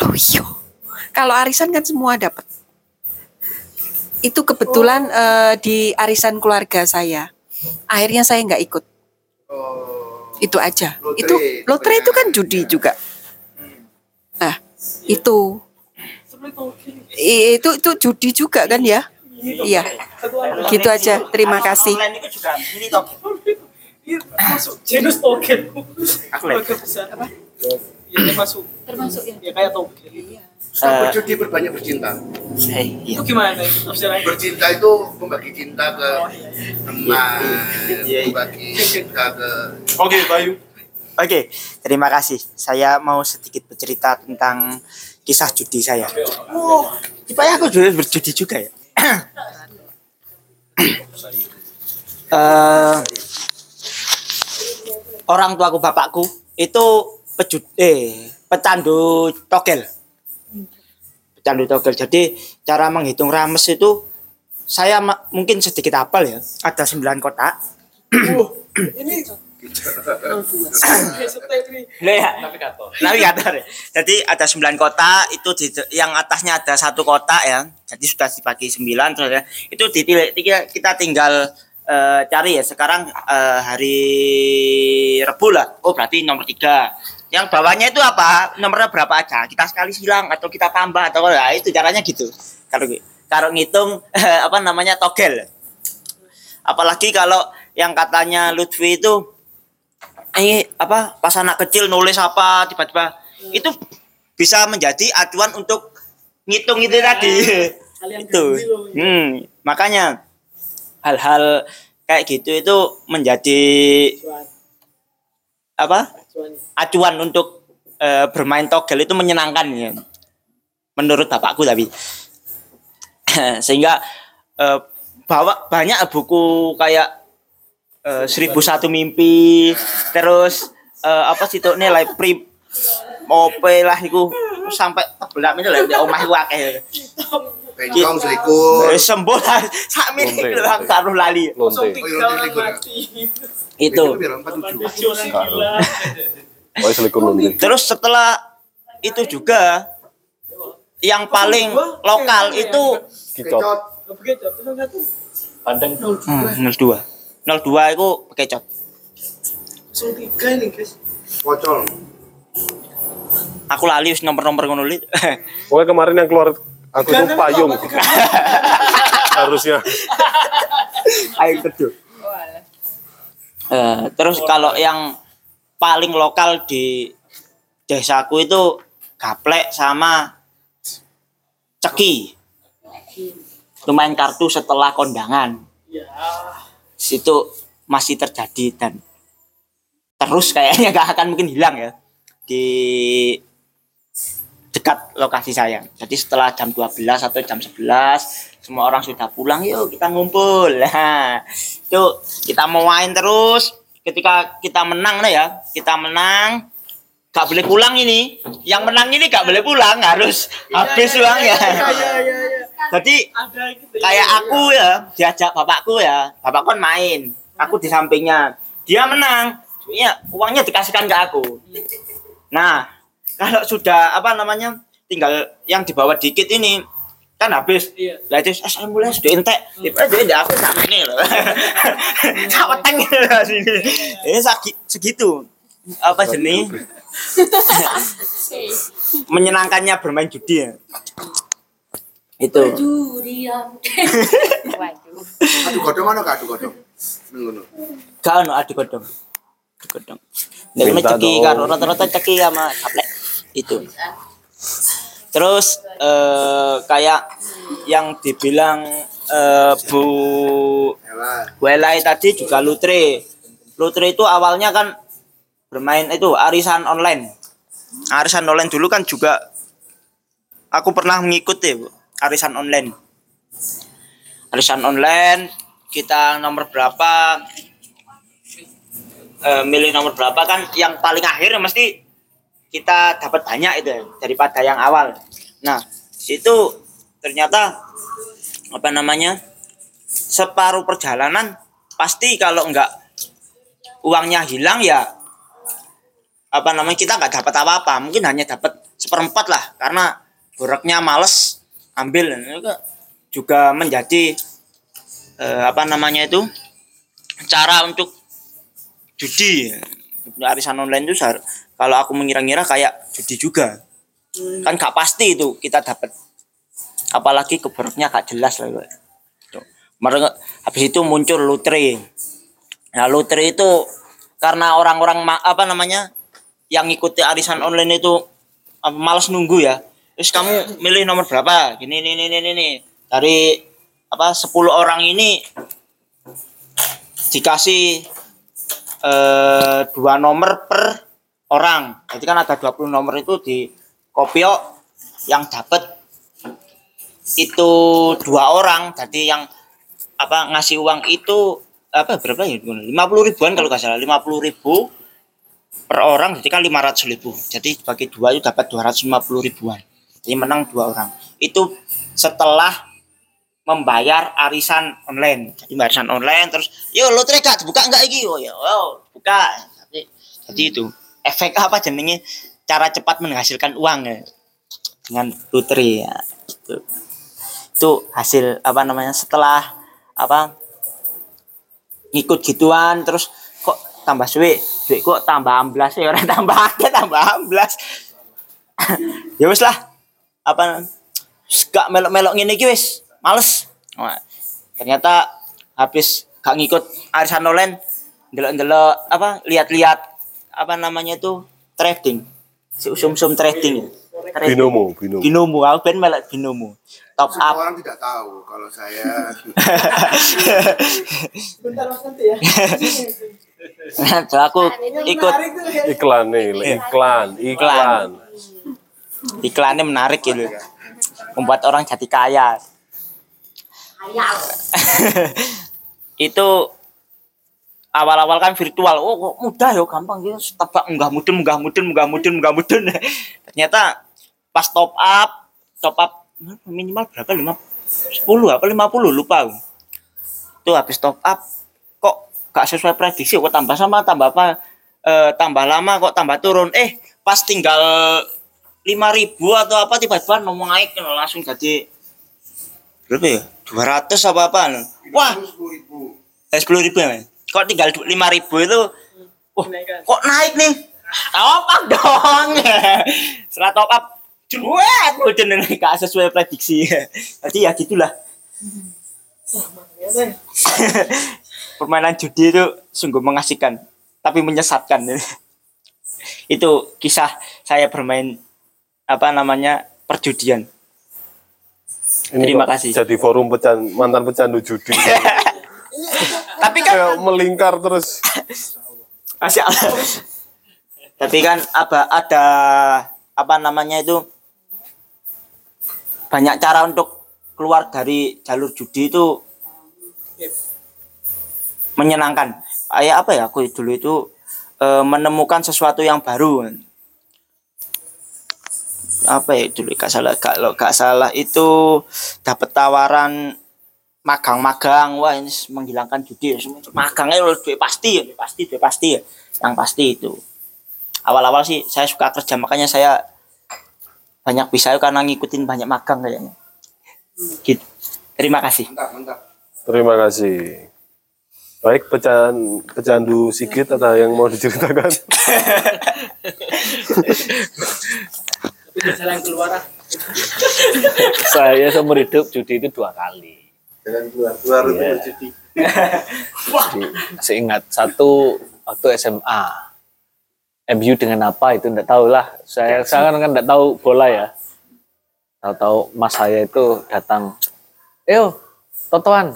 Loh iya. Kalau arisan kan semua dapat. Itu kebetulan eh, di arisan keluarga saya. Akhirnya saya nggak ikut. Itu aja. itu lotre itu kan judi juga. Itu itu itu judi juga kan ya? Iya. Gitu aja. Terima kasih. Masuk genus token. Aku. Apa? Ya, masuk. Termasuk ya. Ya kayak token. Stop Eh. berjudi berbanyak bercinta. Eh, Itu gimana itu tafsirannya? Bercinta itu membagi cinta ke teman, Iya, membagi cinta ke Oke, Bayu. Oke, terima kasih. Saya mau sedikit bercerita tentang kisah judi saya. Oh, tipanya aku juga berjudi juga ya. Eh, orang tuaku bapakku itu pejud eh pecandu togel. Pecandu togel. Jadi cara menghitung rames itu saya mungkin sedikit hafal ya. Ada 9 kotak. Ini Ya. Navigator. Jadi ada 9 kota itu di yang atasnya ada satu kota ya. Jadi sudah dibagi 9 terus ya. Itu tiga- kita tinggal eh, cari ya. Sekarang eh, hari Rebu lah. Oh berarti nomor 3. Yang bawahnya itu apa? Nomornya berapa aja? Kita sekali silang atau kita tambah atau ya itu caranya gitu. Kalau kalau ngitung apa namanya togel. Apalagi kalau yang katanya Lutfi itu ini apa pas anak kecil nulis apa tiba-tiba. Itu bisa menjadi acuan untuk ngitung itu tadi. Itu. hmm, makanya hal-hal kayak gitu itu menjadi apa? Acuan untuk eh, bermain togel itu menyenangkan ya. Menurut bapakku tapi. Sehingga eh, bawa banyak buku kayak eh, seribu satu mimpi terus eh, apa sih itu nilai pri ope lah iku sampai tebelan itu lah di omah iku akeh. Bencong selingkuh. Eh, Sembuh lah sak karo lali. Lonte. Itu. Oh, lonte. Terus setelah itu juga yang paling lokal itu Kicot. Bandeng. hmm, 02. 02 itu bekecot. Pocol. Aku lali wis nomor-nomor ngono li. Pokoknya kemarin yang keluar aku itu payung. Harusnya. Ayo kedua. Eh, terus kalau yang paling lokal di desaku itu gaplek sama ceki. Itu main kartu setelah kondangan. Situ masih terjadi dan terus kayaknya gak akan mungkin hilang ya di dekat lokasi saya. Jadi setelah jam 12 atau jam 11 semua orang sudah pulang yuk kita ngumpul. Nah, itu kita mau main terus. Ketika kita menang nah ya, kita menang gak boleh pulang ini. Yang menang ini gak boleh pulang, harus habis uangnya. Jadi kayak aku ya diajak bapakku ya, bapak kan main, aku di sampingnya. Dia menang, ya uangnya dikasihkan ke aku. Nah, kalau sudah apa namanya tinggal yang dibawa dikit ini kan habis. Lah itu eh, saya mulai sudah entek. Tiba aja aku sak ini loh. Sak weteng loh sini. Ini sagi- segitu. Apa jenis? Menyenangkannya bermain judi ya. Itu. Adu godong mana kak adu godong? Ngono. Gak ono adu godong. Adu godong. Nek ceki karo rata-rata ceki sama kaplek. Itu. Terus eh kayak yang dibilang eh Bu Ela. Bu Elai tadi juga lutre. Lutre itu awalnya kan bermain itu arisan online. Arisan online dulu kan juga aku pernah mengikuti Bu, arisan online. Arisan online kita nomor berapa eh, milih nomor berapa kan yang paling akhir mesti kita dapat banyak itu ya, daripada yang awal. Nah, situ ternyata apa namanya separuh perjalanan pasti kalau enggak uangnya hilang ya apa namanya kita nggak dapat apa-apa mungkin hanya dapat seperempat lah karena boraknya males ambil juga menjadi eh, apa namanya itu cara untuk judi. Arisan online itu kalau aku mengira-ngira kayak judi juga. Kan nggak pasti itu kita dapat apalagi keboroknya gak jelas lah. Mereka habis itu muncul lotre nah lotre itu karena orang-orang apa namanya yang ngikuti arisan online itu apa, malas nunggu ya terus kamu milih nomor berapa? Gini ini ini ini ini dari apa 10 orang ini dikasih eh, dua nomor per orang. Jadi kan ada 20 nomor itu di kopio yang dapat itu dua orang. Jadi yang apa ngasih uang itu apa berapa ya? Lima puluh ribuan kalau nggak salah. Lima puluh ribu per orang jadi kan lima ratus ribu. Jadi bagi dua itu dapat dua ratus lima puluh ribuan jadi menang dua orang. Itu setelah membayar arisan online. Jadi arisan online terus yo lo gak? Buka enggak iki? Oh ya oh buka jadi, jadi itu. Efek apa jenenge cara cepat menghasilkan uang ya. Dengan lotre ya itu itu hasil apa namanya setelah apa ngikut gituan terus kok tambah suwe duit kok tambah amblas ya orang tambah akeh tambah amblas. Ya wis lah apa gak melok-melok ngene iki wis males Wah, ternyata habis gak ngikut arisan online ndelok-ndelok apa lihat-lihat apa namanya itu trading si sum-sum trading ya Trading. Binomo, binomo. binomo aku ben melek binomo top Semua up orang tidak tahu kalau saya Bentar mas nanti ya. Nah, aku ikut Iklan nih, Le. iklan, iklan. Iklannya menarik gitu. Membuat orang jadi kaya. Itu awal-awal kan virtual. Oh mudah ya gampang gitu. Tebak munggah mudun munggah mudun munggah mudun munggah mudun. Ternyata pas top up top up minimal berapa? Lima sepuluh apa? Lima puluh lupa itu habis top up kok gak sesuai prediksi? Kok tambah sama tambah apa? Eh, tambah lama kok tambah turun? Eh pas tinggal lima ribu atau apa tiba-tiba ngomong naik langsung jadi berapa ya? dua ratus apa apa wah. eh sepuluh ribu ya kok tinggal lima ribu itu? Wah kok naik nih? Top up dong. Setelah top up cuek udah nih gak sesuai prediksi. Jadi ya gitulah. Permainan judi itu sungguh mengasihkan tapi menyesatkan. Itu kisah saya bermain apa namanya perjudian Ini Terima kasih. Jadi forum pecan mantan pecandu judi. tapi kan Kayak melingkar terus. Masya Allah. Tapi kan apa ada apa namanya itu banyak cara untuk keluar dari jalur judi itu menyenangkan. Kayak apa ya aku dulu itu eh, menemukan sesuatu yang baru. Apa ya dulu gak salah kalau gak salah itu dapat tawaran magang-magang wah ini menghilangkan judi magangnya udah duit pasti ya duit pasti duit pasti ya. Yang pasti itu. Awal-awal sih saya suka kerja makanya saya banyak bisa karena ngikutin banyak magang kayaknya. Gitu. Terima kasih. Terima kasih. Baik pecan pecandu Sigit atau yang mau diceritakan? Itu jalan keluar ah. Saya seumur hidup judi itu dua kali. Jangan keluar keluar itu Iya. berjudi. Jadi, saya ingat satu waktu SMA. MU dengan apa itu enggak tahu lah. Saya saya kan enggak tahu bola ya. Tahu-tahu mas saya itu datang. Yo, totoan.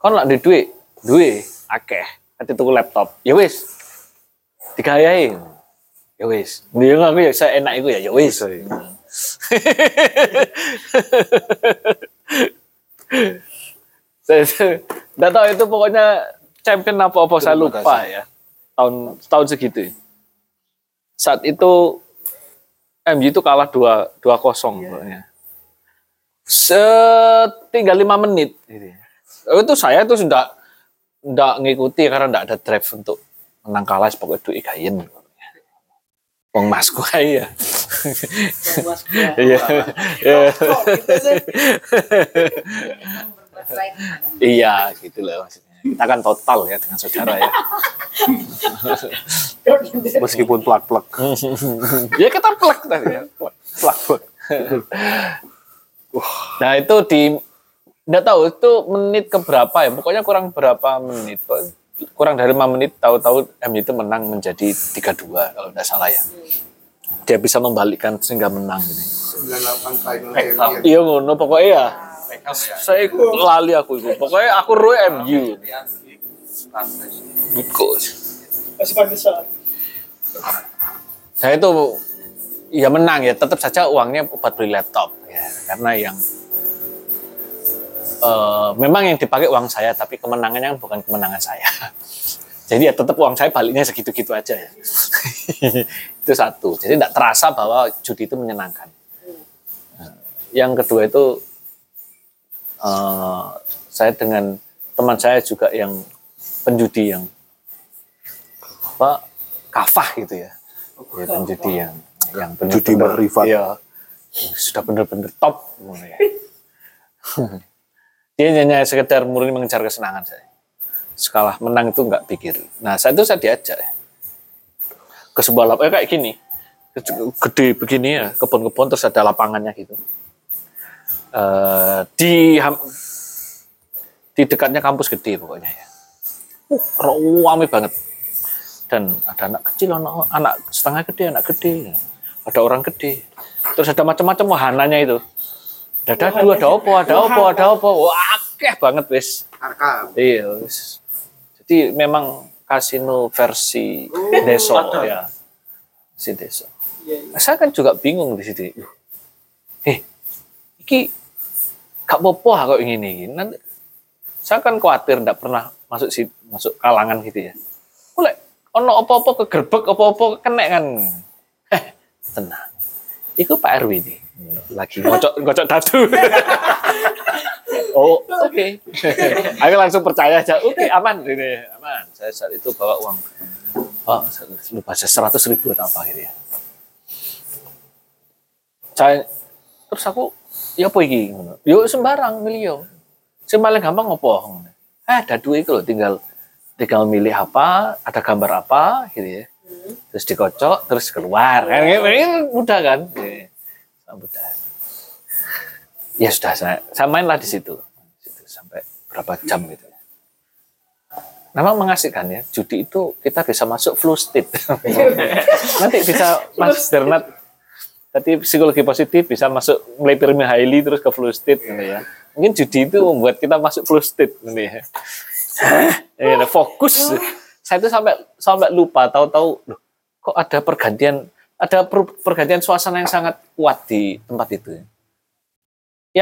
Kon lak di duit, duit akeh. Nanti tuku laptop. Ya wis. Digayain. Ya wis. Dia ngaku ya saya enak itu ya. Ya wis. saya enggak tahu itu pokoknya champion apa apa saya lupa ya tahun tahun segitu saat itu MU itu kalah dua dua kosong pokoknya setinggal lima menit gitu. itu saya itu sudah enggak ngikuti karena enggak ada drive untuk menang kalah pokoknya duit gayen Wong masku kayak ya. Iya. Iya. Iya, gitu loh maksudnya. Kita kan total ya dengan saudara ya. Meskipun plak-plak. ya kita plek tadi ya. Plek. Nah itu di nggak tahu itu menit ke berapa ya pokoknya kurang berapa menit kurang dari lima menit tahu-tahu MU itu menang menjadi 3-2 kalau tidak salah ya. Dia bisa membalikkan sehingga menang gitu. 98 final champion. iya ngono pokoknya ya. Saya ikut lali aku itu. Pokoknya aku roe MU Because Masih pantesan. saya itu ya menang ya. Tetap saja uangnya buat beli laptop ya. Karena yang eh, memang yang dipakai uang saya tapi kemenangannya bukan kemenangan saya. Jadi ya tetap uang saya baliknya segitu-gitu aja ya. Itu satu. Jadi tidak terasa bahwa judi itu menyenangkan. Nah, yang kedua itu eh, saya dengan teman saya juga yang penjudi yang apa kafah gitu ya. Ya penjudi yang yang Judi benar-benar ya sudah benar-benar top ya. dia hanya sekedar murni mengejar kesenangan saya. Skala menang itu nggak pikir. Nah saat itu saya diajak. Ke sebuah lapangan kayak gini. Gede begini ya kebun-kebun terus ada lapangannya gitu. Eh, di di dekatnya kampus gede pokoknya ya. Uh, ramai banget. Dan ada anak kecil anak, anak setengah gede anak gede. Ada orang gede. Terus ada macam-macam wahananya itu ada dadu ada opo ada opo ada opo wah akeh banget wis. Arka. iya wis. Jadi memang kasino versi deso ya. Si deso. Saya kan juga bingung di situ. Eh iki gak popo kok ingin ini. Nanti saya kan khawatir ndak pernah masuk si masuk kalangan gitu ya. Oleh ono apa-apa kegerbek apa-apa kena kan. Eh tenang. Iku Pak RW ini lagi ngocok ngocok dadu. oh, oke. Aku langsung percaya aja. Oke, aman ini, aman. Saya saat itu bawa uang. Oh, lupa saya seratus ribu atau apa gitu ya. Saya terus aku ya apa iki. Yo sembarang milih yo. Sing paling gampang ngopo? Eh, dadu itu loh tinggal tinggal milih apa, ada gambar apa gitu ya. Terus dikocok, terus keluar. Kan ini mudah kan? Iya. Ya sudah saya, saya mainlah di situ. Situ sampai berapa jam gitu. Memang mengasihkan ya, judi itu kita bisa masuk flow state. Nanti bisa Mas Bernard Tadi psikologi positif bisa masuk mulai pyramid highly terus ke flow state gitu ya. Mungkin judi itu membuat kita masuk flow state gitu ya. Ya, fokus. Saya itu sampai sampai lupa tahu-tahu loh, kok ada pergantian ada per- pergantian suasana yang sangat kuat di tempat itu. ya.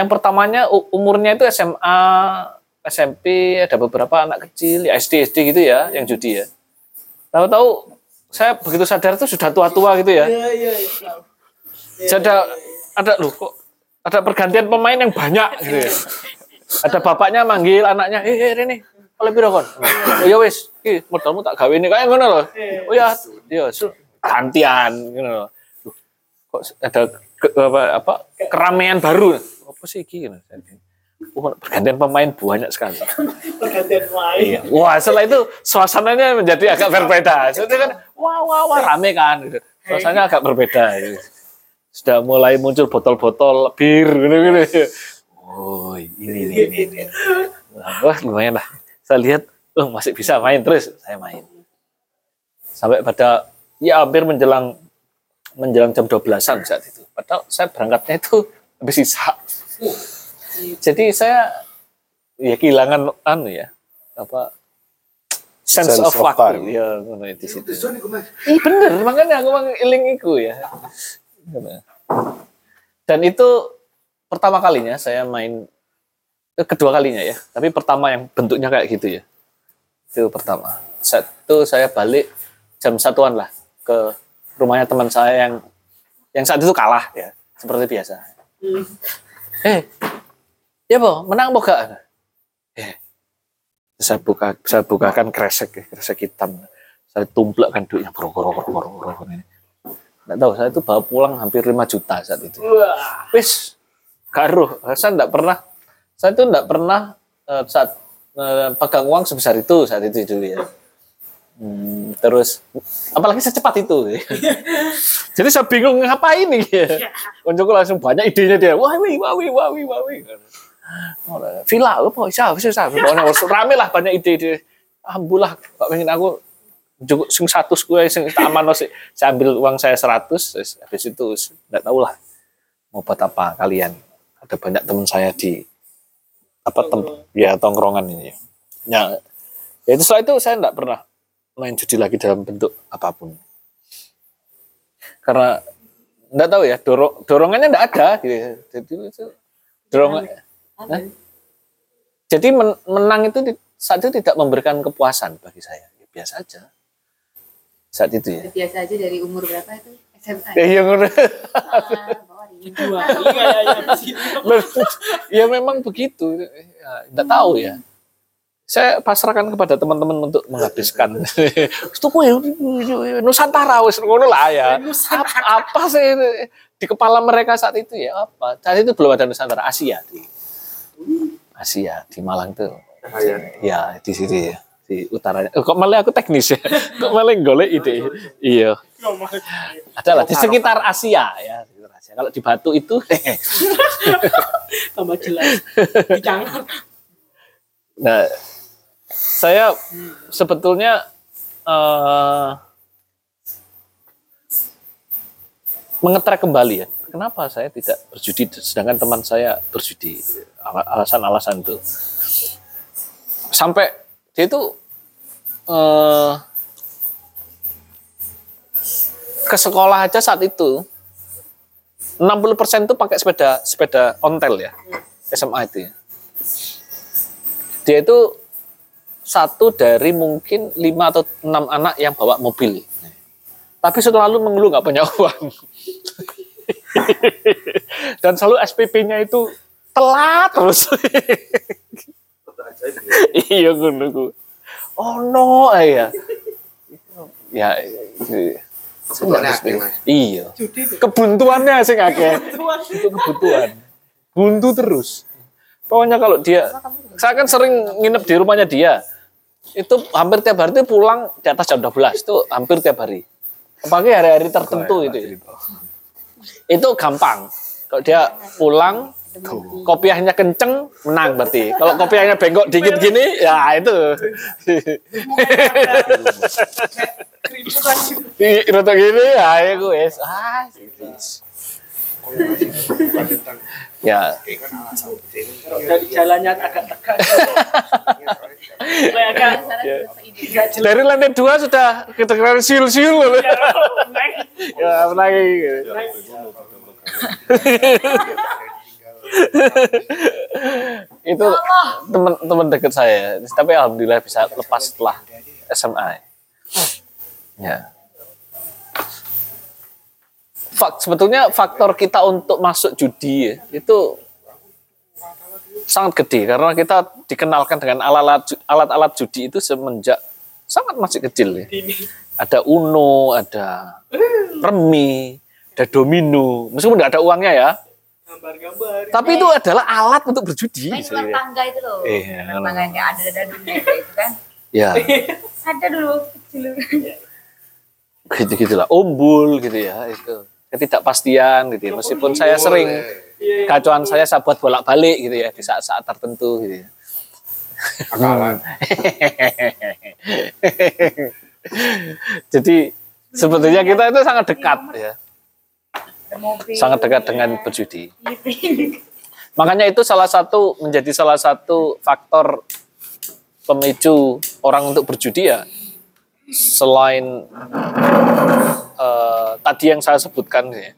Yang pertamanya umurnya itu SMA, SMP, ada beberapa anak kecil, ya SD, SD gitu ya, yang judi ya. Tahu-tahu saya begitu sadar itu sudah tua-tua gitu ya. Iya, iya, iya. Jadi ada ada loh kok ada pergantian pemain yang banyak gitu ya. Ada bapaknya manggil anaknya, "Eh, eh Rene, oleh piro kon?" "Oh ya wis, iki modalmu tak gawe ini kayak ngono loh." "Oh ya, ya gantian ngono loh. Kok ada ke- apa, apa keramaian baru. Apa sih. Oh, pergantian pemain banyak sekali. Pergantian main. Iya. Wah, setelah itu suasananya menjadi agak berbeda. Soalnya kan, wah, wah, wah, rame kan. gitu. Suasananya agak berbeda. gitu. Sudah mulai muncul botol-botol bir, gitu-gitu. Oh, ini, ini, ini. ini. Wah, lumayan lah. Saya lihat, oh, masih bisa main terus. Saya main. Sampai pada, ya hampir menjelang menjelang jam 12-an saat itu. Padahal saya berangkatnya itu habis sisa. Jadi saya ya kehilangan anu ya apa sense, Sense of, of waktu time. ya ngono di situ. Iya bener makanya aku mang eling iku ya. Dan itu pertama kalinya saya main eh, kedua kalinya ya, tapi pertama yang bentuknya kayak gitu ya. Itu pertama. Satu saya balik jam satuan lah ke rumahnya teman saya yang yang saat itu kalah ya, seperti biasa. Eh, ya boh, menang boh gak? Eh, saya buka, saya bukakan kresek, kresek hitam. Saya tumplakkan duitnya, bro, ini. Nggak tahu, saya itu bawa pulang hampir 5 juta saat itu. Wis, garuh. Saya enggak pernah, saya itu enggak pernah eh, saat eh, pegang uang sebesar itu saat itu dulu ya. Hmm, terus apalagi secepat itu. Jadi saya bingung ngapain nih. Ya. Langsung banyak idenya dia. Wah, wih, wah, wih, wah, wih, wah, wih. Oh, Villa apa bisa bisa rame lah banyak ide-ide. Alhamdulillah, Pak pengen aku cukup sing satu gue sing tak aman sih. Saya ambil uang saya 100 terus habis itu enggak tahu lah mau buat apa kalian. Ada banyak teman saya di apa tem ya tongkrongan ini. Ya, ya itu setelah itu saya enggak pernah main judi lagi dalam bentuk apa pun. Karena enggak tahu ya, dorong dorongannya enggak ada gitu. Jadi itu dorongan Hah? Jadi men- menang itu saat itu tidak memberikan kepuasan bagi saya. Ya, biasa aja. Saat itu ya. Biasa aja dari umur berapa itu? SMA. Ya, iya. Loh, ya memang begitu. Ya, tidak tahu ya. Saya pasrahkan kepada teman-teman untuk menghabiskan. Itu kue Nusantara wis ngono lah ya. Apa, apa sih di kepala mereka saat itu ya apa? Saat itu belum ada Nusantara, Asia di Asia di Malang tuh. Ya di sini ya di utaranya. Eh, kok malah aku teknis ya? Kok malah golek ide? Iya. Adalah di sekitar Asia ya. di Asia. Kalau di Batu itu Tambah jelas. Dicangat. Nah, saya sebetulnya eh mengetrek kembali ya. Kenapa saya tidak berjudi sedangkan teman saya berjudi? Al- Alasan-alasan itu. Sampai dia itu eh ke sekolah aja saat itu 60% itu pakai sepeda sepeda ontel ya. SMA itu ya. Dia itu satu dari mungkin lima atau enam anak yang bawa mobil. Tapi selalu mengeluh nggak punya uang. Dan selalu SPP-nya itu telat terus. iya ngono ku. Oh no ya. Ya iya. Iya. Kebuntuannya sing akeh. Itu kebutuhan. Buntu terus. Pokoknya kalau dia saya kan sering nginep di rumahnya dia. Itu hampir tiap hari itu pulang di atas jam 12 itu hampir tiap hari. Apalagi hari-hari tertentu itu. ya. Itu gampang. Kalau dia pulang kopiahnya kenceng menang berarti. Kalau kopiahnya bengkok dikit gini ya itu. Rotok gini ya ya gue wes. ah wis. Ya Dari jalannya agak tegak. Agak jelas. dari lantai dua sudah kedengeran siul-siul loh. ya apa lagi gitu. itu teman-teman dekat saya tapi alhamdulillah bisa lepas setelah SMA ya Fak, sebetulnya faktor kita untuk masuk judi ya, itu sangat gede karena kita dikenalkan dengan alat-alat alat-alat judi itu semenjak sangat masih kecil ya. Ada Uno, ada Remi, ada Domino. Meskipun tidak ada uangnya ya, Gambar-gambar. tapi itu adalah alat untuk berjudi. Main ular tangga itu loh. Iya. Ular tangga yang ada ada dunia itu kan. Ya, Ada dulu kecil dulu. gitu gitulah. Umbul gitu ya itu. Ketidakpastian gitu ya. Meskipun saya sering kacauan saya saya buat bolak-balik gitu ya di saat-saat tertentu gitu ya. Akalan. Jadi sebetulnya kita itu sangat dekat ya. Sangat dekat dengan berjudi. Makanya itu salah satu menjadi salah satu faktor pemicu orang untuk berjudi ya. Selain eh, tadi yang saya sebutkan ya,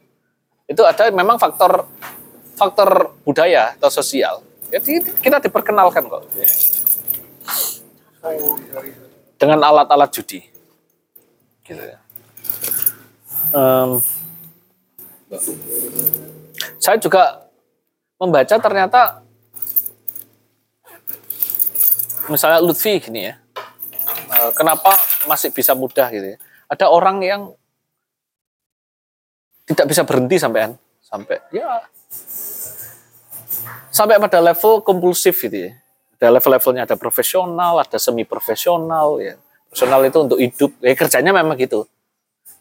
itu ada memang faktor faktor budaya atau sosial. Jadi kita diperkenalkan kok dengan alat-alat judi. Gitu ya. Em, saya juga membaca ternyata misalnya Lutfi gini ya. eh, Kenapa masih bisa mudah gitu ya? Ada orang yang tidak bisa berhenti sampean sampai ya sampai pada level kompulsif gitu ya. Ada level-levelnya ada profesional, ada semi profesional ya. Profesional itu untuk hidup, ya kerjanya memang gitu.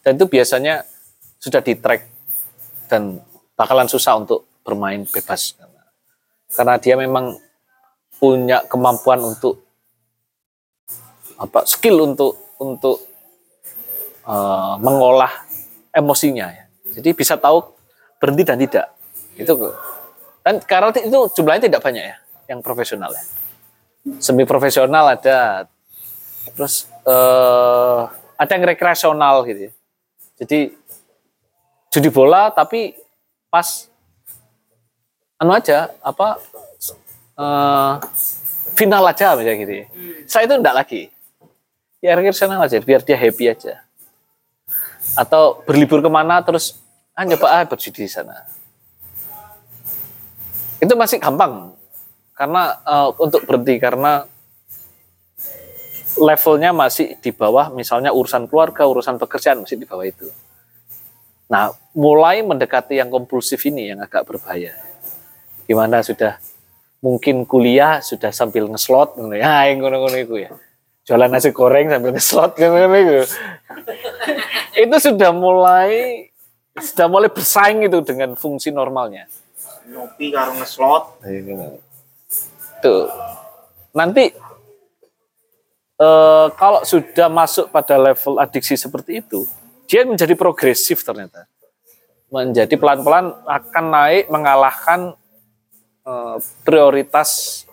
Dan itu biasanya sudah di track dan bakalan susah untuk bermain bebas karena dia memang punya kemampuan untuk apa skill untuk untuk eh, mengolah emosinya ya. Jadi bisa tahu berhenti dan tidak. Itu dan karena itu jumlahnya tidak banyak ya yang profesional ya. Semi profesional ada terus eh, ada yang rekreasional gitu ya. Jadi judi bola tapi pas anu aja apa eh, final aja misalnya gitu ya. Saya itu enggak lagi. Ya rekreasional aja biar dia happy aja. Atau berlibur ke mana terus ah nyoba ah berjudi di sana. Itu masih gampang karena eh, untuk berhenti karena levelnya masih di bawah misalnya urusan keluarga, urusan pekerjaan masih di bawah itu. Nah, mulai mendekati yang kompulsif ini yang agak berbahaya. Gimana sudah mungkin kuliah sudah sambil ngeslot ngono ya, ngono-ngono itu ya. Jualan nasi goreng sambil ngeslot ngono itu. itu sudah mulai sudah mulai bersaing itu dengan fungsi normalnya. Ngopi karo ngeslot. Tuh. Nanti eh, kalau sudah masuk pada level adiksi seperti itu, dia menjadi progresif ternyata. Menjadi pelan-pelan akan naik mengalahkan eh, prioritas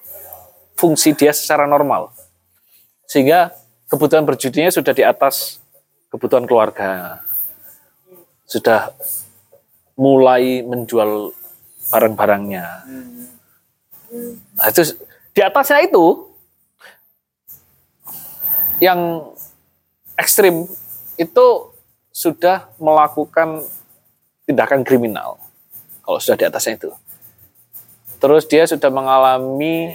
fungsi dia secara normal. Sehingga kebutuhan berjudinya sudah di atas kebutuhan keluarga. Sudah mulai menjual barang-barangnya. Nah, itu di atasnya itu yang ekstrim itu sudah melakukan tindakan kriminal. kalau sudah di atasnya itu. Terus dia sudah mengalami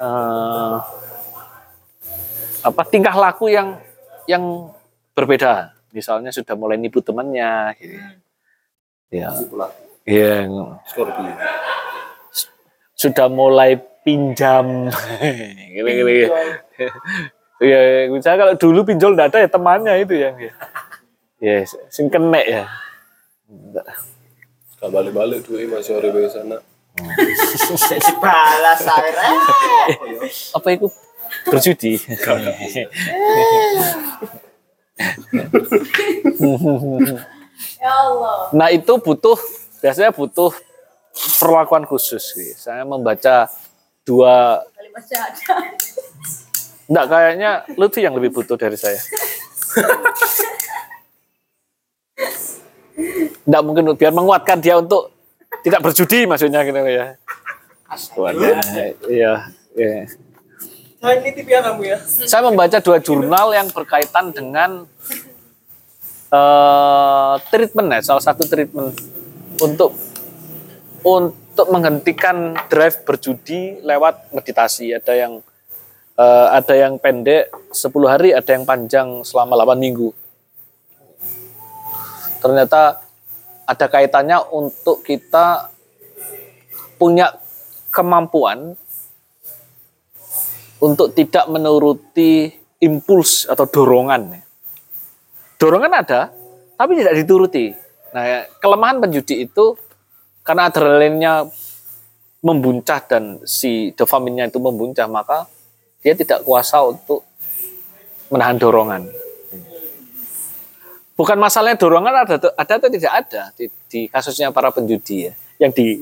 eh, apa tingkah laku yang yang berbeda. Misalnya sudah mulai nipu temannya, gitu. ya, ya, sudah mulai pinjam, gitu, gitu, gitu. Ya, misalnya kalau dulu pinjol ada ya temannya itu yang ya, ya sing kena ya. Balik-balik duit masih orang di sana. Balas akhirnya. Apa itu berjudi? Ya Allah. Nah itu butuh biasanya butuh perlakuan khusus. gitu. Saya membaca dua, enggak kayaknya lu tuh yang lebih butuh dari saya. Enggak mungkin biar menguatkan dia untuk tidak berjudi maksudnya gitu ya. Tuannya, iya, iya. Nah ini tipian kamu ya. Saya membaca dua jurnal yang berkaitan dengan eh, treatment ya, salah satu treatment untuk untuk menghentikan drive berjudi lewat meditasi. Ada yang eh, ada yang pendek 10 hari, ada yang panjang selama 8 minggu. Ternyata ada kaitannya untuk kita punya kemampuan untuk tidak menuruti impuls atau dorongan. Dorongan ada, tapi tidak dituruti. Nah, kelemahan penjudi itu karena adrenalinnya membuncah dan si dopaminnya itu membuncah, maka dia tidak kuasa untuk menahan dorongan. Bukan masalahnya dorongan ada ada atau tidak ada di, di kasusnya para penjudi ya, yang di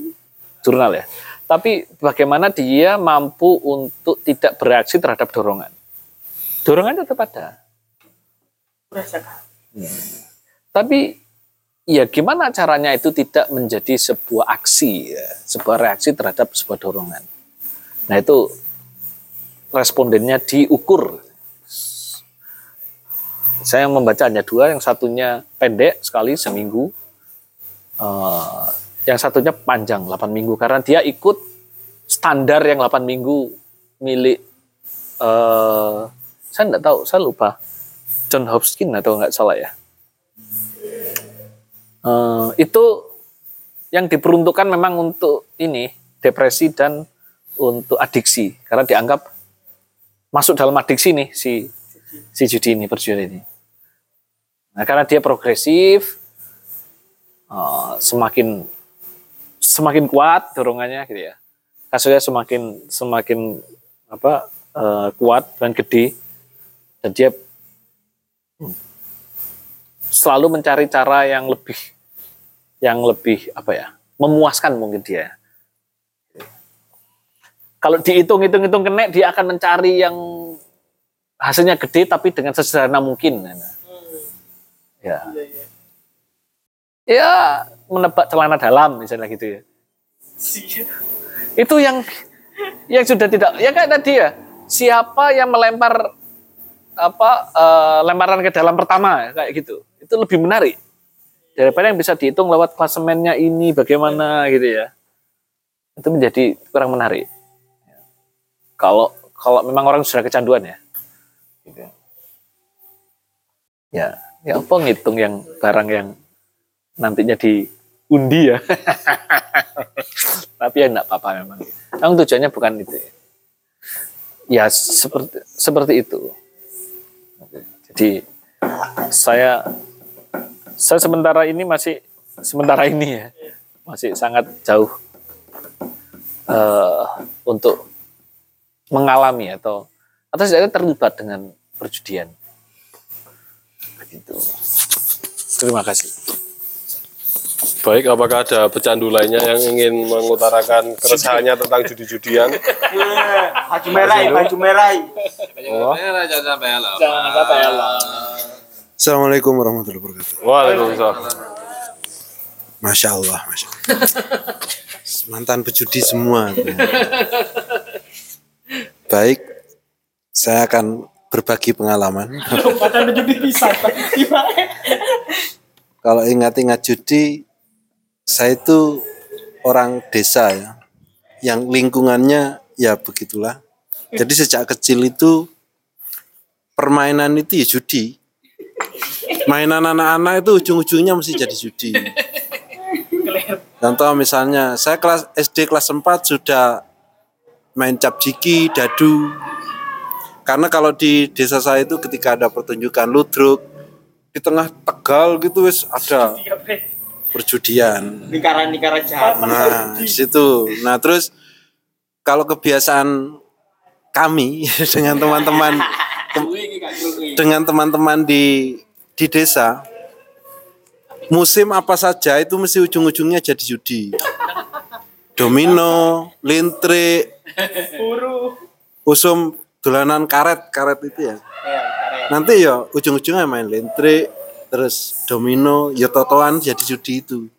jurnal ya. Tapi bagaimana dia mampu untuk tidak bereaksi terhadap dorongan. Dorongan tetap ada. Tapi ya gimana caranya itu tidak menjadi sebuah aksi, ya, sebuah reaksi terhadap sebuah dorongan. Nah itu respondennya diukur. Saya membaca hanya dua, yang satunya pendek sekali seminggu, eh, yang satunya panjang 8 minggu karena dia ikut standar yang 8 minggu milik eh saya nggak tahu, saya lupa John Hopkins atau nggak salah ya. Eh, itu yang diperuntukkan memang untuk ini depresi dan untuk adiksi karena dianggap masuk dalam adiksi nih si si judi ini perjudi ini. Nah karena dia progresif, eh, semakin semakin kuat dorongannya gitu ya. Kasusnya semakin semakin apa eh, kuat dan gede dan dia hmm, selalu mencari cara yang lebih yang lebih apa ya memuaskan mungkin dia. Kalau dihitung-hitung-hitung kena dia akan mencari yang hasilnya gede tapi dengan sesederhana mungkin. Ya. Ya menebak celana dalam misalnya gitu ya. Itu yang yang sudah tidak ya kayak tadi ya. Siapa yang melempar apa eh, lemparan ke dalam pertama kayak gitu. Itu lebih menarik daripada yang bisa dihitung lewat klasemennya ini bagaimana gitu ya. Itu menjadi kurang menarik. Kalau kalau memang orang sudah kecanduan ya. Gitu. Ya, ya apa ngitung yang barang yang nantinya diundi ya. Tapi ya enggak apa-apa memang. Memang tujuannya bukan itu ya. Ya seperti seperti itu. Jadi saya saya sementara ini masih sementara ini ya masih sangat jauh eh, untuk mengalami atau atau saya terlibat dengan perjudian. Begitu. Terima kasih. Baik, apakah ada pecandu lainnya yang ingin mengutarakan keresahannya tentang judi-judian? Baju merah, baju merah. Oh. Jangan sampai Assalamualaikum warahmatullahi wabarakatuh. Waalaikumsalam. Masya Allah, Masya Allah. Mantan pejudi semua. Baik, saya akan berbagi pengalaman. Padahal menjadi bisa. Kalau ingat-ingat judi, saya itu orang desa ya, yang lingkungannya ya begitulah. Jadi sejak kecil itu permainan itu ya judi. Mainan anak-anak itu ujung-ujungnya mesti jadi judi. Contoh misalnya saya kelas SD kelas 4 sudah main cap jiki, dadu. Karena kalau di desa saya itu ketika ada pertunjukan ludruk di tengah Tegal gitu wis ada perjudian. Lingkaran-lingkaran jahat. Nah, di situ. Nah, terus kalau kebiasaan kami dengan teman-teman dengan teman-teman di di desa musim apa saja itu mesti ujung-ujungnya jadi judi. Domino, lintrik, usum dolanan karet, karet itu ya. Nanti ya ujung-ujungnya main lintrik, terus domino, ya totoan jadi judi itu.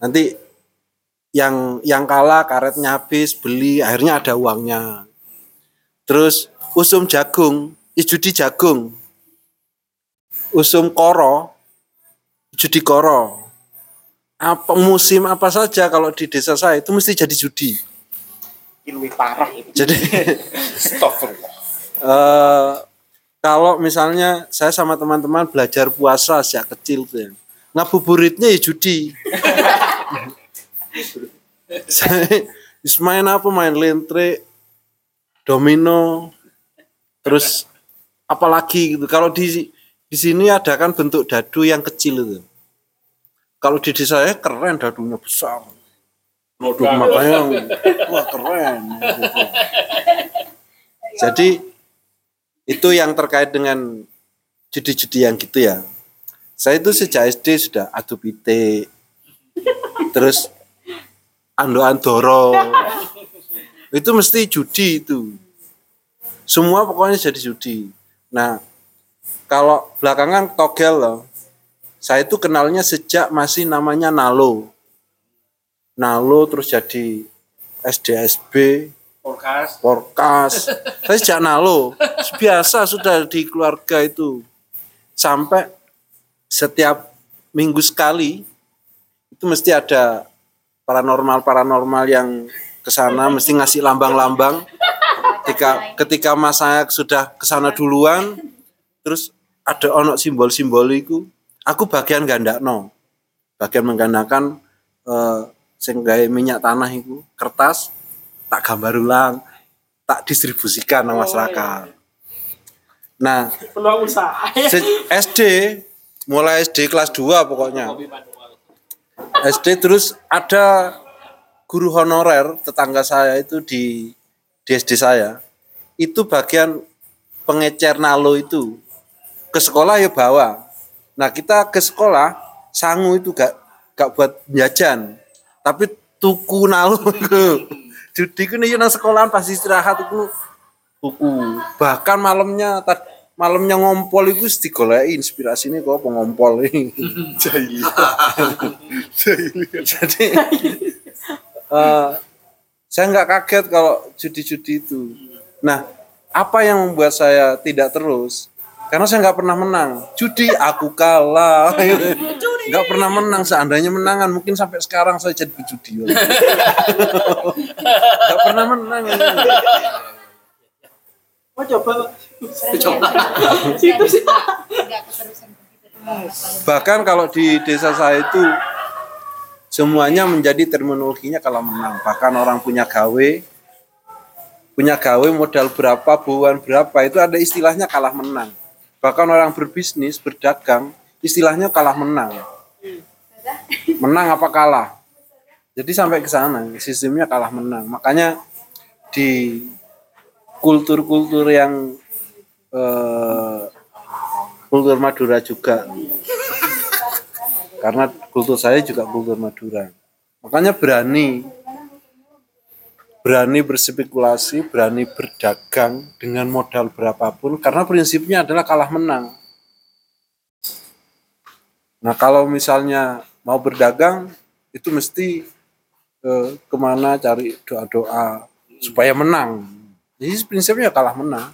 Nanti yang yang kalah karetnya habis beli akhirnya ada uangnya. Terus usum jagung, judi jagung. Usum koro, judi koro. Apa musim apa saja kalau di desa saya itu mesti jadi judi. Lebih parah itu. Jadi Stop. eh kalau misalnya saya sama teman-teman belajar puasa sejak kecil tuh ya, ngabuburitnya ya judi. saya main apa main lentre, domino, terus apalagi gitu. Kalau di di sini ada kan bentuk dadu yang kecil itu. Kalau di desa saya keren dadunya besar. Waduh, makanya wah keren. gitu. Jadi itu yang terkait dengan judi-judi yang gitu ya. Saya itu sejak SD sudah adu pitik, terus ando andoro, itu mesti judi itu. Semua pokoknya jadi judi. Nah, kalau belakangan togel loh, saya itu kenalnya sejak masih namanya Nalo. Nalo terus jadi SDSB, Forecast. Porkas. Saya sejak nalo. Biasa sudah di keluarga itu. Sampai setiap minggu sekali itu mesti ada paranormal-paranormal yang ke sana mesti ngasih lambang-lambang. Ketika ketika mas saya sudah ke sana duluan, terus ada ono simbol-simbol itu, aku bagian gandakno. Bagian menggandakan eh, minyak tanah itu, kertas tak gambar ulang, tak distribusikan ke masyarakat. Nah, Peluang usaha. se- SD mulai SD kelas 2 pokoknya. SD terus ada guru honorer tetangga saya itu di di SD saya. Itu bagian pengecer nalo itu. Ke sekolah ya bawa. Nah, kita ke sekolah sangu itu gak gak buat jajan. Tapi tuku nalo itu. Judi ku nih nang sekolahan pas istirahat itu tuku. Bahkan malamnya tad- malamnya ngompol itu digoleki inspirasi ini kok pengompol ini. Jadi eh, saya nggak kaget kalau judi-judi itu. Nah, apa yang membuat saya tidak terus? Karena saya nggak pernah menang. Judi aku kalah. Nggak pernah menang. Seandainya menangan mungkin sampai sekarang saya jadi pejudi. Nggak pernah menang. Mau coba. Coba. Situ sih. Bahkan kalau di desa saya itu semuanya menjadi terminologinya kalau menang. Bahkan orang punya gawe, punya gawe modal berapa, buan berapa itu ada istilahnya kalah menang. Bahkan orang berbisnis, berdagang, istilahnya kalah menang. Menang apa kalah? Jadi sampai ke sana, sistemnya kalah menang. Makanya di kultur-kultur yang eh, kultur Madura juga karena kultur saya juga kultur Madura makanya berani berani berspekulasi berani berdagang dengan modal berapapun karena prinsipnya adalah kalah menang. Nah kalau misalnya mau berdagang itu mesti eh, ke mana cari doa-doa supaya menang. Jadi prinsipnya kalah menang.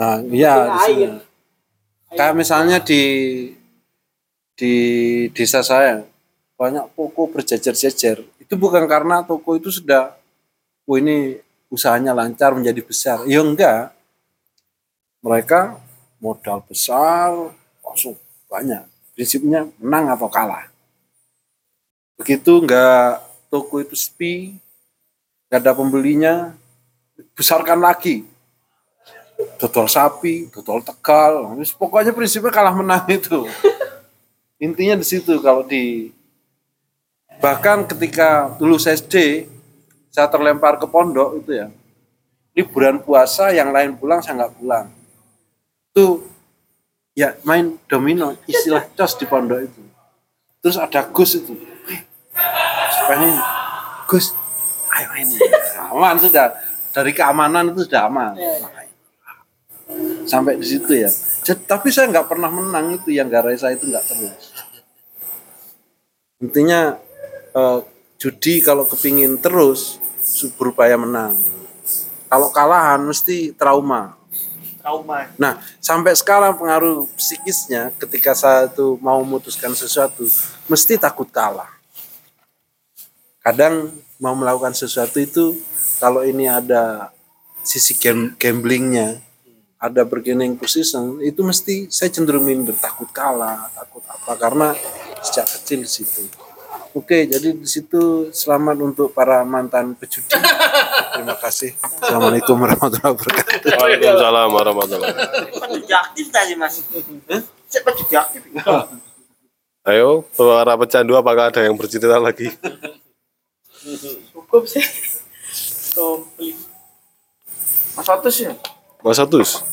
Nah, iya. Kayak misalnya di di desa saya banyak toko berjejer-jejer itu bukan karena toko itu sudah oh ini usahanya lancar menjadi besar. Ya enggak. Mereka modal besar langsung banyak. Prinsipnya menang atau kalah. Begitu enggak toko itu sepi enggak ada pembelinya besarkan lagi. Dodol sapi, dodol tegal, pokoknya prinsipnya kalah menang itu. Intinya di situ kalau di bahkan ketika dulu SD saya terlempar ke pondok itu ya. Liburan puasa yang lain pulang saya nggak pulang. Itu ya main domino istilah cos di pondok itu. Terus ada Gus itu. Pengen Gus ayo main. Aman sudah. Dari keamanan itu sudah aman. Sampai di situ ya. Jadi, tapi saya nggak pernah menang itu yang garai saya itu nggak terus. Intinya eh, judi kalau kepingin terus berupaya menang. Kalau kalahan mesti trauma. Trauma. Nah sampai sekarang pengaruh psikisnya ketika saya itu mau memutuskan sesuatu mesti takut kalah. Kadang mau melakukan sesuatu itu kalau ini ada sisi gam- gamblingnya ada bargaining position itu mesti saya cenderung minder takut kalah takut apa karena sejak kecil di situ oke jadi di situ selamat untuk para mantan pejudi terima kasih assalamualaikum warahmatullahi wabarakatuh Waalaikumsalam warahmatullahi wabarakatuh. Pejudi aktif tadi mas. Saya pejudi aktif. Ayo, para pecandu apakah ada yang bercerita lagi? Cukup sih. Komplit. Mas Otus ya? Mas Atus,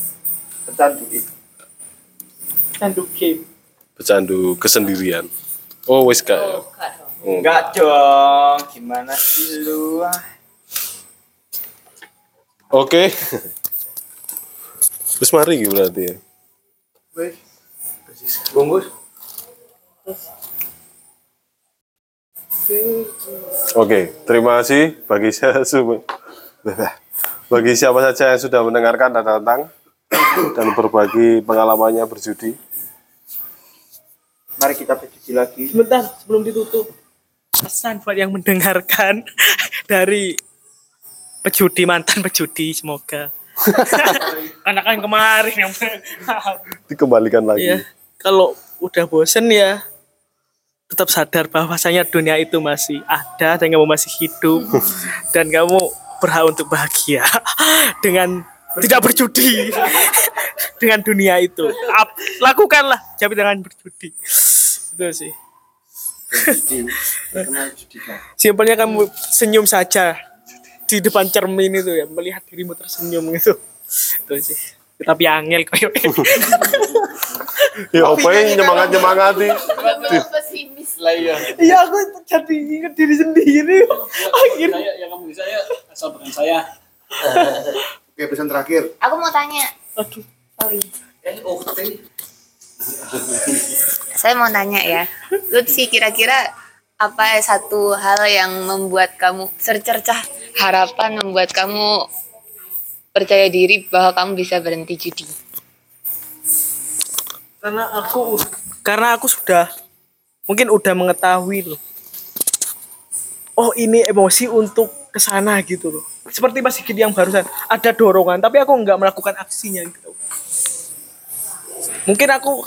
Pecandu. Candu game. pecandu kesendirian. Oh, wis gak ya? Oh, Enggak dong. Gimana sih lu? Ah. Oke. Terus mari gitu berarti ya. Bungkus. Oke, terima kasih bagi saya semua. Bagi siapa saja yang sudah mendengarkan dan datang dan berbagi pengalamannya berjudi. Mari kita pejudi lagi. Sebentar sebelum ditutup. Pesan buat yang mendengarkan dari pejudi mantan pejudi semoga. Karena kan kemarin yang Dikembalikan lagi. Iya. Kalau udah bosen ya tetap sadar bahwasanya dunia itu masih ada dan kamu masih hidup dan kamu berhak untuk bahagia dengan tidak berjudi dengan dunia itu. Lakukanlah tapi jangan berjudi. Itu sih. Simpelnya kamu senyum saja di depan cermin itu ya melihat dirimu tersenyum gitu. Itu sih. Tapi angel kayak Ya apa yang nyemangat-nyemangati? pesimis lah iya Iya aku jadi inget diri sendiri. Akhirnya. saya yang kamu bisa ya asal bukan saya Oke, pesan terakhir. aku mau tanya Aduh. sorry Oh, tadi. Saya mau nanya ya, Lutfi kira-kira apa satu hal yang membuat kamu secercah harapan membuat kamu percaya diri bahwa kamu bisa berhenti judi? Karena aku karena aku sudah mungkin udah mengetahui loh. Oh ini emosi untuk ke sana gitu loh. Seperti Mas yang barusan ada dorongan, tapi aku nggak melakukan aksinya gitu. Mungkin aku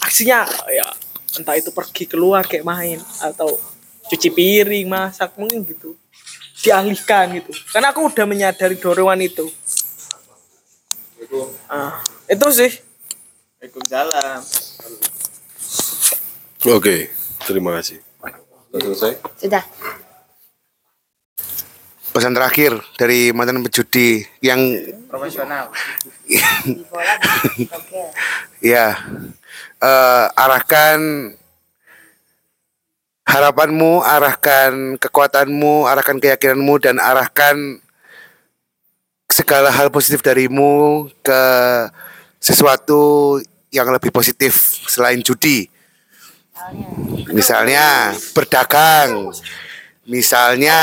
aksinya ya entah itu pergi keluar kayak main atau cuci piring, masak mungkin gitu. Dialihkan gitu. Karena aku udah menyadari dorongan itu. Ah, itu sih. Waalaikumsalam. Oke, terima kasih. Sudah selesai? Sudah. Pesan terakhir dari mantan pejudi yang Profesional. ya eh, arahkan harapanmu, arahkan kekuatanmu, arahkan keyakinanmu dan arahkan segala hal positif darimu ke sesuatu yang lebih positif selain judi. Misalnya berdagang, misalnya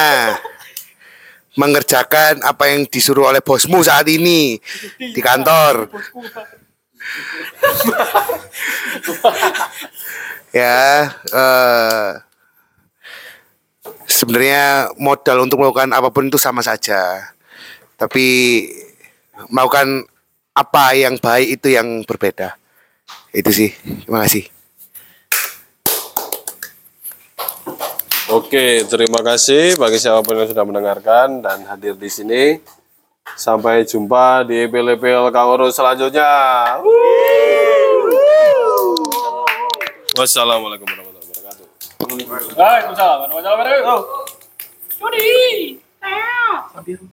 mengerjakan apa yang disuruh oleh bosmu saat ini di kantor. ya, eh, sebenarnya modal untuk melakukan apa pun itu sama saja. Tapi melakukan apa yang baik itu yang berbeda. Itu sih. Terima kasih. Oke, terima kasih bagi siapa pun yang sudah mendengarkan dan hadir di sini. Sampai jumpa di epil-epil Kang Urus selanjutnya. Wassalamualaikum warahmatullahi wabarakatuh. Waalaikumsalam warahmatullahi wabarakatuh. Judi.